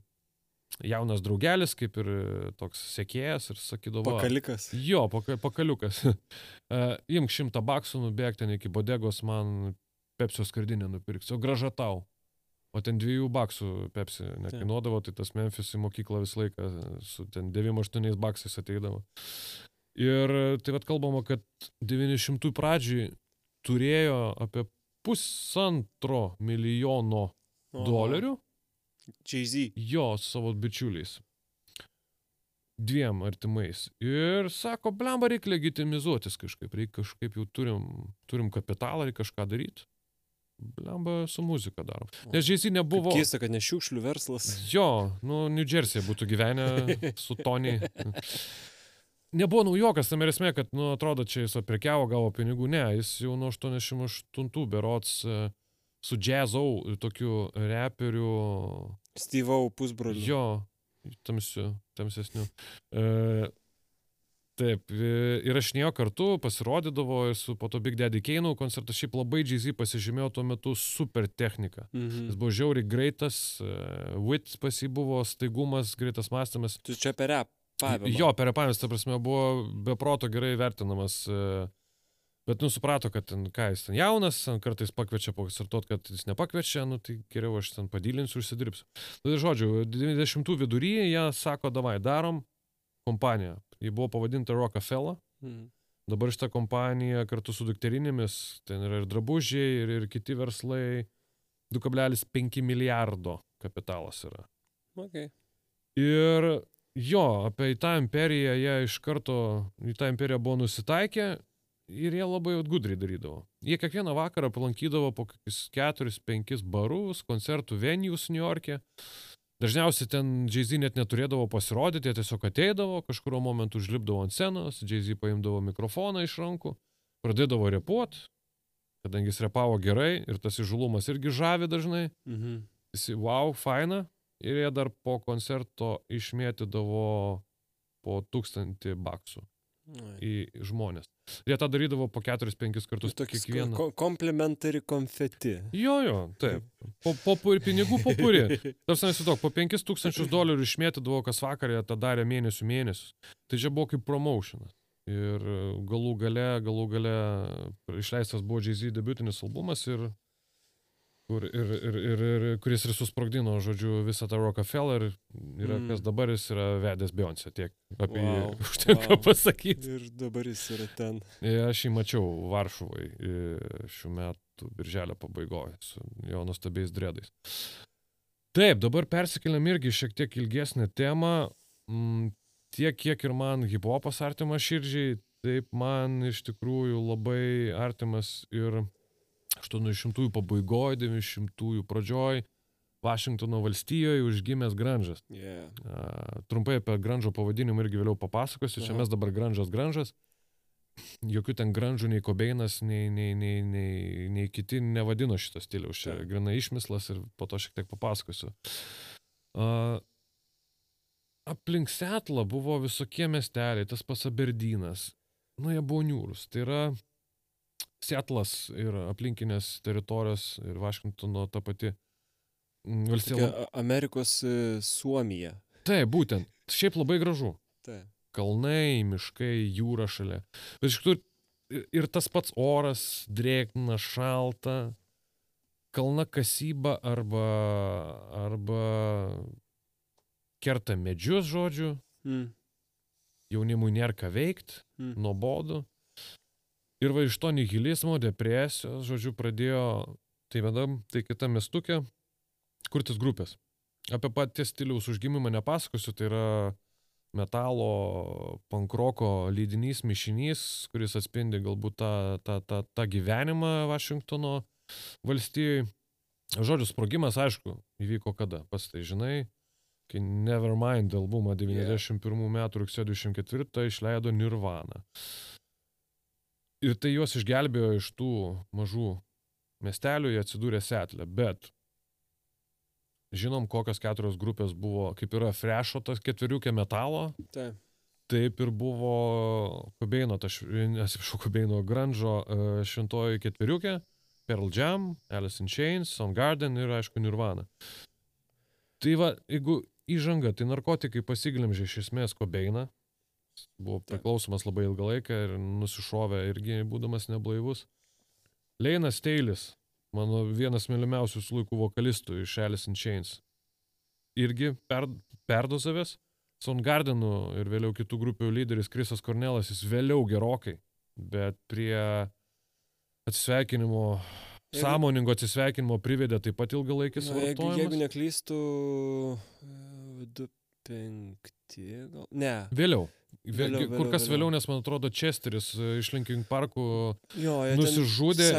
jaunas draugelis, kaip ir e, toks sekėjas ir sakydavo. Pakalikas. Jo, paka, pakaliukas. imk šimtą baksų, nubėg ten iki bodegos, man Pepsio skardinę nupirks, o graža tau. O ten dviejų baksų Pepsi nekainuodavo, tai tas Memphis į mokyklą visą laiką su ten 9-8 baksais ateidavo. Ir tai vad kalbama, kad 900 pradžiai turėjo apie pusantro milijono Oho. dolerių Jay-Z. jo su savo bičiuliais. Dviem artimais. Ir sako, blemba, reikia legitimizuotis kažkaip, reikia kažkaip jau turim, turim kapitalą, reikia kažką daryti. Blemba su muzika darom. Nes Jay-Z nebuvo... Keista, kad ne šiukšlių verslas. Jo, nu, New Jersey būtų gyvenę su Tony. Nebuvo naujokas, tam ir esmė, kad, nu, atrodo, čia jis prekiavo, gavo pinigų. Ne, jis jau nuo 88 berots e, su jazzau, tokiu reperiu, Steve'au pusbroliu. jo, tamsiu, tamsesniu. E, taip, e, įrašinėjo kartu, pasirodydavo ir su po to Big Daddy Kane koncertas. Šiaip labai Jay-Z pasižymėjo tuo metu super technika. Mhm. Jis buvo žiauriai greitas, uh, wit pas jį buvo, staigumas, greitas mąstymas. Tu čia per rap. Pavimą. Jo, perepavimas, ta prasme, buvo be proto gerai vertinamas. uh, Bet, nu, suprato, kad ten, ką jis ten jaunas, ten kartais pakviečia pakoncertuot, kad jis nepakviečia, nu, tai geriau aš ten padylinsiu, užsidirbsiu. Tai, žodžiu, 90-ų vidury jie sako, davai, darom kompaniją. Ji buvo pavadinta Rockefeller. Mhm. Dabar šita kompanija kartu su dukterinėmis, ten yra ir drabužiai, ir, ir kiti verslai, 2,5 milijardo kapitalas yra. Okay. Ir jo, apie tą imperiją jie iš karto, į tą imperiją buvo nusitaikę ir jie labai gudriai darydavo. Jie kiekvieną vakarą aplankydavo po 4-5 barus, koncertų venijus New York'e. Dažniausiai ten Jay-Z net neturėdavo pasirodyti, jie tiesiog ateidavo, kažkurio momentu užlipdavo ant scenos, Jay-Z paimdavo mikrofoną iš rankų, pradėdavo repuot, kadangi jis repavo gerai ir tas įžulumas irgi žavi dažnai. Mhm. Jis, wow, faina. Ir jie dar po koncerto išmėtydavo po tūkstantį baksų. Į žmonės. Jie tą darydavo po 4-5 kartus kiekvieną. ko- Komplementari konfeti. Jo, jo, taip. Po, po, po pinigų popuri. Tarsi nesitauk, po 5000 dolerių išmėtydavo kas vakarą, jie tą darė mėnesių mėnesius. Tai čia buvo kaip promotionas. Ir e, galų gale, galų gale išleistas buvo Jay-Z debutinis albumas ir, kur, ir, ir, ir, ir kuris ir susprogdino, žodžiu, visą tą Rockefeller. Yra, Mm. kas dabar jis yra vedęs Beyoncé, tiek apie Wow, jį užtenka wow. pasakyti. Ir dabar jis yra ten. E, Aš jį mačiau Varšuvai e, šių metų birželio pabaigoje su jo nuostabiais dredais. Taip, dabar persikeliam irgi šiek tiek ilgesnę temą. Mm, tiek, kiek ir man hiphopas artimas širdžiai, taip man iš tikrųjų labai artimas ir 80-ųjų pabaigoje, 90-ųjų pradžioj Vašingtono valstijoje užgimęs Granžas. Yeah. A, Trumpai apie Granžo pavadinimą irgi vėliau papasakosiu. Čia Aha. mes dabar Granžas Granžas. Jokių ten Granžų nei Kobeinas, nei, nei, nei, nei, nei kiti nevadino šito stiliaus. Čia Taip. grinai išmislas ir po to šiek tiek papasakosiu. A, aplink Setlą buvo visokie miesteliai, tas pats Aberdynas. Nu, jie buvo niūrus. Tai yra Setlas ir aplinkinės teritorijos ir Vašingtono ta pati mm, A- Amerikos e, Suomija. Taip, būtent. Šiaip labai gražu. Taip. Kalnai, miškai, jūra šalia. Bet iš tikrųjų ir- ir tas pats oras, drėgna, šalta, kalna kasyba arba, arba kerta medžius, žodžiu, Mm. jaunimui nėra ką veikti, Mm. nuobodu. Ir va iš to nihilizmo, depresijos, žodžiu, pradėjo tai vienam, tai kita mestukė kurtis grupės. Apie paties stiliaus užgimimą nepasakosiu, tai yra metalo, pankroko lydinys, mišinys, kuris atspindi galbūt tą, tą, tą, tą gyvenimą Vašingtono valstijoje. Žodžiu, sprogimas, aišku, įvyko kada, pas tai žinai, kai Nevermind albumą 91 metų rugsėjo 24 išleido Nirvana. Ir tai juos išgelbėjo iš tų mažų miestelių, jie atsidūrė setlę, bet žinom, kokios keturios grupės buvo, kaip yra Frešo tas ketveriukė metalo, Taip. taip ir buvo Kobeino, aš atsiprašau, Kobeino Grandžo e, šventoji ketveriukė, Pearl Jam, Alice in Chains, Soundgarden ir aišku Nirvana. Tai va, jeigu įžanga, tai narkotikai pasiglemžė iš esmės Kobeiną, buvo priklausomas labai ilgą laiką ir nusišovė irgi būdamas neblaivus. Leinas Teilis, mano vienas mylimiausių laikų vokalistų iš Alice in Chains, irgi per, perdozavęs. Soundgardenu ir vėliau kitų grupių lyderis Krisas Kornelas, jis vėliau gerokai, bet prie atsisveikinimo, Jeigu- sąmoningo atsisveikinimo privedė taip pat ilgalaikis Na, jeigu, jeigu vartojimas. neklystų, e, du penkti, gal. Ne. Vėliau. Vėliau, Vėliau, kur kas vėliau. vėliau, nes man atrodo, Chesteris e, iš Linkin Parkų Jo, nusižudė.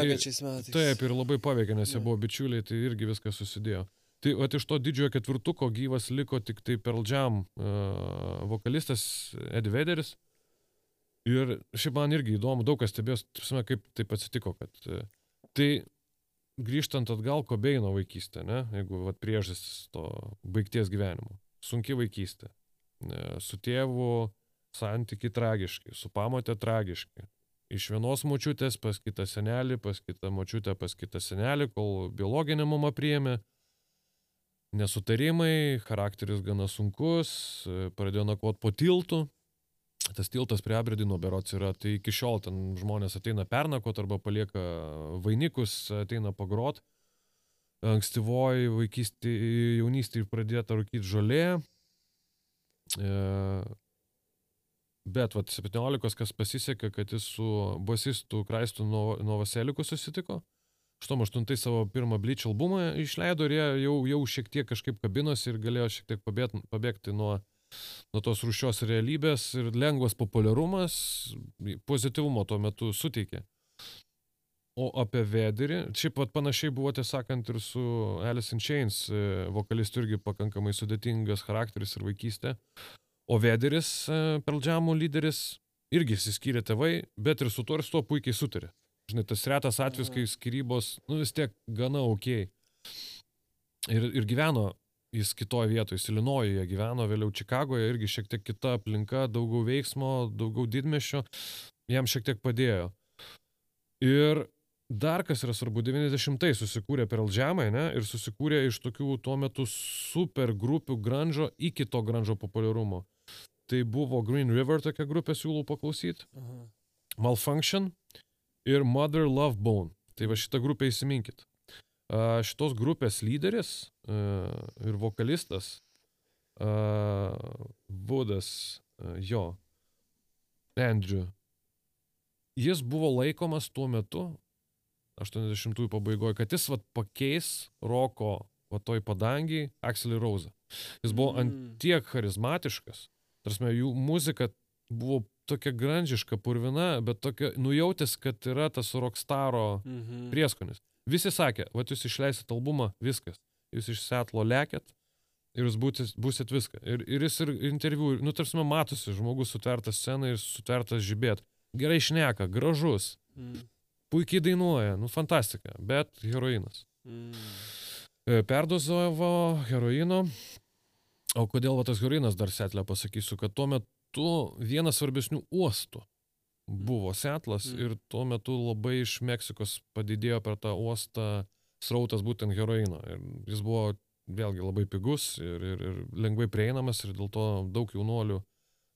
Taip, ir labai paveikė, nes jie buvo bičiuliai, tai irgi viskas susidėjo. Tai vat iš to didžiojo ketvirtuko gyvas liko tik tai Pearl Jam uh, vokalistas Eddie Vedderis. Ir šiaip man irgi įdomu, daug kas stebės, prasme, kaip taip atsitiko, kad uh, tai grįžtant atgal Kobeino vaikystė, ne, jeigu vat priežastis to baigties gyvenimo. Sunki vaikystė. E, Su tėvu santykiai tragiški, su pamotė tragiški. Iš vienos močiutės pas kitą senelį, pas kitą močiutę, pas kitą senelį, kol biologinė mama priėmė. Nesutarimai, charakteris gana sunkus, pradėjo nakvot po tiltu. Tas tiltas prie Aberdino berots yra, tai iki šiol ten žmonės ateina pernakot arba palieka vainikus, ateina pagrot. Ankstyvoji vaikystė, jaunystėje pradėta rūkyti žolė. E, Bet, vat, 17, kas pasisekė, kad jis su basistu Kraistu Novaseliku susitiko. 88 savo pirmą Bleach albumą išleido ir jie jau, jau šiek tiek kažkaip kabinosi ir galėjo šiek tiek pabėgti, pabėgti nuo, nuo tos rušios realybės ir lengvas populiarumas pozityvumo tuo metu suteikė. O apie Vederį, šiaip pat panašiai buvo tiesąkant ir su Alice in Chains, e, vokalistų irgi pakankamai sudėtingas charakteris ir vaikystė. O Vederis, e, Pearl Jamų lyderis, irgi įsiskyrė tėvai, bet ir su tuo ir su tuo puikiai sutarė. Žinai, tas retas atvejis, kai skirybos, nu vis tiek gana ok. Ir, ir gyveno jis kitoje vietoje, jis Ilinojuje gyveno, vėliau Čikagoje, irgi šiek tiek kita aplinka, daugiau veiksmo, daugiau didmešio, jam šiek tiek padėjo. Ir dar kas yra svarbu, 90-ai susikūrė Pearl Jamai, ne, ir susikūrė iš tokių tuo metu super grupių grandžo iki to grandžo populiarumo. Tai buvo Green River tokia grupė, siūlau paklausyti. Malfunction ir Mother Love Bone. Tai va šitą grupę įsiminkit. A, Šitos grupės lyderis a, ir vokalistas a, Vudas, a, jo, Andrew, jis buvo laikomas tuo metu, 80-ųjų pabaigoje, kad jis vat, pakeis roko va toj padangiai Axelį Rauzą. Jis buvo ant Mm. tiek charizmatiškas, tarsi jų muzika buvo tokia grandžiška, purvina, bet tokia nujautęs, kad yra tas rockstaro Mhm. prieskonis. Visi sakė, va jūs išleisit albumą, viskas. Jūs iš Setlo lekėt ir jūs būsit, būsit viską. Ir, ir jis ir interviu, nu tarsi matosi, žmogus sutvertas scenai ir sutvertas žibėt. Gerai šneka, gražus, Mm. puikiai dainuoja, nu fantastika, bet heroinas. Mm. Perdozavo heroino. O kodėl va tas heroinas dar setlę pasakysiu, kad tuo metu vienas svarbesnių uostų buvo setlas Mm. ir tuo metu labai iš Meksikos padidėjo per tą uostą srautas būtent heroino. Ir jis buvo vėlgi labai pigus ir, ir, ir lengvai prieinamas ir dėl to daug jaunuolių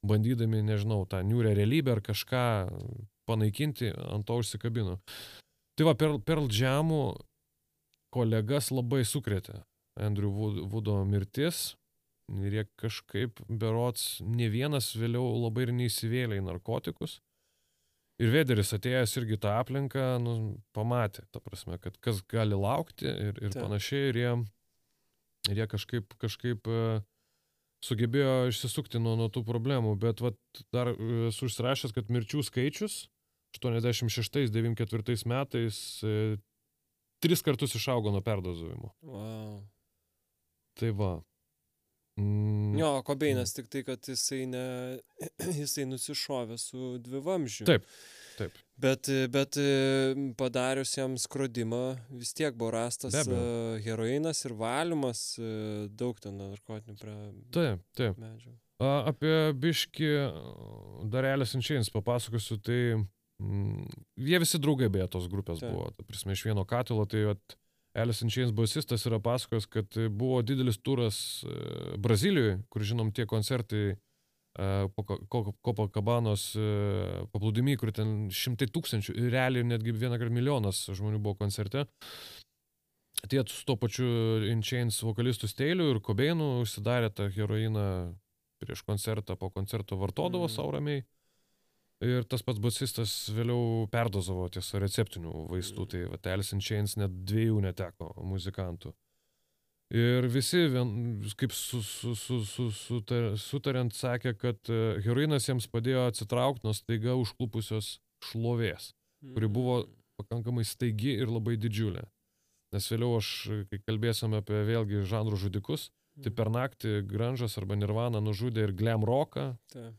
bandydami, nežinau, tą niūrę realybę ar kažką panaikinti, ant to užsikabino. Tai va, Pearl, Pearl Jamų kolegas labai sukrėtė Andrew Wood- Woodo mirtis. Ir jie kažkaip berots ne vienas vėliau labai ir neįsivėlė į narkotikus. Ir Vederis atėjęs irgi tą aplinką, nu, pamatė, ta prasme, kad kas gali laukti ir, ir Taip. panašiai. Ir jie, ir jie kažkaip, kažkaip e, sugebėjo išsisukti nuo, nuo tų problemų. Bet vat, dar e, esu užsirašęs, kad mirčių skaičius 86-94 metais e, tris kartus išaugo nuo perdozavimo. Wow. Tai va. Mm, Jo, Kobeinas tik tai, kad jisai, ne, jisai nusišovė su dvivamžiu. Taip, taip. Bet, bet e, padarius jam skrodimą vis tiek buvo rastas e, heroinas ir valymas, e, daug ten narkotinių pre... Taip, taip. medžiagų. A, apie biški Darelės Inčiais papasakosiu, tai mm, jie visi draugai beje tos grupės Taip. buvo, ta prasme, iš vieno katilo, tai vat, Alice in Chains bosistas yra pasakojęs, kad buvo didelis turas e, Brazilijoje, kur žinom tie koncertai e, po Ko- Ko- Copacabano's e, paplūdimy, kur ten šimtai tūkstančių, ir realiai netgi vieną kartą milijonas žmonių buvo koncerte. Tie su to pačiu In Chains vokalistų Steiliu ir Kobeinu užsidarė tą heroiną prieš koncertą, po koncerto vartodavo mm. savo ramiai. Ir tas pats basistas vėliau perdozavo tiesa receptinių vaistų, Mhm. tai va, Alice in Chains net dviejų neteko muzikantų. Ir visi, vien, kaip su, su, su, su, sutar, sutariant, sakė, kad e, heroinas jiems padėjo atsitraukti nuo staiga užklupusios šlovės, kuri buvo Mm. pakankamai staigi ir labai didžiulė. Nes vėliau aš, kai kalbėsime apie vėlgi žanrų žudikus, tai Mhm. per naktį Granžas arba Nirvana nužudė ir glam rocką, Taip.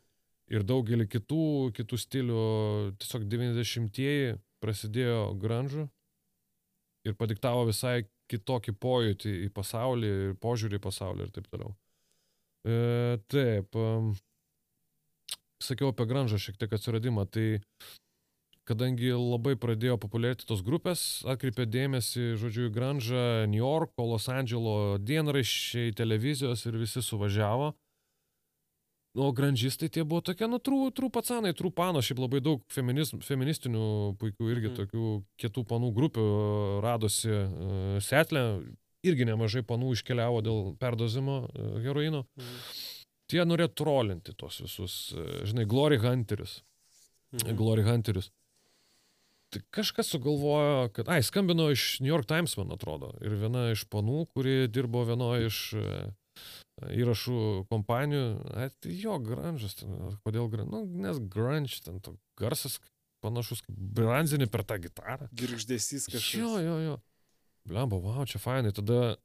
Ir daugelį kitų, kitų stilių. Tiesiog 90-ieji prasidėjo Granžu ir padiktavo visai kitokį pojūtį į pasaulį požiūrį į pasaulį ir taip toliau. E, taip. em, Sakiau apie Granžą šiek tiek atsiradimą, tai kadangi labai pradėjo populiarėti tos grupės, atkreipė dėmesį, žodžiu, į Granžą, New Yorko, Los Andželo dienraščiai, televizijos ir visi suvažiavo. O granžistai tie buvo tokie, nu, trų, trų pacanai, trų pano, šiaip labai daug feminizm, feministinių puikių irgi Mhm. tokių kietų panų grupių radosi uh, setlę, irgi nemažai panų iškeliavo dėl perdozimo uh, heroino. Mhm. Tie norėjo trolinti tos visus, uh, žinai, Glory Hunterius. Mhm. Glory Hunterius. Tai kažkas sugalvojo, kad, ai, skambino iš New York Times, man atrodo, ir viena iš panų, kuri dirbo vienoje iš e, įrašų kompanijų, ai, tai jo, grunžas, kodėl grunžas, nu, nes grunge, ten to garsas panašus kaip branzinį per tą gitarą. Girgždesys kažkas. Jo, jo, jo. Blemba, wow, čia fainai. Tada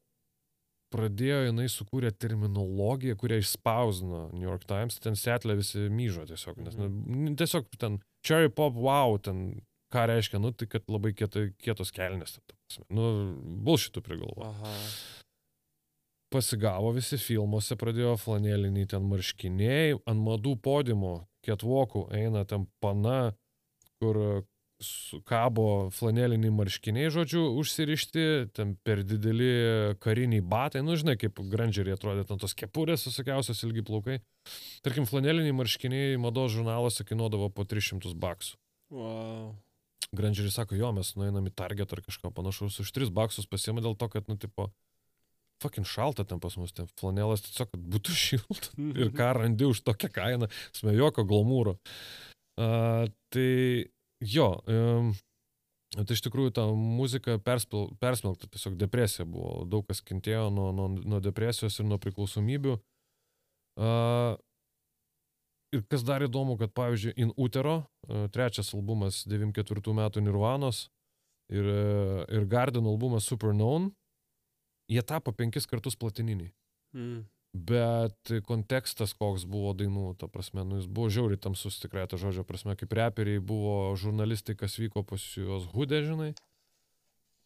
pradėjo jinai sukūrė terminologiją, kurią išspausino New York Times, ten setlė visi myžo tiesiog, nes Mhm. nu, tiesiog ten cherry pop, wow, ten ką reiškia, nu, tai kad labai kietai, kietos kelnes, nu, bulšitų prigalvo. Aha. Pasigavo visi filmuose, pradėjo flaneliniai ten marškiniai, ant madų podimo, ketvokų eina ten pana, kur su- kabo flaneliniai marškiniai, žodžiu, užsirišti, ten per dideli kariniai batai, nu žinai, kaip grandžeriai atrodė, ten tos kepurės visokiausios ilgi plaukai. Tarkim, flaneliniai marškiniai mados žurnaluose kainuodavo po 300 baksų. Wow. Grandžeriai sako, jo, mes nueinam į Target ar kažką panašaus, už 3 baksus pasiema dėl to, kad, nu, tipo, fucking šalta ten pas mus, ten flanelas tiesiog, kad būtų šilta. Ir ką randi už tokią kainą, smejoko glomūro. Uh, tai jo, um, tai iš tikrųjų ta muzika perspil, persmelkta, tiesiog depresija buvo, daug kas kentėjo nuo, nuo, nuo depresijos ir nuo priklausomybių. Uh, ir kas dar įdomu, kad pavyzdžiui, In Utero, uh, trečias albumas 94 metų Nirvanos ir, uh, ir Garden albumas Superknown, jie tapo penkis kartus platininiai. Mm. Bet kontekstas, koks buvo dainų, ta prasme, nu, jis buvo žiauriai tamsus, tikrai to žodžio prasme, kaip reperiai buvo žurnalistai, kas vyko pas juos hudė, žinai.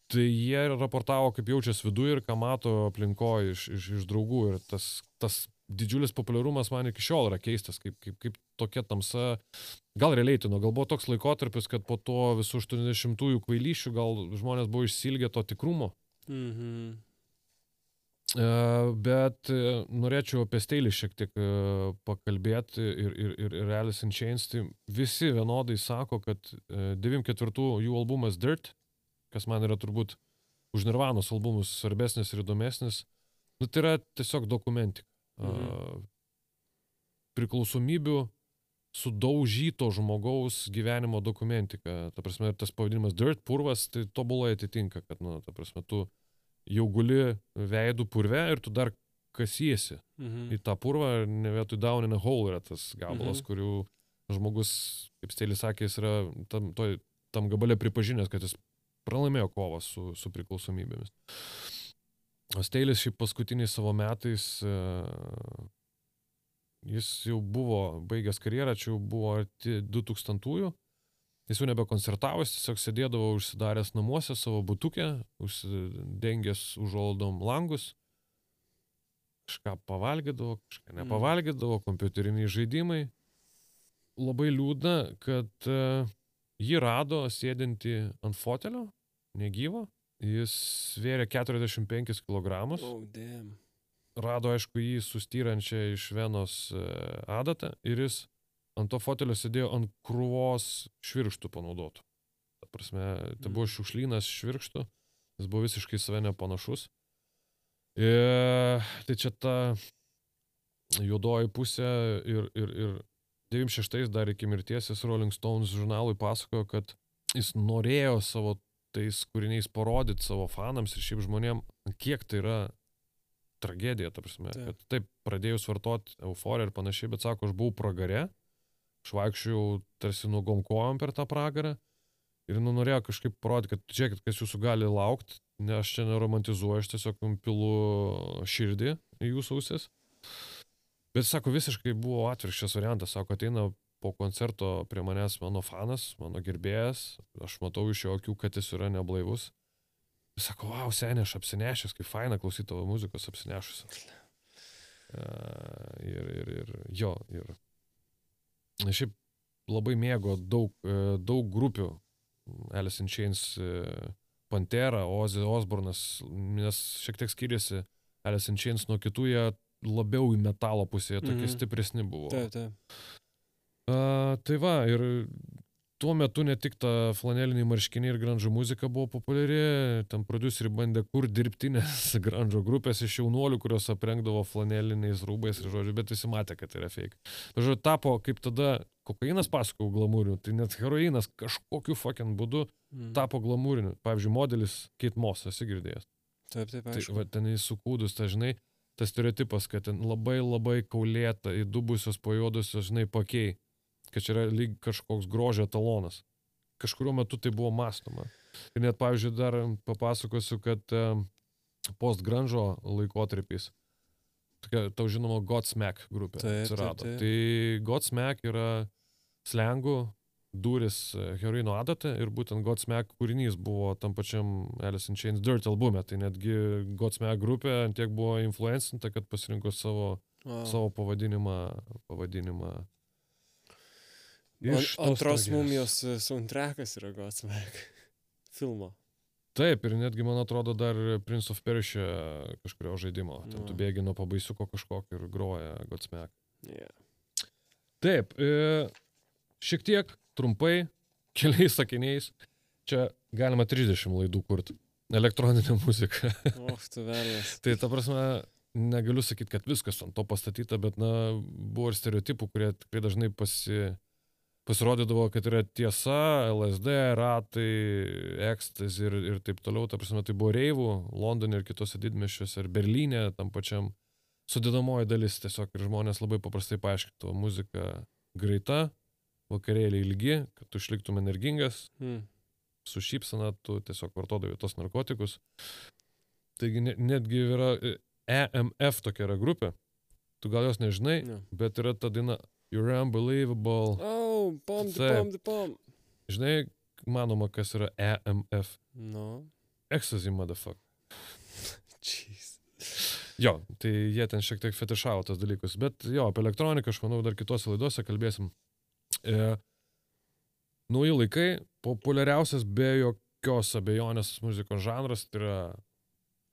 Tai jie raportavo, kaip jaučiasi viduje ir ką mato aplinkoje iš, iš, iš draugų. Ir tas, tas didžiulis populiarumas man iki šiol yra keistas, kaip, kaip, kaip tokia tamsa. Gal realiaitino, gal buvo toks laikotarpis, kad po to visų 80-ųjų kvailyšių gal žmonės buvo išsilgę to tikrumo. Mhm. E, Bet e, norėčiau apie Steilį šiek tiek e, pakalbėti ir, ir, ir, ir Alice in Chains. Tai visi vienodai sako, kad e, 94 jų albumas Dirt, kas man yra turbūt už Nirvanos albumus svarbesnis ir įdomesnis, nu, tai yra tiesiog dokumentika. Mhm. Priklausomybių sudaužyto žmogaus gyvenimo dokumentika. Ta prasme, tas pavadinimas Dirt, purvas, tai tobulai atitinka, kad, nu, ta prasme, tu jau guli veidų purve ir tu dar kasiesi Mhm. į tą purvą ne vietoj down in a hole yra tas gabalas, Mhm. mhm. kurių žmogus, kaip Stėlis sakė, jis yra tam, toj, tam gabalė pripažinęs, kad jis pralaimėjo kovą su, su priklausomybėmis. O Stėlis šiaip paskutiniais savo metais, e, jis jau buvo baigęs karjerą, čia jau buvo arti 2000-ųjų Jis jau nebekoncertavo, jis tiesiog sėdėdavo užsidaręs namuose savo butukę, užsidengęs užuoldom langus, kažką pavalgydavo, kažką Mm. nepavalgydavo, kompiuteriniai žaidimai. Labai liūdna, kad uh, jį rado sėdinti ant fotelio, negyvo. Jis svėrė 45 kg. Oh, damn. Rado, aišku, jį sustyrančią iš venos e, adatą ir jis ant to fotelio sėdėjo ant krūvos švirkštų panaudotų. Ta prasme, tai Mm. buvo šiukšlynas švirkštų, jis buvo visiškai save nepanašus. Ir tai čia ta juodoji pusė ir, ir, ir 96 dar iki mirties jis Rolling Stones žurnalui pasakojo, kad jis norėjo savo tais kūriniais parodyti savo fanams ir šiaip žmonėm, kiek tai yra tragedija, ta prasme, Taip. kad taip pradėjus vartoti euforiją ir panašiai, bet sako, aš buvau pragare, švaikščiau tarsi nuogom kojom per tą pragarą ir nu norėjo kažkaip parodyti, kad žiūrėkit, kas jūsų gali laukti, ne aš čia neromantizuoju, aš tiesiog jum pilu širdį į jūsų ausis. Bet sako, visiškai buvo atvirkščias variantas, sako, ateina po koncerto prie manęs mano fanas, mano gerbėjas, aš matau iš jo akių, kad jis yra neblaivus. Jis sako, wow, senė, aš apsinešęs, kaip faina klausyti tavo muzikos apsinešus. Ir, ir, ir jo, ir. Šiaip labai mėgo daug, e, daug grupių. Alice in Chains, e, Pantera, Ozzy Osbornas, nes šiek tiek skiriasi Alice in Chains nuo kitų, jie labiau į metalo pusėje, tokie Mhm. stipresni buvo. Taip, taip. A, tai va, ir tuo metu ne tik ta flaneliniai marškiniai ir grandžo muzika buvo populiari, ten produceriai bandė kur dirbtinės grandžo grupės iš jaunuolių, kurios aprengdavo flaneliniais rūbais ir žodžiu, bet visi matė, kad tai yra fake. Tai žodžiu, tapo kaip tada kokainas pasakojau glamūriu, tai net heroinas kažkokiu fucking būdu Mm. tapo glamūriniu. Pavyzdžiui, modelis Kate Moss, esi girdėjęs. Taip, taip, Tai aišku. va, ten įsukūdus, tai žinai, tas stereotipas, kad ten labai labai kaulėta, įdubusios, pajuodusios, žinai, pakiai, kad čia yra lyg kažkoks grožio talonas. Kažkurio metu tai buvo mąstoma. Ir net, pavyzdžiui, dar papasakosiu, kad um, postgrandžo laikotarpiais, tokia, tau žinoma, Godsmack grupė Taip, taip, atsirado. taip. Tai Godsmack yra slengų duris e, heroino adatą ir būtent Godsmack kūrinys buvo tam pačiam Alice in Chains Dirt albume. Tai netgi Godsmack grupė ant tiek buvo influencinta, kad pasirinko savo, Wow. savo pavadinimą. pavadinimą iš tos antros tragedijos. mumijos e, soundtrackas yra Godsmack filmo. Taip, ir netgi, man atrodo, dar Prince of Persia kažkurio žaidimo. Ten tu Nu. bėgi nuo pabaisuko kažkokio ir groja Godsmack. Yeah. Taip, e, šiek tiek trumpai, keliais sakiniais. Čia galima 30 laidų kurti. Elektroninė muzika. Och, tu velnas. tai ta prasme, negaliu sakyti, kad viskas ant to pastatyta, bet na, buvo ir stereotipų, kurie tikrai dažnai pasi, pasirodydavo, kad yra tiesa, LSD, ratai, ekstaz ir, ir taip toliau. Ta prasme, tai buvo reivų Londone ir kitose didmešiuose, ir Berlyne, tam pačiam sudėdamoji dalis tiesiog ir žmonės labai paprastai paaiškino, muzika greita, vakarėliai ilgi, kad tu išliktum energingas, Hmm. su šypsena tu tiesiog vartodavai tos narkotikus. Taigi ne, netgi yra e, EMF tokia yra grupė, tu gal jos nežinai, No. bet yra ta daina You're Unbelievable. Oh, bomb, the bomb. Žinai, manoma, kas yra EMF. No. Ecstasy, motherfucker. Jeez. Jo, tai jie ten šiek tiek fetišavo tos dalykus. Bet jo, apie elektroniką aš manau dar kitose laidose kalbėsim. E, nauji laikai, populiariausias be jokios abejonės muzikos žanras tai yra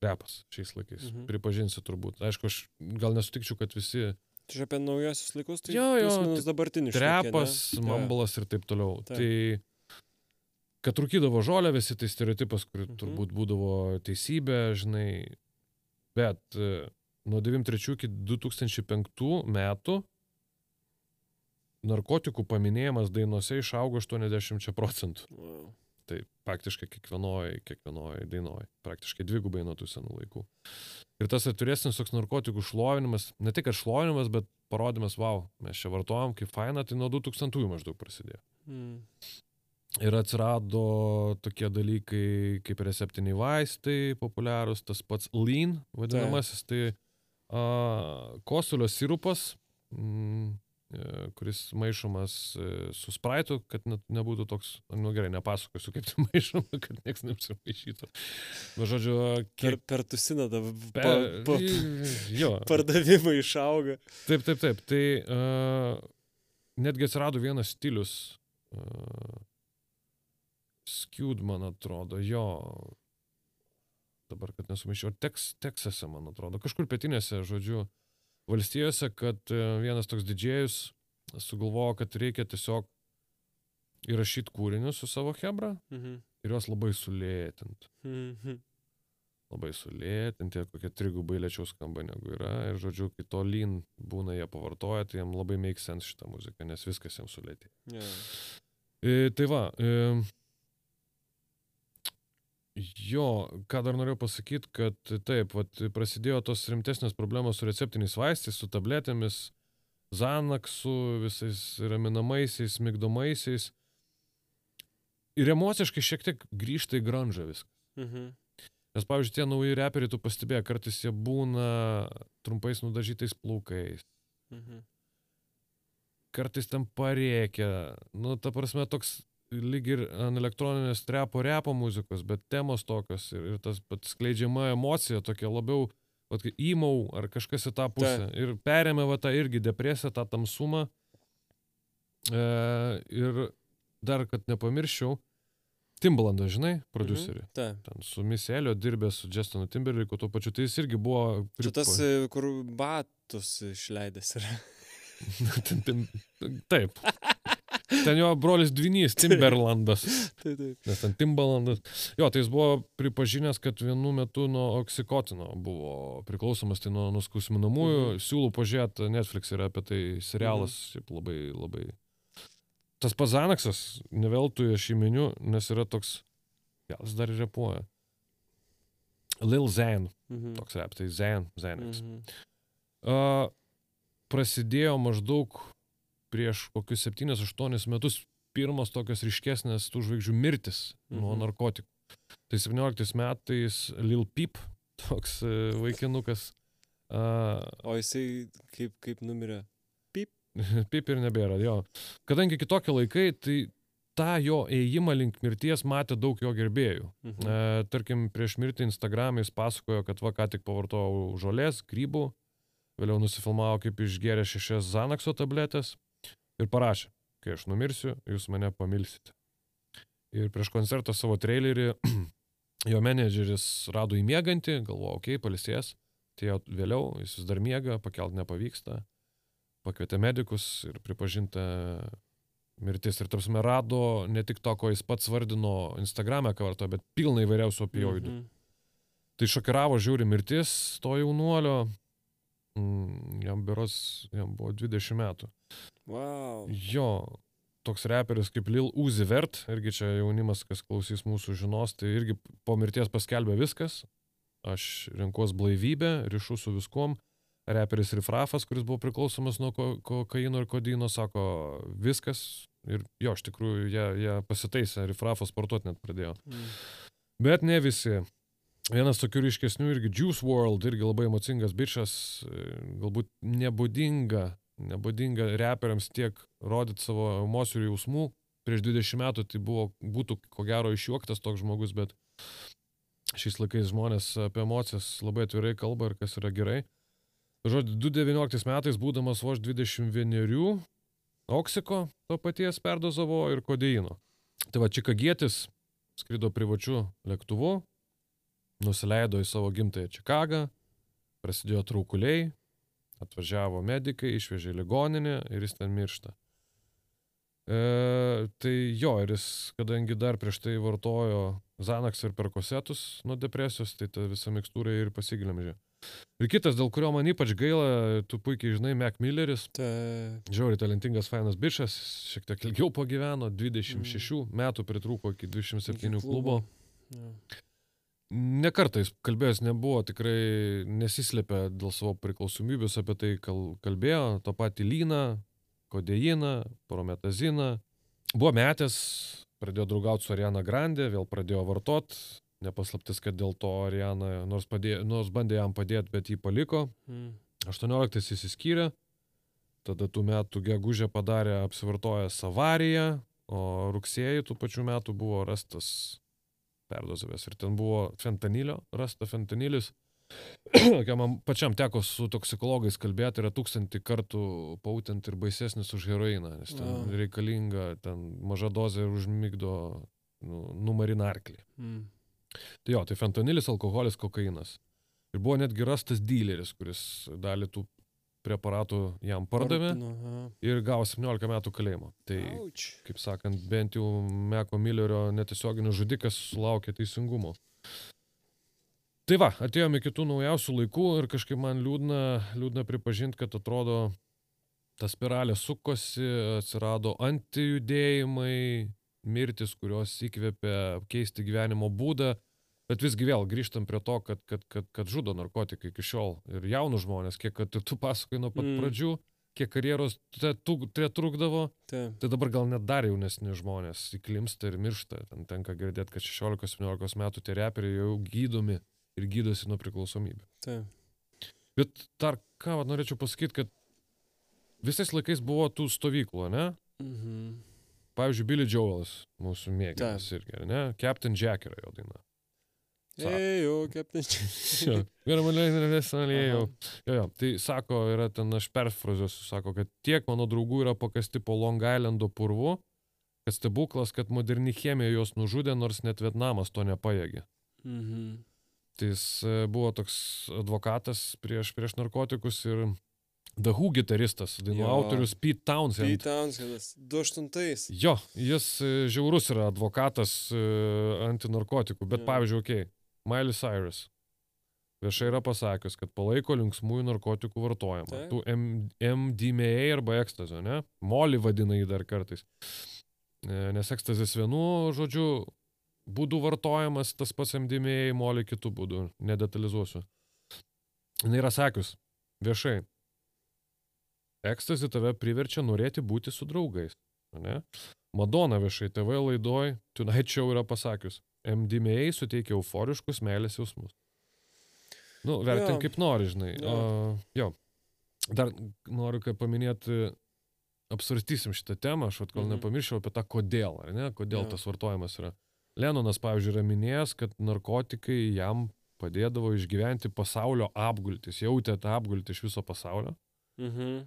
repas šiais laikais. Mhm. Pripažinsiu turbūt. Aišku, aš gal nesutikčiau, kad visi Čia apie naujosius laikus, tai Jo, jo, plius-minus dabartinis. trepas, ne? Jo. mambalas ir taip toliau. Taip. Tai, kad rūkydavo žolę, visi tai stereotipas, kur Mhm. turbūt būdavo teisybė, žinai. Bet e, nuo 93 iki 2005 metų narkotikų paminėjimas dainose išaugo 80 procentų. Wow. Tai praktiškai kiekvienoje kiekvienoj dainoje, praktiškai dvigubai nuo tų senų laikų. Ir tas atviresnis toks narkotikų šlovinimas, ne tik šlovinimas, bet parodimas, wow, mes čia vartojam, kaip faina, tai nuo 2000 maždaug prasidėjo. Hmm. Ir atsirado tokie dalykai kaip receptiniai vaistai, populiarūs, tas pats lean vadinamasis, tai a, kosulio sirupas, mm, kuris maišomas e, su spraitu, kad nebūtų toks, nu gerai, nepasakosiu, kaip tai maišoma, kad niekas neapsimaišytų. Bet žodžiu, Per, per tusiną dabar pa, pa, jo. pardavimai išauga. Taip, taip, taip. Tai uh, netgi atsirado vienas stilius. Uh, skewed, man atrodo, jo. Dabar, kad nesumaišiau, teks, Teksase, man atrodo, kažkur pietinėse, žodžiu, valstijose, kad uh, vienas toks didžėjus sugalvojo, kad reikia tiesiog įrašyti kūrinius su savo hebra Mhm. ir juos labai sulėtinti. Mhm. labai sulėtinti, kokie trigubai lėčiau skamba negu yra. Ir žodžiu, kai to lyn būna jie pavartoja, tai jiem labai make sense šitą muziką, nes viskas jiems sulėtė. Jo. E, tai va. E, jo, ką dar norėjau pasakyti, kad taip, vat, prasidėjo tos rimtesnės problemos su receptiniais vaistais, su tabletėmis, Zanaksu, visais raminamaisiais, migdomaisiais. Ir emociškai šiek tiek grįžta į grandžą viską. Mhm. Nes, pavyzdžiui, tie nauji reperiai, tu pastebėjai, kartais jie būna trumpais nudažytais plaukais, Mhm. kartais ten parėkia. Nu, ta prasme, toks lyg ir ant elektroninės trepo repo muzikos, bet temos tokios ir, ir tas pat skleidžiama emocija tokia labiau, vat, kai įmau ar kažkas į tą pusę. Ir perėmė va tą irgi depresiją, tą tamsumą. E, ir dar, kad nepamirščiau, Timbalandą, žinai, producerį. Mhm. Ten su Miselio dirbė su Justinu Timberlake'u, tuo pačiu tai jis irgi buvo... Čia pripa- tas, e, kur batus išleidęs yra. taip. Ten jo brolis dvinys, Timberlandas. Taip, taip. Nes ten Timbalandas. Jo, tai jis buvo pripažinęs, kad vienu metu nuo oksikotino buvo priklausomas tai nuo nuskausminamųjų. Mhm. Siūlau pažiūrėti, Netflix yra apie tai serialas, šiaip labai, labai. Tas Pazanaksas, ne veltui aš jį miniu, nes yra toks, gal jis dar ir repuoja. Lil Zen, Mhm. toks rep, tai Zen, Zenex. Mhm. Uh, prasidėjo maždaug prieš kokius 7-8 metus pirmos tokios ryškesnės tų žvaigždžių mirtis mhm. nuo narkotikų. Tai 17 metais Lil Peep, toks uh, vaikinukas, uh, O jisai kaip, kaip numirė. Peep ir nebėra, jo. Kadangi kitokie laikai, tai tą jo ėjimą link mirties matė daug jo gerbėjų. Mhm. E, tarkim, prieš mirtį Instagram'e jis pasakojo, kad va ką tik pavartojau žolės, grybų, vėliau nusifilmavo, kaip išgėrė šešias Zanakso tabletės ir parašė, kai aš numirsiu, jūs mane pamilsite. Ir prieš koncertą savo trailerį jo menedžeris rado įmiegantį, galvojo, okei, okay, palisės, atėjo vėliau, jis vis dar miega, pakelt nepavyksta, pakvietė medikus ir pripažinta mirtis. Ir tarsi rado ne tik to, ko jis pats vardino Instagram'e kartą, bet pilna įvairiausių opioidų. Mhm. Tai šokiravo žiūri mirtis to jaunuolio. Mm, jam beros, jam buvo 20 metų. Wow. Jo, toks reperis kaip Lil Uzi Vert, irgi čia jaunimas, kas klausys mūsų žinos, tai irgi po mirties paskelbė viskas. Aš renkuos blaivybę, ryšiu su viskuom. Reperis Rifrafas, kuris buvo priklausomas nuo ko- kokaino ir kodino, sako viskas. Ir jo, iš tikrųjų, jie, jie pasitaisė, Rifrafas sportuoti net pradėjo. Mhm. Bet ne visi. Vienas tokių ryškesnių irgi Juice World, irgi labai emocingas bičias, e, galbūt nebūdinga, nebūdinga reperiams tiek rodyti savo emocijų ir jausmų. Prieš 20 metų tai buvo, būtų ko gero išjuoktas toks žmogus, bet šiais laikais žmonės apie emocijas labai atvirai kalba ir kas yra gerai. Žodžiu, 2019 metais, būdamas vos 21, oksiko to paties perdozavo ir kodeino. Tai va, čikagietis skrido privačiu lėktuvu, nusileido į savo gimtąją Čikagą, prasidėjo traukuliai, atvažiavo medikai, išvežė į ligoninę ir jis ten miršta. E, tai jo, ir jis, kadangi dar prieš tai vartojo Zanaks ir perkosetus nuo depresijos, tai ta visa mikstūra ir pasiglemžė. Ir kitas, dėl kurio man ypač gaila, tu puikiai žinai, Mac Milleris, Ta... žiauriai talentingas fainas bičias, šiek tiek ilgiau pagyveno, 26 metų pritrūko iki 27 Iki klubo. klubo. Jo. Nekartais kalbėjęs nebuvo, tikrai nesislėpė dėl savo priklausomybės, apie tai kal, kalbėjo, tą patį lyną, kodeiną, prometaziną. Buvo metęs, pradėjo draugauti su Ariana Grande, vėl pradėjo vartot, nepaslaptis, kad dėl to Ariana, nors, padėjo, nors bandė jam padėti, bet jį paliko. Mhm. 18 įsiskyrė, tada tų metų gegužę padarė apsivartojęs avariją, o rugsėjai tų pačių metų buvo rastas perdozavęs ir ten buvo fentanilio, rasta fentanilis. Ką man pačiam teko su toksikologais kalbėti, yra tūkstantį kartų pautent ir baisesnis už heroiną, nes ten A. reikalinga, ten maža dozė užmygdo nu, numarina arklį. Mm. Tai jo, tai fentanilis, alkoholis, kokainas. Ir buvo netgi rastas dealeris, kuris dalį tų preparatų jam pardavė ir gavo 17 metų kalėjimo. Tai, kaip sakant, bent jau Meko Millerio netiesioginis žudikas sulaukė teisingumo. Tai va, atėjome iki tų naujausių laikų ir kažkaip man liūdna, liūdna pripažinti, kad atrodo, ta spiralė sukosi, atsirado antijudėjimai, mirtis, kurios įkvėpė keisti gyvenimo būdą, bet visgi vėl grįžtam prie to, kad, kad, kad, kad žudo narkotikai iki šiol ir jaunus žmonės, kiek kad tu pasakai nuo pat Mm. pradžių, kiek karjeros te, tu, te trukdavo, Taip. tai dabar gal net dar jaunesni žmonės įklimsta ir miršta. Ten tenka girdėti, kad 16-17 metų tie reperiai jau gydomi ir gydosi nuo priklausomybė. Taip. Bet dar ką vat, norėčiau pasakyti, kad visais laikais buvo tų stovyklų, ne? Mhm. Pavyzdžiui, Billy Joelas, mūsų mėgiamas irgi, ne? Captain Jack yra jo daina. Ėjau, keptin. Jo, Vieną mane nesalėjau. Aha. Jo, jo, tai sako, yra ten, aš perfrazuosiu, sako, kad tiek mano draugų yra pakasti po Long Islando purvu, kad stebuklas, kad moderni chemija juos nužudė, nors net Vietnamas to nepajėgė. Mhm. Tai jis e, buvo toks advokatas prieš, prieš narkotikus ir The Who gitaristas, dainų autorius Pete Townsend. Pete Townshendas. 28. Jo, jis e, žiaurus yra advokatas e, antinarkotikų, bet Jo. pavyzdžiui, okei, okay, Miley Cyrus viešai yra pasakęs, kad palaiko linksmųjų narkotikų vartojimą. Taip. Tų MDMA arba ekstazio, ne? Molį vadina jį dar kartais. E, Nes ekstazis vienu žodžiu būdų vartojamas, tas pats MDMA, molį kitų būdų, nedetalizuosiu. Jis yra sakius viešai, ekstazi tave priverčia norėti būti su draugais. Ne? Madonna viešai TV laidoj Tonight Show yra pasakius, MDMA suteikia euforiškus meilės jausmus. Nu, vertink Jo. kaip nori, žinai. Jo. O, jo. Dar noriu, kad paminėti, apsvarstysim šitą temą, aš vat gal Mhm. nepamirščiau apie tą kodėl, ar ne, kodėl Jo. tas vartojimas yra. Lenonas, pavyzdžiui, yra minėjęs, kad narkotikai jam padėdavo išgyventi pasaulio apgultis, jautė tą apgultį iš viso pasaulio. Mhm.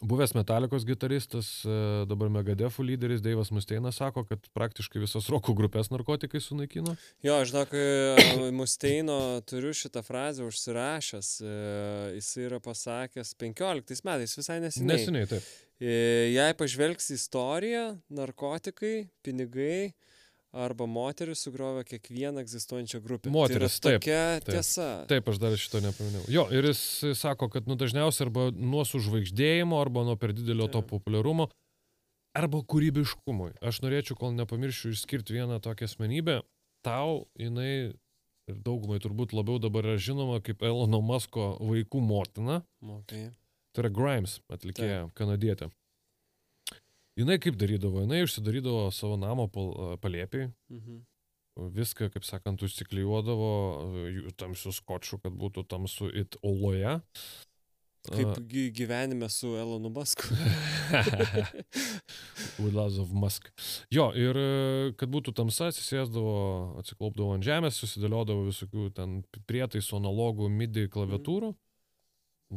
Buvęs metalikos gitaristas, e, dabar Megadefų lyderis Deivas Musteinas sako, kad praktiškai visas roko grupės narkotikai sunaikino. Jo, žinok, Musteino turiu šitą frazę užsirašęs. e, Jis yra pasakęs 15 metais, visai neseniai. Neseniai, taip. E, Jei pažvelgsi į istoriją, narkotikai, pinigai arba moteris sugriovė kiekvieną egzistuojančią grupę. Moteris, tai yra taip, tokia taip. tiesa. Taip, aš dar šito nepaminėjau. Jo, ir jis sako, kad nu, dažniausiai arba nuo sužvaigždėjimo, arba nuo per didelio to Taip. populiarumo, arba kūrybiškumui. Aš norėčiau, kol nepamiršiu, išskirti vieną tokią asmenybę. Tau jinai ir daugumai turbūt labiau dabar yra žinoma kaip Elono Masko vaikų motina. Okay. Tai yra Grimes atlikėja, kanadietė. Jinai kaip darydavo? Jinai užsidarydavo savo namo pal, palėpiai, Mhm. viską, kaip sakant, užsiklijuodavo jų tamsių skočių, kad būtų tamsu it oloje. Kaip gy- gyvenime su Elonu Musku. With lots of Musk. Jo, ir e, kad būtų tamsa, atsisėsdavo, atsiklaupdavo ant žemės, susidėliodavo visokių ten prietaisų, analogų, midi klaviatūrų,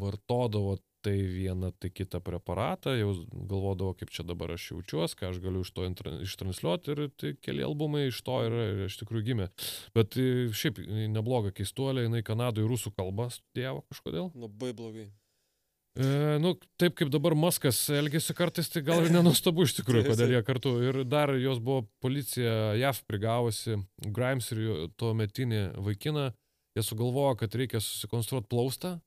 vartodavo tai vieną, tai kitą preparatą, jau galvodavo, kaip čia dabar aš jaučiuosi, ką aš galiu iš to ištranšiuoti ir tai keli albumai iš to yra ir iš tikrųjų gimė. Bet e, šiaip jinai nebloga keistuolė, jinai Kanadoje rusų kalbą studijavo kažkodėl. Labai blogai. E, nu, taip kaip dabar Maskas elgėsi kartais, tai gal ir nenustabu iš tikrųjų, kodėl jie kartu. Ir dar jos buvo policija JAV prigavusi, Grimes ir tuo metinį vaikiną, jie sugalvojo, kad reikia susikonstruoti plaustą,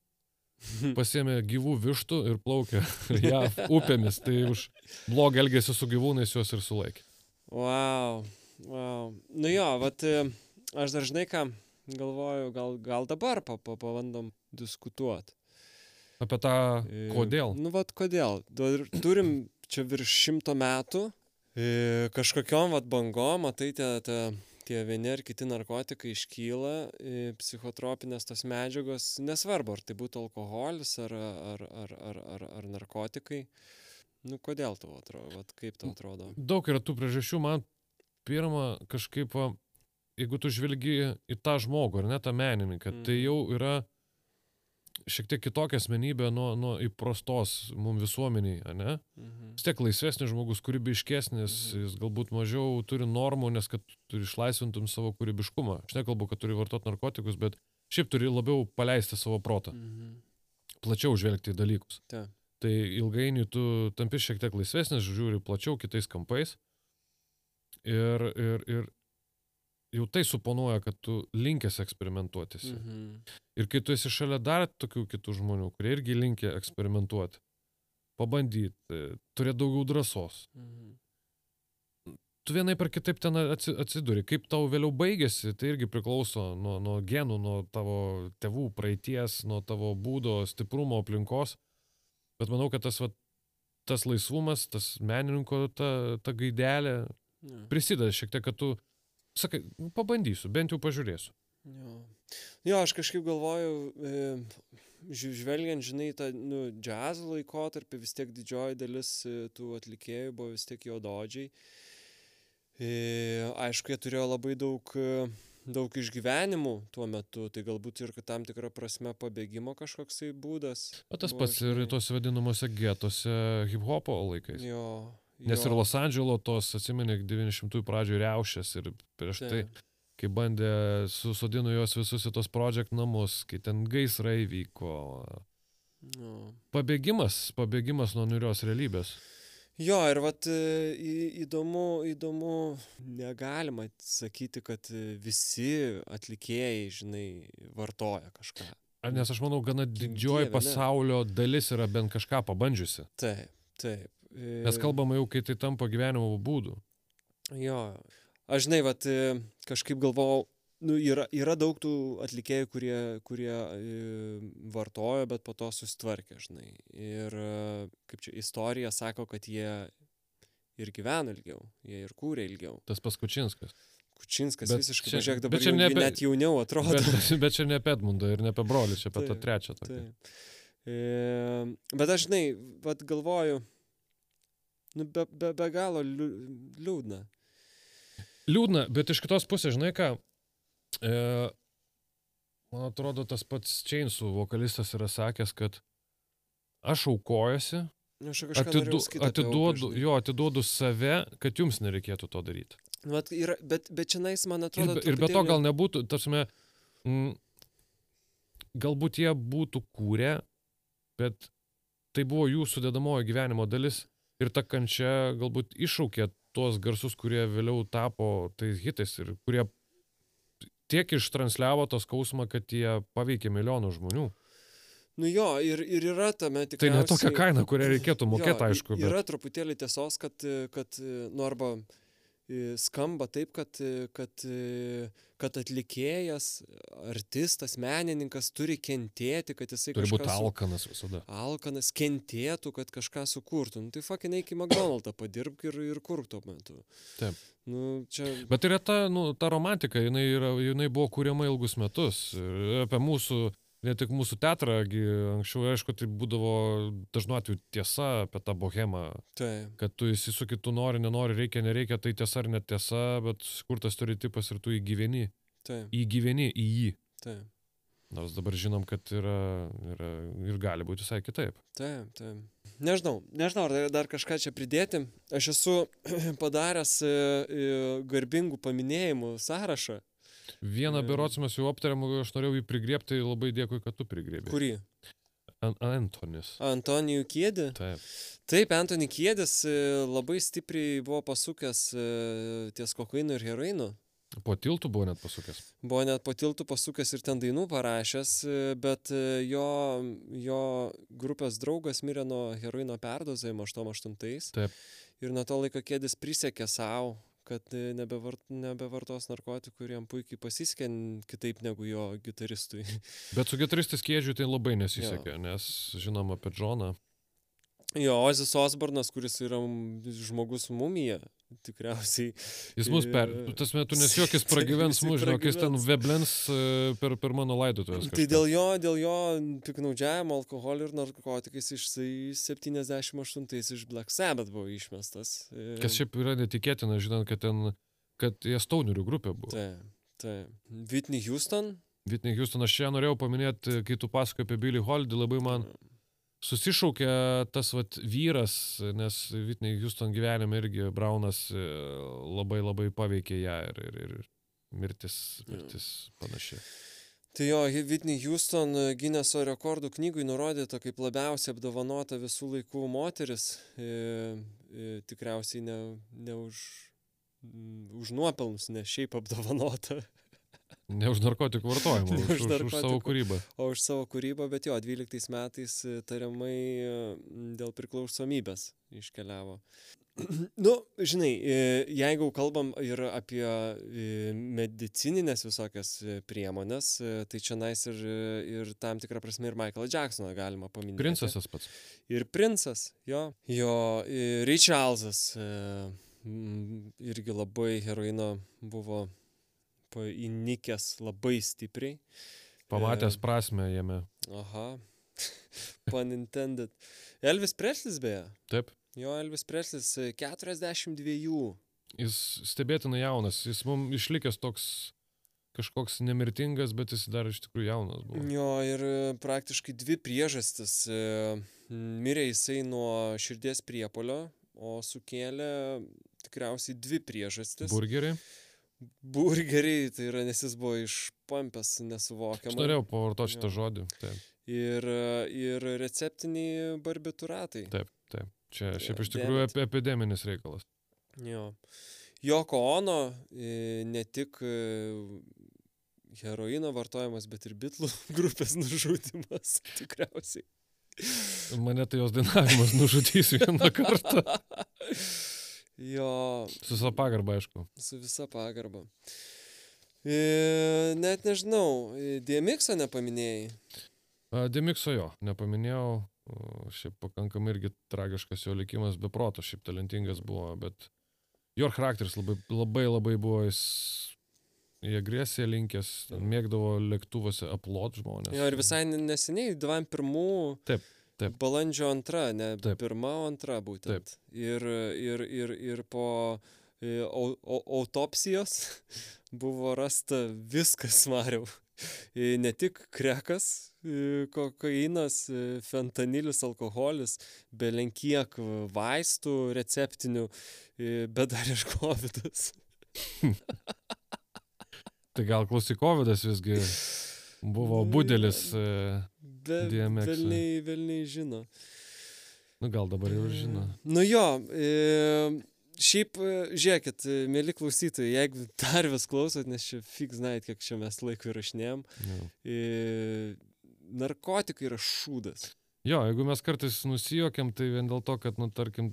pasėmė gyvų vištų ir plaukė JAV upėmis. Tai už blogą elgesį su gyvūnais juos ir sulaikė. Wow. wow. Nu jo, vat e, aš dažnai ką galvoju, gal, gal dabar pa, pa, pabandom diskutuoti. Apie tą, kodėl. Nu, vat kodėl. Turim čia virš šimto metų. E, kažkokiom vat bangom, matai, tie, tie, tie vieni ar kiti narkotikai iškyla, psichotropinės tos medžiagos, nesvarbu, ar tai būtų alkoholis ar, ar, ar, ar, ar, ar narkotikai. Nu, kodėl tau atrodo, Vat kaip tau atrodo? Daug yra tų priežasčių, man pirma kažkaip, jeigu tu žvelgi į tą žmogų ar ne tą menininką, mm. tai Mhm. jau yra šiek tiek kitokia asmenybė nuo, nuo įprastos mums visuomeniai, ne? Mhm. vis tiek laisvesnis žmogus, kūrybiškesnis, Mhm. jis galbūt mažiau turi normų, nes kad turi išlaisvintum savo kūrybiškumą. Aš nekalbu, kad turi vartoti narkotikus, bet šiaip turi labiau paleisti savo protą, Mhm. plačiau žvelgti į dalykus. Taip. Tai ilgainiui tu tampi šiek tiek laisvesnis, žiūri plačiau kitais kampais. Ir, ir, ir jau tai suponuoja, kad tu linkęs eksperimentuotis. Mhm. Ir kai tu esi šalia dar tokių kitų žmonių, kurie irgi linkia eksperimentuoti, pabandyti, turėti daugiau drąsos, Mhm. tu vienai per kitaip ten atsi- atsiduri. Kaip tau vėliau baigėsi, tai irgi priklauso nuo, nuo genų, nuo tavo tėvų praeities, nuo tavo būdo, stiprumo, aplinkos. Bet manau, kad tas, va, tas laisvumas, tas menininko ta, ta gaidelė prisideda šiek tiek, kad tu, sakai, "Nu, pabandysiu, bent jau pažiūrėsiu. Jo. jo, aš kažkaip galvoju, e, žvelgiant, žinai, tą nu, džiazo laikotarpį, vis tiek didžioji dalis e, tų atlikėjų buvo vis tiek juododžiai. E, aišku, jie turėjo labai daug, e, daug išgyvenimų tuo metu, tai galbūt ir tam tikrą prasme pabėgimo kažkoksai būdas. O tas buvo, pats ir žinai. tos vadinamuose getuose hip-hopo laikais. Jo. Nes jo, ir Los Andželo tos, atsimeni, 90-ųjų pradžioje riaušės ir prieš tai, taip, kai bandė, susodino juos visus į tos project namus, kai ten gaisrai vyko. jo. Pabėgimas, pabėgimas nuo niurios realybės. Jo, ir vat e, įdomu, įdomu, negalima sakyti, kad e, visi atlikėjai, žinai, vartoja kažką. Ar Nes aš manau, gana didžioji Dieve, ne. pasaulio dalis yra bent kažką pabandžiusi. Taip, taip. E, Mes kalbame jau, kai tai tampa gyvenimo būdu. Jo, aš žinai, vat e, kažkaip galvojau, nu, yra, yra daug tų atlikėjų, kurie, kurie e, vartojo, bet po to susitvarkė, žinai. Ir e, kaip čia istorija sako, kad jie ir gyveno ilgiau, jie ir kūrė ilgiau. Tas paskučinskas. Kučinskas Bet visiškai, čia- pažiūrėk, bet dabar čia jau ne apie- net jauniau atrodo. Bet, bet čia ne apie Edmundą ir ne apie brolį, čia apie tą trečią. Tokį. Taip. E, bet aš, žinai, vat galvoju, nu, be, be, be galo liū- liūdna. Liūdna, bet iš kitos pusės, žinai ką, e, man atrodo, tas pats Chainsų vokalistas yra sakęs, kad aš aukojuosi, Nu, atidu, atiduodu, jo, atiduodu save, kad jums nereikėtų to daryti. Vat yra, bet, bet čia nais, man Ir, atrodo, be- ir be to gal nebūtų, tarsi, galbūt jie būtų kūrę, bet tai buvo jų sudėdamojo gyvenimo dalis ir ta kančia galbūt iššaukė tuos garsus, kurie vėliau tapo tais hitais ir kurie tiek ištransliavo tos skausmą, kad jie paveikė milijonų žmonių. Nu jo, ir, ir yra tame Tai tikrai. ne tokia kaina, kurią reikėtų mokėti, aišku, bet Yra truputėlį tiesos, kad, kad nu arba e, skamba taip, kad, kad, kad atlikėjas, artistas, menininkas turi kentėti, kad jisai turi su- alkanas visada. alkanas kentėtų, kad kažką sukurtų. Nu, tai fucking eik į McDonald'ą, padirbk ir, ir kurk tuo metu. Taip. Nu, čia... Bet yra ta, nu, ta romantika, jinai, yra, jinai buvo kūriama ilgus metus. Ir apie mūsų, ne tik mūsų teatrą, anksčiau, aišku, tai būdavo dažnu atveju tiesa apie tą bohemą, Taip, kad tu įsisuki, tu nori, nenori, reikia, nereikia, tai tiesa ar netiesa, bet kurtas stereotipas ir tu įgyveni, taip, įgyveni į jį. taip. Nors dabar žinom, kad yra, yra ir gali būti visai kitaip. Taip, taip. Nežinau, nežinau, ar dar- dar kažką čia pridėti. Aš esu padaręs e, e, garbingų paminėjimų sąrašą. Vieną E. berots mes jau aptarėm, aš norėjau jį prigrėpti, labai dėkui, kad tu prigrėbė. Kurį? An Antonis. Antonijų Kėdį. Taip. Taip, Antony Kėdis e, labai stipriai buvo pasukęs e, ties kokainu ir heroinu. Po tiltų buvo net pasukęs. Buvo net po tiltų pasukęs ir ten dainų parašęs, e, bet jo, jo grupės draugas mirė nuo heroino perdozavimo 88. Taip. Ir nuo to laiko kėdis prisiekė savo, kad e, nebevart, nebevartos narkotikų ir jam puikiai pasisekė kitaip negu jo gitaristui. Bet su gitaristais kėdžiui tai labai nesisekė, nes žinom apie Džoną. Jo, Ozis Osbornas, kuris yra žmogus mumija, tikriausiai. Jis mus per, E, tas metu nesijokis pragyvens jisai mus, žinok, jis ten pragyvens. veblens e, per, per mano laidotuvės. Tai dėl jo, dėl jo piknaudžiavimo alkoholiu ir narkotikais jisai 78 iš Black Sabbath buvo išmestas. E, Kas šiaip yra netikėtina, žinant, kad ten, kad jie Stonerių grupė buvo. Taip, taip. Whitney Houston. Whitney Houston, aš čia norėjau paminėti, kai tu pasakoji apie Billy Holiday, labai man susišaukė tas vat vyras, nes Whitney Houston gyvenime irgi Braunas e, labai labai paveikė ją ir, ir, ir mirtis, mirtis panašiai. Tai jo, Whitney Houston e, Guinneso rekordų knygui nurodyta kaip labiausiai apdovanota visų laikų moteris. E, e, tikriausiai ne, ne už, m, už nuopelnus, ne šiaip apdovanota, Ne už narkotikų vartojimą, už, už už, už savo narkotikų. kūrybą. o už savo kūrybą, bet jo, 12 metais e, tariamai e, dėl priklausomybės iškeliavo. Nu, žinai, e, jeigu kalbam ir apie medicininės visokias priemonės, tai čia nais ir, ir tam tikrą prasme ir Michaelą Jacksoną galima paminėti. Princesas pats. Ir princas, jo. Jo, m, irgi labai heroino buvo įnikęs labai stipriai. Pamatęs E, prasme jame. Aha. Pun intended. Elvis Preslis beje. Taip. Jo, Elvis Preslis e, 42. Jis stebėtinai jaunas, jis mums išlikęs toks kažkoks nemirtingas, bet jis dar iš tikrųjų jaunas buvo. Jo, ir e, praktiškai dvi priežastis. e, Mirė jisai nuo širdies priepolio, o sukėlė tikriausiai dvi priežastis. Burgeriai. Burgeriai, tai yra, nes jis buvo išpampęs Aš nesuvokiamai. norėjau pavartoti šitą žodį. Taip, Ir, ir receptiniai barbituratai. taip, taip. Čia šiaip iš tikrųjų ep epideminis reikalas. Jo. Joko Ono e, ne tik e, heroino vartojimas, bet ir bitlų grupės nužudimas tikriausiai. Mane tai jos dainavimas nužudys vieną kartą. Jo, Su savo pagarba, aišku. su visa pagarba. E, net nežinau, e, DMX nepaminėjai. A, Demikso jo, nepaminėjau. Šiaip pakankamai irgi tragiškas jo likimas, be proto, šiaip talentingas buvo, bet jo charakteris labai labai, labai buvo jis į agresiją linkęs, ten mėgdavo lėktuvuose aplot žmonės. Jo, ir visai ne- neseniai, 21 Taip, taip. balandžio antra, ne Taip. pirma, antra būtent. Taip. Ir, ir, ir, ir po e, au, au, autopsijos buvo rasta viskas, Mariau. E, Ne tik krekas, e, kokainas, fentanilis, alkoholis, belenkiek vaistų receptinių, bet dar ir kovidas. Tai gal klausyk, Covidas visgi buvo Nu, budelis. E, Be, DMX, velniai, velniai žino. Nu gal dabar jau ir žino. Nu jo, e, šiaip, e, žiūrėkit, e, mėly klausytojai, jeigu dar vis klausot, nes čia fiks night, kiek čia mes laiko įrašinėjom, Jo. e, narkotikai yra šūdas. Jo, jeigu mes kartais nusijokiam, tai vien dėl to, kad, nu, tarkim,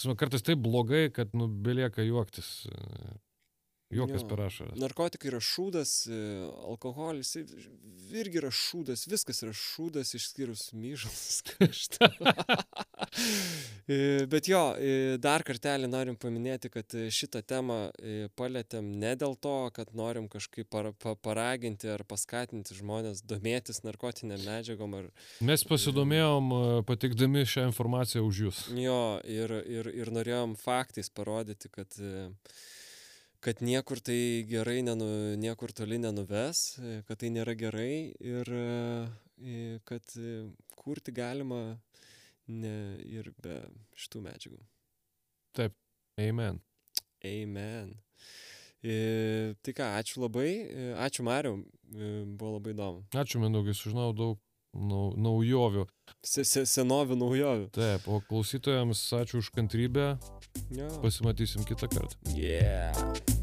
Žinoma, kartais taip blogai, kad, nu, belieka juoktis. Juokas per ašaras. Narkotikai yra šūdas, e, alkoholis irgi yra šūdas, viskas yra šūdas išskyrus myžalus. E, Bet jo, e, dar kartelį norim paminėti, kad šitą temą palėtėm ne dėl to, kad norim kažkaip para, pa, paraginti ar paskatinti žmonės domėtis narkotiniam medžiagom ar Mes pasidomėjom pateikdami šią informaciją už jūs. jo ir, ir, ir norėjom faktais parodyti, kad, kad niekur tai gerai, nenu, niekur toli nenuves, kad tai nėra gerai ir e, kad e, kurti galima ne, ir be šitų medžiagų. Amen. Amen. E, tai ką, ačiū labai, e, ačiū Mariu, e, buvo labai įdomu. Ačiū, Mindaugai, sužinau daug nau, naujovių. Se, se, senovių naujovių. Taip, o klausytojams ačiū už kantrybę. Jo. Pasimatysim kitą kartą. Yeah.